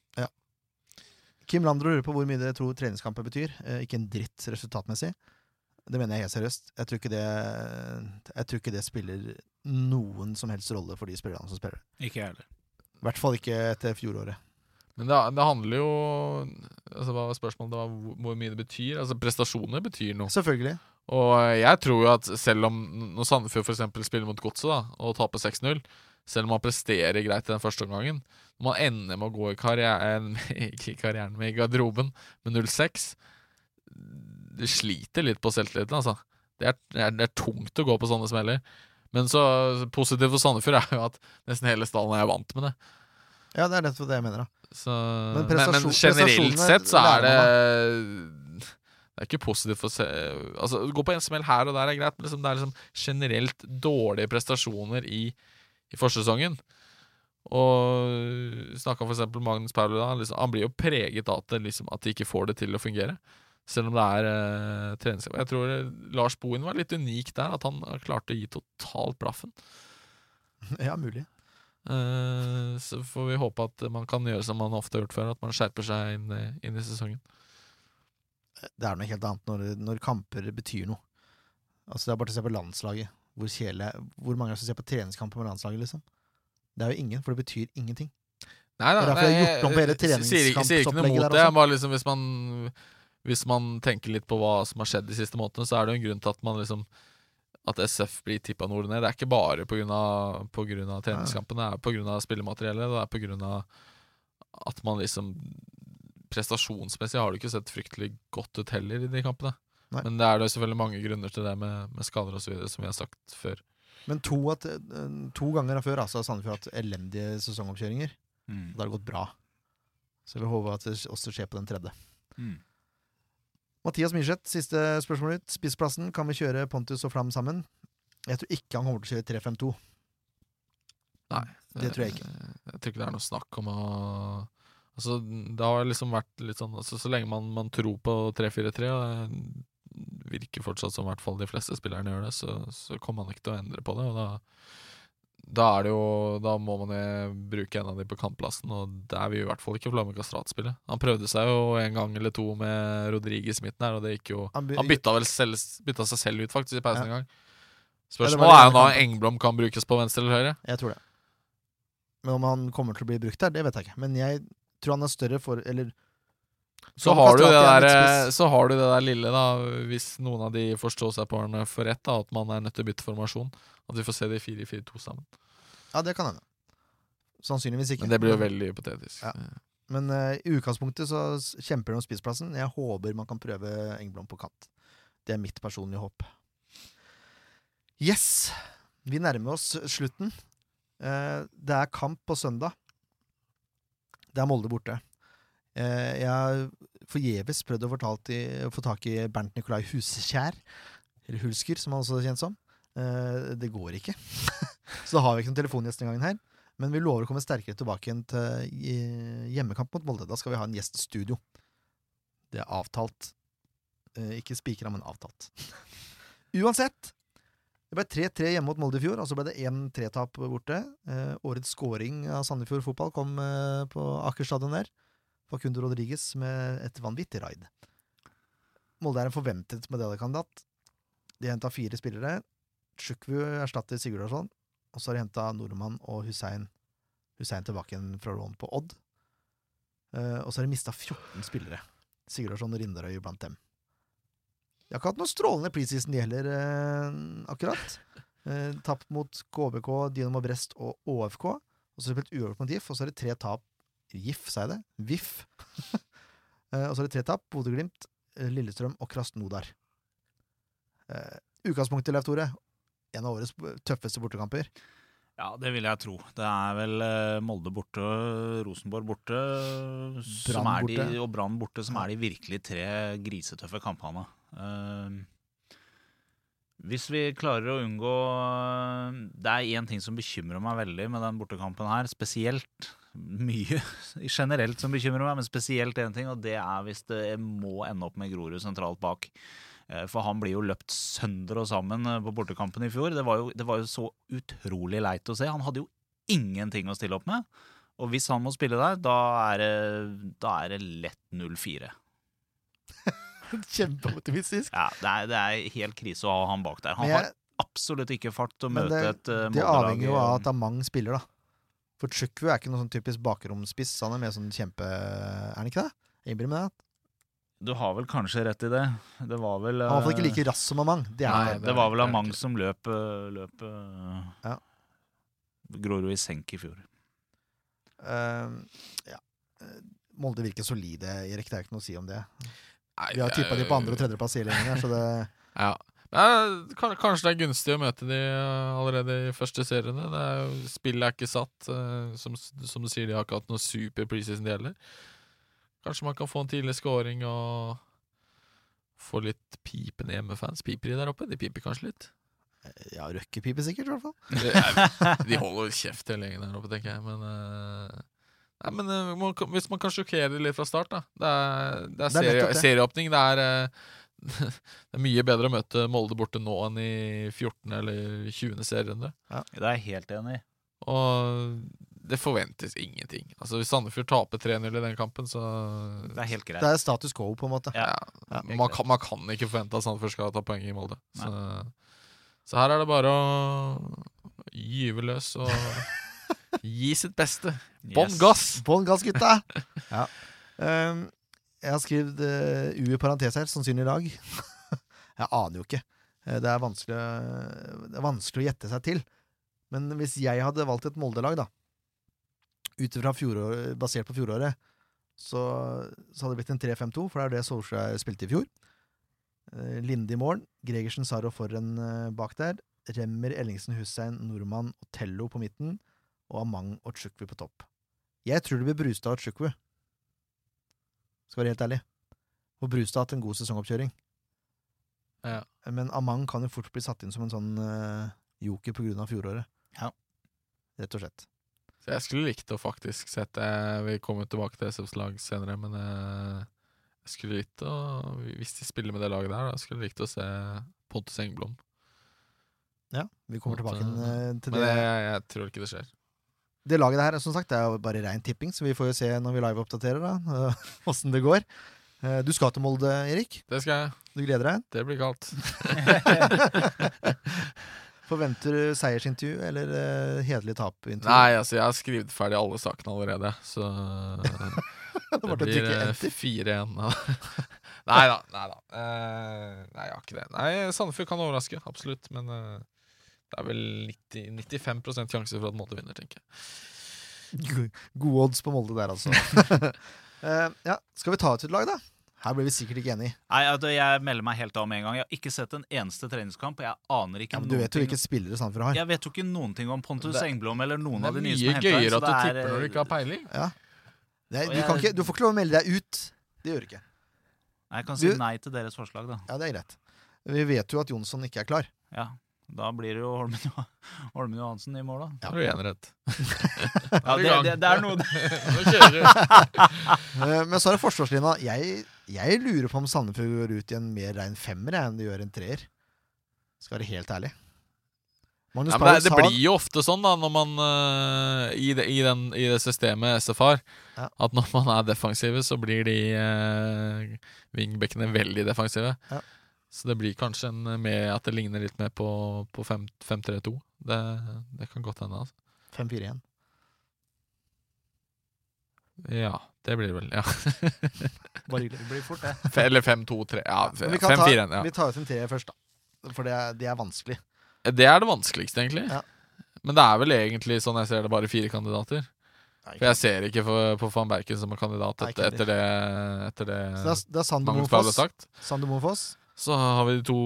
Kim Landro lurer på hvor mye dere tror treningskamper betyr. Eh, ikke en dritt resultatmessig. Det mener jeg helt seriøst. Jeg tror ikke det, jeg tror ikke det spiller noen som helst rolle for de spillerne som spiller. Ikke jeg heller. I hvert fall ikke etter fjoråret. Men det, det handler jo altså Hva var spørsmålet? Det var hvor, mye det betyr. Altså Prestasjoner betyr noe. Selvfølgelig. Og jeg tror jo at selv om når Sandefjord f.eks. spiller mot Godset og taper 6-0, selv om man presterer greit i den første omgangen man ender med å gå i karrieren [LAUGHS] Ikke i karrieren, men i garderoben med 0-6 Det sliter litt på selvtilliten, altså. Det er, det, er, det er tungt å gå på sånne smeller. Men så positivt for Sandefjord er jo at nesten hele stallen er vant med det. Ja, det er nettopp det jeg mener. da. Så, Men men, men, generelt sett så er det Det er ikke positivt for se, Altså Gå på en smell her og der er greit, men liksom, det er liksom generelt dårlige prestasjoner i, i forsesongen. Og snakka f.eks. Magnus Pauli da. Liksom, han blir jo preget av at, liksom, at de ikke får det til å fungere. Selv om det er eh, treningskamp. Jeg tror eh, Lars Bohin var litt unik der, at han klarte å gi totalt blaffen. [LAUGHS] Ja, mulig. Eh, så får vi håpe at man kan gjøre som man ofte har gjort før, at man skjerper seg inn, i- inn i sesongen. Det er noe helt annet når, når kamper betyr noe. Altså Det er bare til å se på landslaget. Hvor, kjedelig, hvor mange som ser på treningskamper med landslaget? liksom? Det er jo ingen, for det betyr ingenting. Nei, Det er derfor jeg har gjort om på hele sier ikke- Sier ikke noe mot det. Bare liksom hvis man Hvis man tenker litt på hva som har skjedd de siste månedene, så er det jo en grunn til at man liksom At SF blir tippa nord ned. Det er ikke bare pga. treningskampene, det er pga. spillemateriellet. Det er pga. at man liksom Prestasjonsmessig har det ikke sett fryktelig godt ut heller i de kampene. Nei. Men det er det selvfølgelig mange grunner til det med, med skader osv., som vi har sagt før. Men to, at, eh, to ganger før altså, har Sandefjord hatt elendige sesongoppkjøringer. Mm. Og har det gått bra. Så vi håper at det også skjer på den tredje. Mm. Mathias Myrseth, siste spørsmål ut. Spissplassen. Kan vi kjøre Pontus og Flam sammen? Jeg tror ikke han kommer til å kjøre 3-5-2. Nei. Det tror jeg ikke. Jeg tror ikke det er noe snakk om å Altså, det har liksom vært litt sånn altså, Så lenge man, man tror på 3-4-3, og det virker fortsatt som i hvert fall de fleste spillerne gjør det, så, så kommer man ikke til å endre på det. Og da, da er det jo Da må man bruke en av de på kampplassen, og der vil i hvert fall ikke Flamme Castrat spille. Han prøvde seg jo en gang eller to med Rodriguez i midten her, og det gikk jo Han by- Han bytta vel selv, bytta seg selv ut, faktisk, i pausen Ja. en gang. Spørsmålet er jo da. Engblom kan brukes på venstre eller høyre. Jeg tror det. Men om han kommer til å bli brukt der, det vet jeg ikke. Men jeg tror han er større for Eller Så har, du det er der, så har du det der lille, da, hvis noen av de forstår seg på den for rett, da, at man er nødt til å bytte formasjon. At vi får se de 4-4-2 sammen. Ja, det kan hende. Sannsynligvis ikke. Men det blir jo veldig hypotetisk. Ja. Men uh, i utgangspunktet så kjemper de om spissplassen. Jeg håper man kan prøve Engblom på kant. Det er mitt personlige håp. Yes! Vi nærmer oss slutten. Uh, det er kamp på søndag. Det er Molde borte. Eh, jeg har forgjeves prøvd å få, tak i Bernt Nikolai Huskjær. Eller Hulsker, som han også er kjent som. Eh, det går ikke. [LAUGHS] Så da har vi ikke noen telefongjest denne gangen her. Men vi lover å komme sterkere tilbake igjen til hjemmekamp mot Molde. Da skal vi ha en gjest i studio. Det er avtalt. Eh, ikke spikra, men avtalt. [LAUGHS] Uansett. Det ble 3-3 hjemme mot Molde i fjor, og så ble det 1-3-tap borte. Eh, årets scoring av Sandefjord fotball kom eh, på Aker stadion der. Facundo Rodriguez med et vanvittig raid. Molde er en forventet medaljekandidat. De henta fire spillere. Sjukwu erstatter Sigurdarsson. Og så har de henta Nordmann og Hussein Hussein tilbake igjen fra lån på Odd. Uh, og så har de mista 14 spillere. Sigurdarsson og Rindarøy blant dem. De har ikke hatt noe strålende preseason, de heller, uh, akkurat. Uh, tapt mot KBK, Dynamo Brest og ÅFK. Og så har de spilt uavgjort mot GIF, og så er det tre tap GIF, sa jeg det? VIF. [LAUGHS] eh, og så er det tre tap. Bodø-Glimt, eh, Lillestrøm og Krasnodar. Uh, utgangspunktet, Leif Tore. En av årets tøffeste bortekamper. Ja, det vil jeg tro. Det er vel Molde borte, Rosenborg borte, de, og Brann borte, som er de virkelig tre grisetøffe kampene. Uh, hvis vi klarer å unngå Det er én ting som bekymrer meg veldig med den bortekampen her, spesielt mye [LAUGHS] generelt som bekymrer meg, men spesielt én ting, og det er hvis det må ende opp med Grorud sentralt bak. Eh, For han blir jo løpt sønder og sammen eh, på bortekampen i fjor. Det var, jo, det var jo så utrolig leit å se. Han hadde jo ingenting å stille opp med. Og hvis han må spille der, da er det, da er det lett 0-4. [LAUGHS] Kjempeoptimistisk. Ja, det er, det er helt krise å ha han bak der. Han jeg- har absolutt ikke fart til å møte det- et uh, Det avhenger jo av at det spiller, er da. For Chukwu er ikke noe sånn typisk bakromspiss. Han er mer sånn kjempe... Er han ikke det? Jeg med det. Du har vel kanskje rett i det. Det var vel Han var ikke eh, like rask som Amang. Det er Nei. Det, var vel Amang som løp, eh, løp eh, Ja. Grorud i senk i fjor. Uh, ja. Molde virker solide, Erik. Det er ikke noe å si om det. Nei, Vi har tippa de på andre- og tredjeplass hele gjengen her, så det Ja. Ja, kanskje det er gunstig å møte de eh, allerede i første seriene. Det er jo, spillet er ikke satt. eh, Som, som du sier, de har ikke hatt noe super preseason, de heller. Kanskje man kan få en tidlig scoring og få litt pipende hjemmefans. Piper de der oppe? De piper kanskje litt? Ja, røkkepipe sikkert, i hvert fall. De- [LAUGHS] De holder kjeft hele gjengen der oppe, tenker jeg. Men, uh nei, men uh, man, hvis man kan sjokkere litt fra start, da. Det er, det er, Det er serie, det. serieåpning. Det er, eh, [LAUGHS] det er mye bedre å møte Molde borte nå enn i 14. eller 20. serierunde. Det er jeg helt enig i. Og det forventes ingenting. Altså Hvis Sandefjord taper 3-0 i den kampen, så Det er helt greit. Det er status quo, på en måte. Ja. ja, man, kan, man kan ikke forvente at Sandefjord skal ta poeng i Molde. Så, så her er det bare å gyve løs og [LAUGHS] gi sitt beste. Bånn Yes. gass! Bånn gass, gutta! [LAUGHS] ja. Um, jeg har skrevet uh, U i parentes her, sannsynlig i dag. [LAUGHS] jeg aner jo ikke. Eh, Det er, vanskelig, det er vanskelig å gjette seg til. Men hvis jeg hadde valgt et Molde-lag, da, ut ifra basert på fjoråret, så, så hadde det blitt en 3-5-2, for det er det Solskjær spilte i fjor. Eh, Linde i morgen, Gregersen, Saro foran eh, bak der. Remmer, Ellingsen, Hussein, Nordmann og Tello på midten, og Amang og Chukwu på topp. Jeg tror det blir Brustad og Chukwu. Skal være helt ærlig. Og Brustad har hatt en god sesongoppkjøring. Ja. Men Amang kan jo fort bli satt inn som en sånn uh, joker på grunn av fjoråret. Ja. Rett og slett. Så jeg skulle likt å faktisk sette Vi kommer tilbake til SFs lag senere, men eh, jeg skulle likt å Hvis de spiller med det laget der, da skulle jeg likt å se Pontus Engblom. Ja, vi kommer tilbake til det. Men det. jeg, jeg tror ikke det skjer. Det laget der, som sagt, det er jo bare rein tipping, så vi får jo se når vi live-oppdaterer da, [LAUGHS] åssen det går. Eh, Du skal til Molde, Erik. Det skal jeg. Du gleder deg? Det blir kaldt. [LAUGHS] Forventer du seiersintervju eller uh, hederlig tapintervju? Nei, altså, jeg har skrevet ferdig alle sakene allerede, så [LAUGHS] det det å blir fire igjen, 4-1. nei da. Nei da. Uh, nei, jeg har ikke det. Nei, Sandefjord kan overraske, absolutt, men eh, det er vel 90, 95 sjanse for at Molde vinner, tenker jeg. Gode odds på Molde der, altså. uh, [LAUGHS] ja, Skal vi ta ut et lag, da? Her blir vi sikkert ikke enige. Nei, altså, Jeg melder meg helt av med en gang. Jeg har ikke sett en eneste treningskamp. Jeg aner ikke Ja, men du vet jo hvilke spillere Sandefjord har. Jeg vet jo ikke noen ting om Pontus Det- Engblom eller noen av er de nye som er mye gøyere at du det er, tipper når du ikke har peiling. Ja. Og du, kan ikke, du får ikke lov å melde deg ut. Det gjør du ikke. Jeg kan si Du- nei til deres forslag, da. Ja, det er greit. Vi vet jo at Jonsson ikke er klar. Ja, Da blir det jo Holmen, [LAUGHS] Holmen Johansen i mål, da. Da har du enerett. [LAUGHS] Ja, det, det, det er noe [LAUGHS] Nå kjører du. Eh, Men så er det forsvarslinja. Jeg, jeg lurer på om Sandefjord går ut i en mer rein femmer enn de gjør en treer. Skal være helt ærlig. Ja, men det, det blir jo ofte sånn da når man uh, i, det, i, den, I det systemet SF har, Ja. at når man er defensive, så blir de uh, wingbackene veldig defensive. Ja. Så det blir kanskje en med at det ligner litt mer på, på 5 5-3-2. Det, det kan godt hende. Altså. 5-4-1. Ja, det blir det vel. Ja. [LAUGHS] Bare hyggelig. Det blir fort, det. Eller 5-2-3. Ja, Men vi kan ta, 5-4-1. Ja. vi tar ut en treer først, da. For det er, det er vanskelig. Det er det vanskeligste, egentlig. Ja. Men det er vel egentlig, sånn jeg ser det, bare fire kandidater. For jeg ser ikke for, på van Berken som en kandidat etter, etter det, etter det Så det er, det er Sander Mofoss. Så har vi de to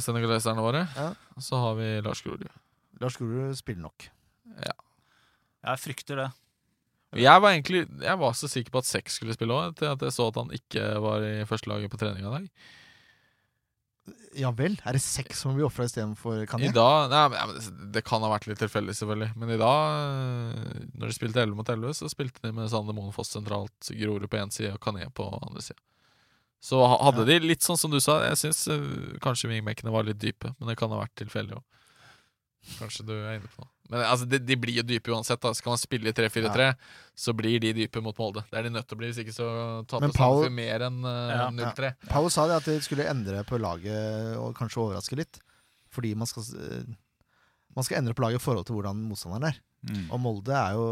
senegaleserne våre. Ja. Og så har vi Lars Grorud. Lars Grorud spiller nok. Ja. Jeg frykter det. Jeg var egentlig Jeg var så sikker på at Sex skulle spille òg, til at jeg så at han ikke var i førstelaget på trening i dag. Ja vel? Er det seks som blir ofra istedenfor I Kanye? dag nei, det- Det kan ha vært litt tilfeldig, selvfølgelig. Men i dag, når de spilte 11 mot 11, så spilte de med Sander Moen Foss sentralt, Grorud på én side og Kané på andre sida. Så ha- hadde de litt sånn som du sa, jeg syns kanskje wingbackene var litt dype, men det kan ha vært tilfeldig òg. Kanskje du er inne på noe. Men altså, de, de blir jo dype uansett. da Skal man spille i 3-4-3, så blir de dype mot Molde. Det er de nødt til å bli, hvis ikke så taper Men Paul- Sandefjord mer enn uh, Ja. 0-3. Powell sa det at de skulle endre på laget og kanskje overraske litt. Fordi man skal, uh, man skal endre på laget i forhold til hvordan motstanderen er. Mm. Og Molde er jo,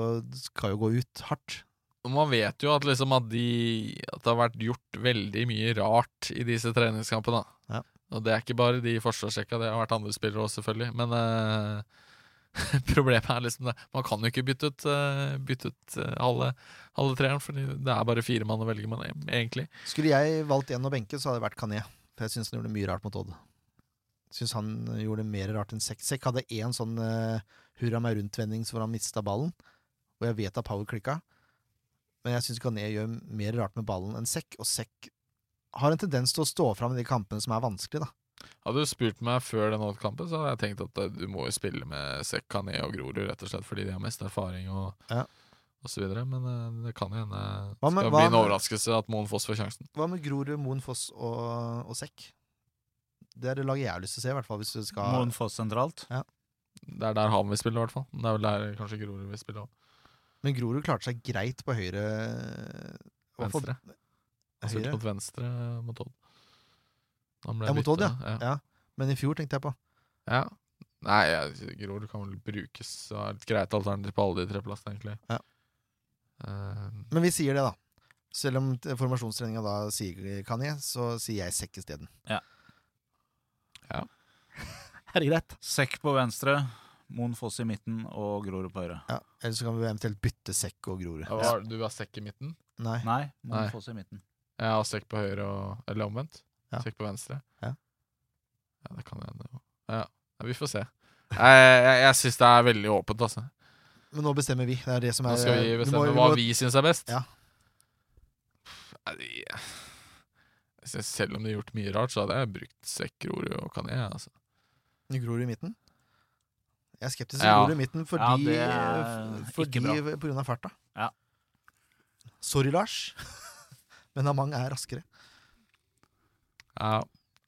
skal jo gå ut hardt. Man vet jo at, liksom at, de, at det har vært gjort veldig mye rart i disse treningskampene. Ja. Og det er ikke bare de i forsvarssjekka, det har vært andre spillere også, selvfølgelig. Men uh, [LAUGHS] problemet er liksom det. Man kan jo ikke bytte ut, uh, bytte ut uh, halve, halve treeren, for det er bare fire mann å velge med, egentlig. Skulle jeg valgt en å benke, så hadde det vært Kané. For jeg syns han gjorde mye rart mot Odd. Syns han gjorde mer rart enn Sekk. Hadde én sånn hurra meg rundt-vending hvor han mista ballen. Og jeg vet at Power klikka. Men jeg syns Kané gjør mer rart med ballen enn Sekk. Og Sekk har en tendens til å stå fram i de kampene som er vanskelig, da. Hadde du spurt meg før den kampen, så hadde jeg tenkt at eh, du må jo spille med Sekk, Kané og Grorud, rett og slett fordi de har mest erfaring og, Ja. og så videre. Men eh, det kan jo hende med- skal bli en overraskelse at Moen Foss får sjansen. Hva med Grorud, Moen Foss og, og Sekk? Det er det laget jeg har lyst til å se, i hvert fall hvis du skal Moen Foss sentralt. Det er der han vil spille, i hvert fall. Det er vel der kanskje Grorud vil spille òg. Men Grorud klarte seg greit på høyre fall Venstre. Han spilte mot venstre mot Odd. Ja, mot Odd, ja. ja. ja. Men i fjor tenkte jeg på. ja. Nei, jeg, Grorud kan vel brukes som et greit alternativ på alle de tre plassene, egentlig. Ja. Uh, Men vi sier det, da. Selv om formasjonstreninga da sier Kanye, så sier jeg sekk isteden. Ja. Ja. [LAUGHS] Er det greit? Sekk på venstre, Moen Foss i midten og Grorud på høyre. Ja. Eller så kan vi eventuelt bytte sekk og Grorud. ja, du har sekk i midten? Nei. Nei, Moen Nei. Foss i midten. Jeg har sekk på høyre og Eller omvendt. Ja. Sekk på venstre. Ja. Ja, det kan hende. Ja. ja, vi får se. Jeg, jeg, jeg syns det er veldig åpent, altså. Men nå bestemmer vi. Det er det som er Nå skal vi vi må- bestemme vi hva må- vi syns er best. Ja. Selv om de har gjort mye rart, så hadde jeg brukt sekk, Grorud og Kané. Altså. Grorud i midten. Jeg er skeptisk til Ja. Grorud i midten fordi, det er fordi ikke bra. på grunn av farta. Ja. Sorry, Lars, [LAUGHS] men Amang er raskere. Ja.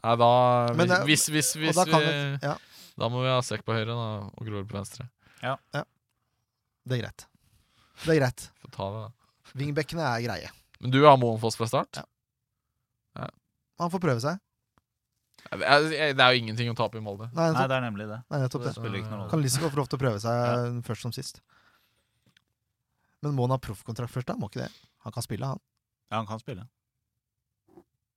ja da Men det- Hvis, hvis, hvis, da kan vi, det- ja. Da må vi ha sekk på høyre da, og Grorud på venstre. Det er greit. Det er greit. Få ta det, da. Vingbekkene er greie. Men du har Moenfoss fra start? Ja. Han får prøve seg. Ja, Det er, jo ingenting å tape i Molde. Nei, Nei, det er nemlig det. Nei, nettopp Det det. Kan Lise få lov til å prøve seg først som sist. Men må han ha proffkontrakt først, da? Må ikke det? Han kan spille, han. Ja, han kan spille.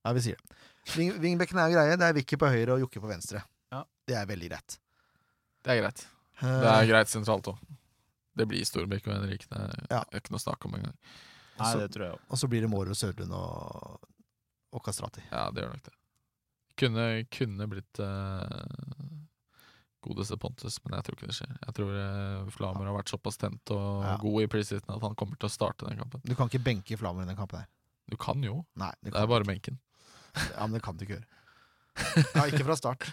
Ja, vi sier det. Wingbackene er jo greie. Det er Vicky på høyre og Jokke på venstre. Ja. Det er veldig greit. Det er greit. Eh, Det er greit sentralt òg. Det blir Storbekk og Henrik. Det er Ja. ikke noe snakk om engang. Nei, det tror jeg også. Og så blir det Måre og Sørlund og, og Kastrati. Ja, det gjør nok det. Kunne, kunne blitt uh, godeste Pontus, men jeg tror ikke det skjer. Jeg tror uh, Flamer har vært såpass tent og Ja. god i preseason at han kommer til å starte den kampen. Du kan ikke benke Flammer i den kampen her. Du kan jo. Nei, det Det er bare ikke. benken. Ja, men det kan du ikke gjøre. [LAUGHS] Ja, ikke fra start.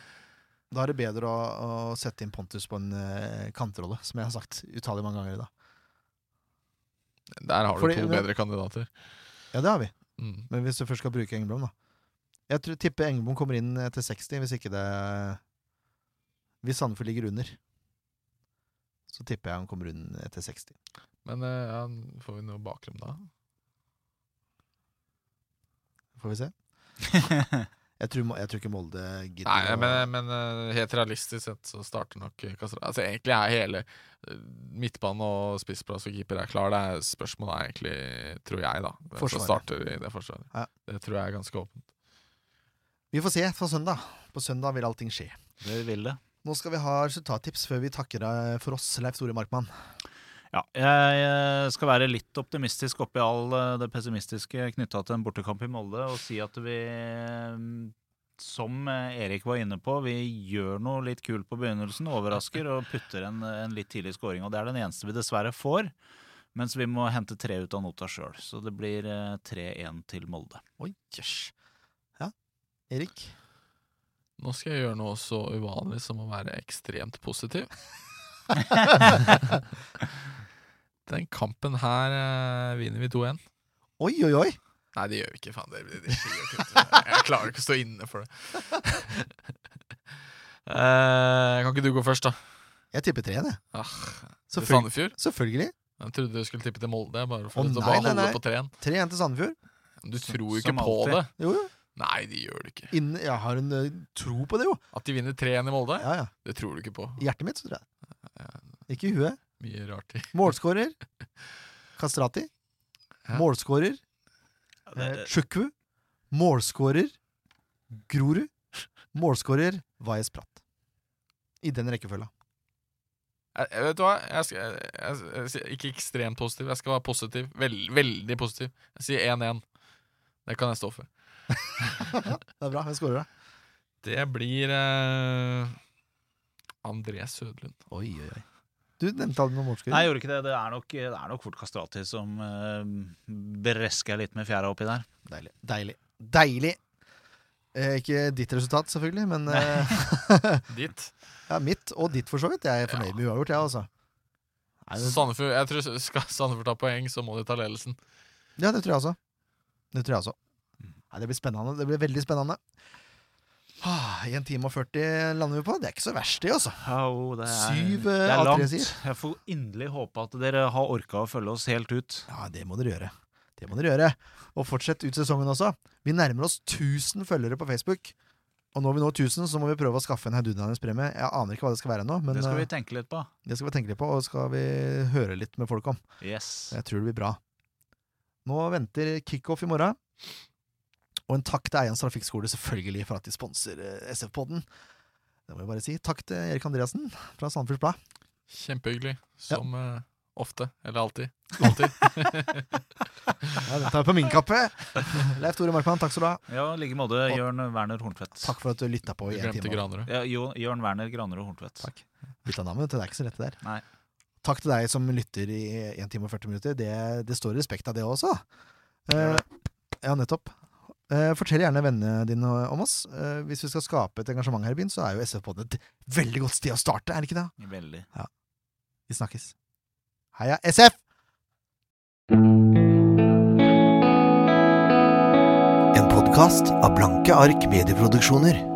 Da er det bedre å, å sette inn Pontus på en uh, kantrolle, som jeg har sagt utallige mange ganger i dag. Der har du Fordi- to bedre kandidater. Ja, det har vi. Mm. Men hvis du først skal bruke Engblom, da. Jeg tror, tipper Engebom kommer inn etter 60, hvis ikke det Hvis Sandefjord ligger under. Så tipper jeg han kommer inn etter 60. Men eh, ja, får vi noe bakrom da? Får vi se. [LAUGHS] Jeg tror, jeg tror ikke Molde gidder Nei, men, men eh, helt realistisk sett så starter nok Kastrati Altså Egentlig er hele eh, midtbane og spissplass og keeper er klar. Det er spørsmålet er egentlig, tror jeg, da. Hvem som starter i det forsvaret. Ja. Det tror jeg er ganske åpent. Vi får se på søndag. På søndag vil allting skje. Det vil det. Nå skal vi ha resultattips før vi takker deg for oss, Leif Tore Markmann. Ja, jeg eh, skal være litt optimistisk oppi all eh, det pessimistiske knytta til en bortekamp i Molde, og si at vi, eh, som eh, Erik var inne på, vi gjør noe litt kult på begynnelsen, overrasker og putter en, en litt tidlig scoring. Og det er den eneste vi dessverre får, mens vi må hente tre ut av nota sjøl. Så det blir eh, 3-1 til Molde. Oi, jøss. Erik? Nå skal jeg gjøre noe så uvanlig som å være ekstremt positiv. [LAUGHS] Den kampen her eh, vinner vi 2-1. Oi, oi, oi! Nei, det gjør vi ikke. Faen, det, det, det skjer jo ikke. Jeg klarer ikke å stå inne for det. [LAUGHS] Eh, kan ikke du gå først, da? Jeg tipper tre, jeg. Ah, til Selvfølgelig. Sandefjord? Selvfølgelig. Jeg trodde du skulle tippe til Molde. Bare Å, for å nei, bare nei, holde nei. på treen. 3-1 til Sandefjord. Du tror jo ikke Som på alltid. det. Jo, jo. Nei, de gjør det ikke. Innen, jeg har en eh, tro på det, jo. At de vinner 3-1 i Molde, Ja, ja. det tror du ikke på. I hjertet mitt, så tror jeg. Ikke i huet. Mye rart i. Målskårer [LAUGHS] Kastrati. Ja. Målskårer eh, Chukwu. Målskårer Grorud. Målskårer Vajez Pratt. I den rekkefølga. Jeg, jeg vet du hva? Jeg skal, jeg, jeg, jeg, sier ikke ekstremt positiv. Jeg skal være positiv. Vel, veldig positiv. Jeg sier 1-1. Det kan jeg stå for. Det er bra. Hvem skårer, da? Det blir eh, André Sødlund. Oi, oi, oi. Du nevnte aldri noen målskårer. Nei, jeg gjorde ikke det. Det er nok, det er nok fort Kastrati som uh, bresker litt med fjæra oppi der. Deilig. Deilig. Deilig! Eh, ikke ditt resultat, selvfølgelig, men eh, [LAUGHS] Ditt. ja, mitt og ditt, for så vidt. Jeg er fornøyd med uavgjort, jeg, altså. Nei, det, Sandefjord, jeg tror Skal Sandefjord ta poeng, så må de ta ledelsen. ja, det tror jeg også. Det tror jeg også. Nei, det blir spennende. Det blir veldig spennende. Ah, 1 time og 40 lander vi på. Det er ikke så verst, det, altså. Jo, det er, Syv, det eh, er langt. sier. Jeg får inderlig håpe at dere har orka å følge oss helt ut. Ja, det må dere gjøre. Det må dere gjøre. Og fortsett ut sesongen også. Vi nærmer oss 1000 følgere på Facebook. Og når vi når 1000, så må vi prøve å skaffe en heidundrende premie. Jeg aner ikke hva det skal være men det skal eh, vi tenke litt på. det skal vi tenke litt på, og skal vi høre litt med folk om. Yes. Jeg tror det blir bra. Nå venter kickoff i morgen. Og en takk til Eians Trafikkskole selvfølgelig for at de sponser eh, SF-podden. Det må jeg bare si. Takk til Erik Andreassen fra Sandefjords Blad. Kjempehyggelig. Som eh, Ofte. Eller alltid. Alltid. [LAUGHS] Ja, det tar jeg på min kappe. Leif Tore Markmann, takk skal du ha. Ja, i like måte Jørn Werner Horntvedt. Takk for at du lytta på Du i en glemte time. Granerud. Ja, jo, Jørn Werner Granerud Horntvedt. Takk. Bytta navn. Det er ikke så lett, det der. Nei. Takk til deg som lytter i 1 time og 40 minutter. Det, det står respekt av det også. Uh, ja, nettopp. Eh, fortell gjerne vennene dine om oss. Eh, hvis vi skal skape et engasjement her i byen, så er jo SF-podden et veldig godt sted å starte, er det ikke det? Veldig. Vi snakkes. Heia SF! En podkast av Blanke ark medieproduksjoner.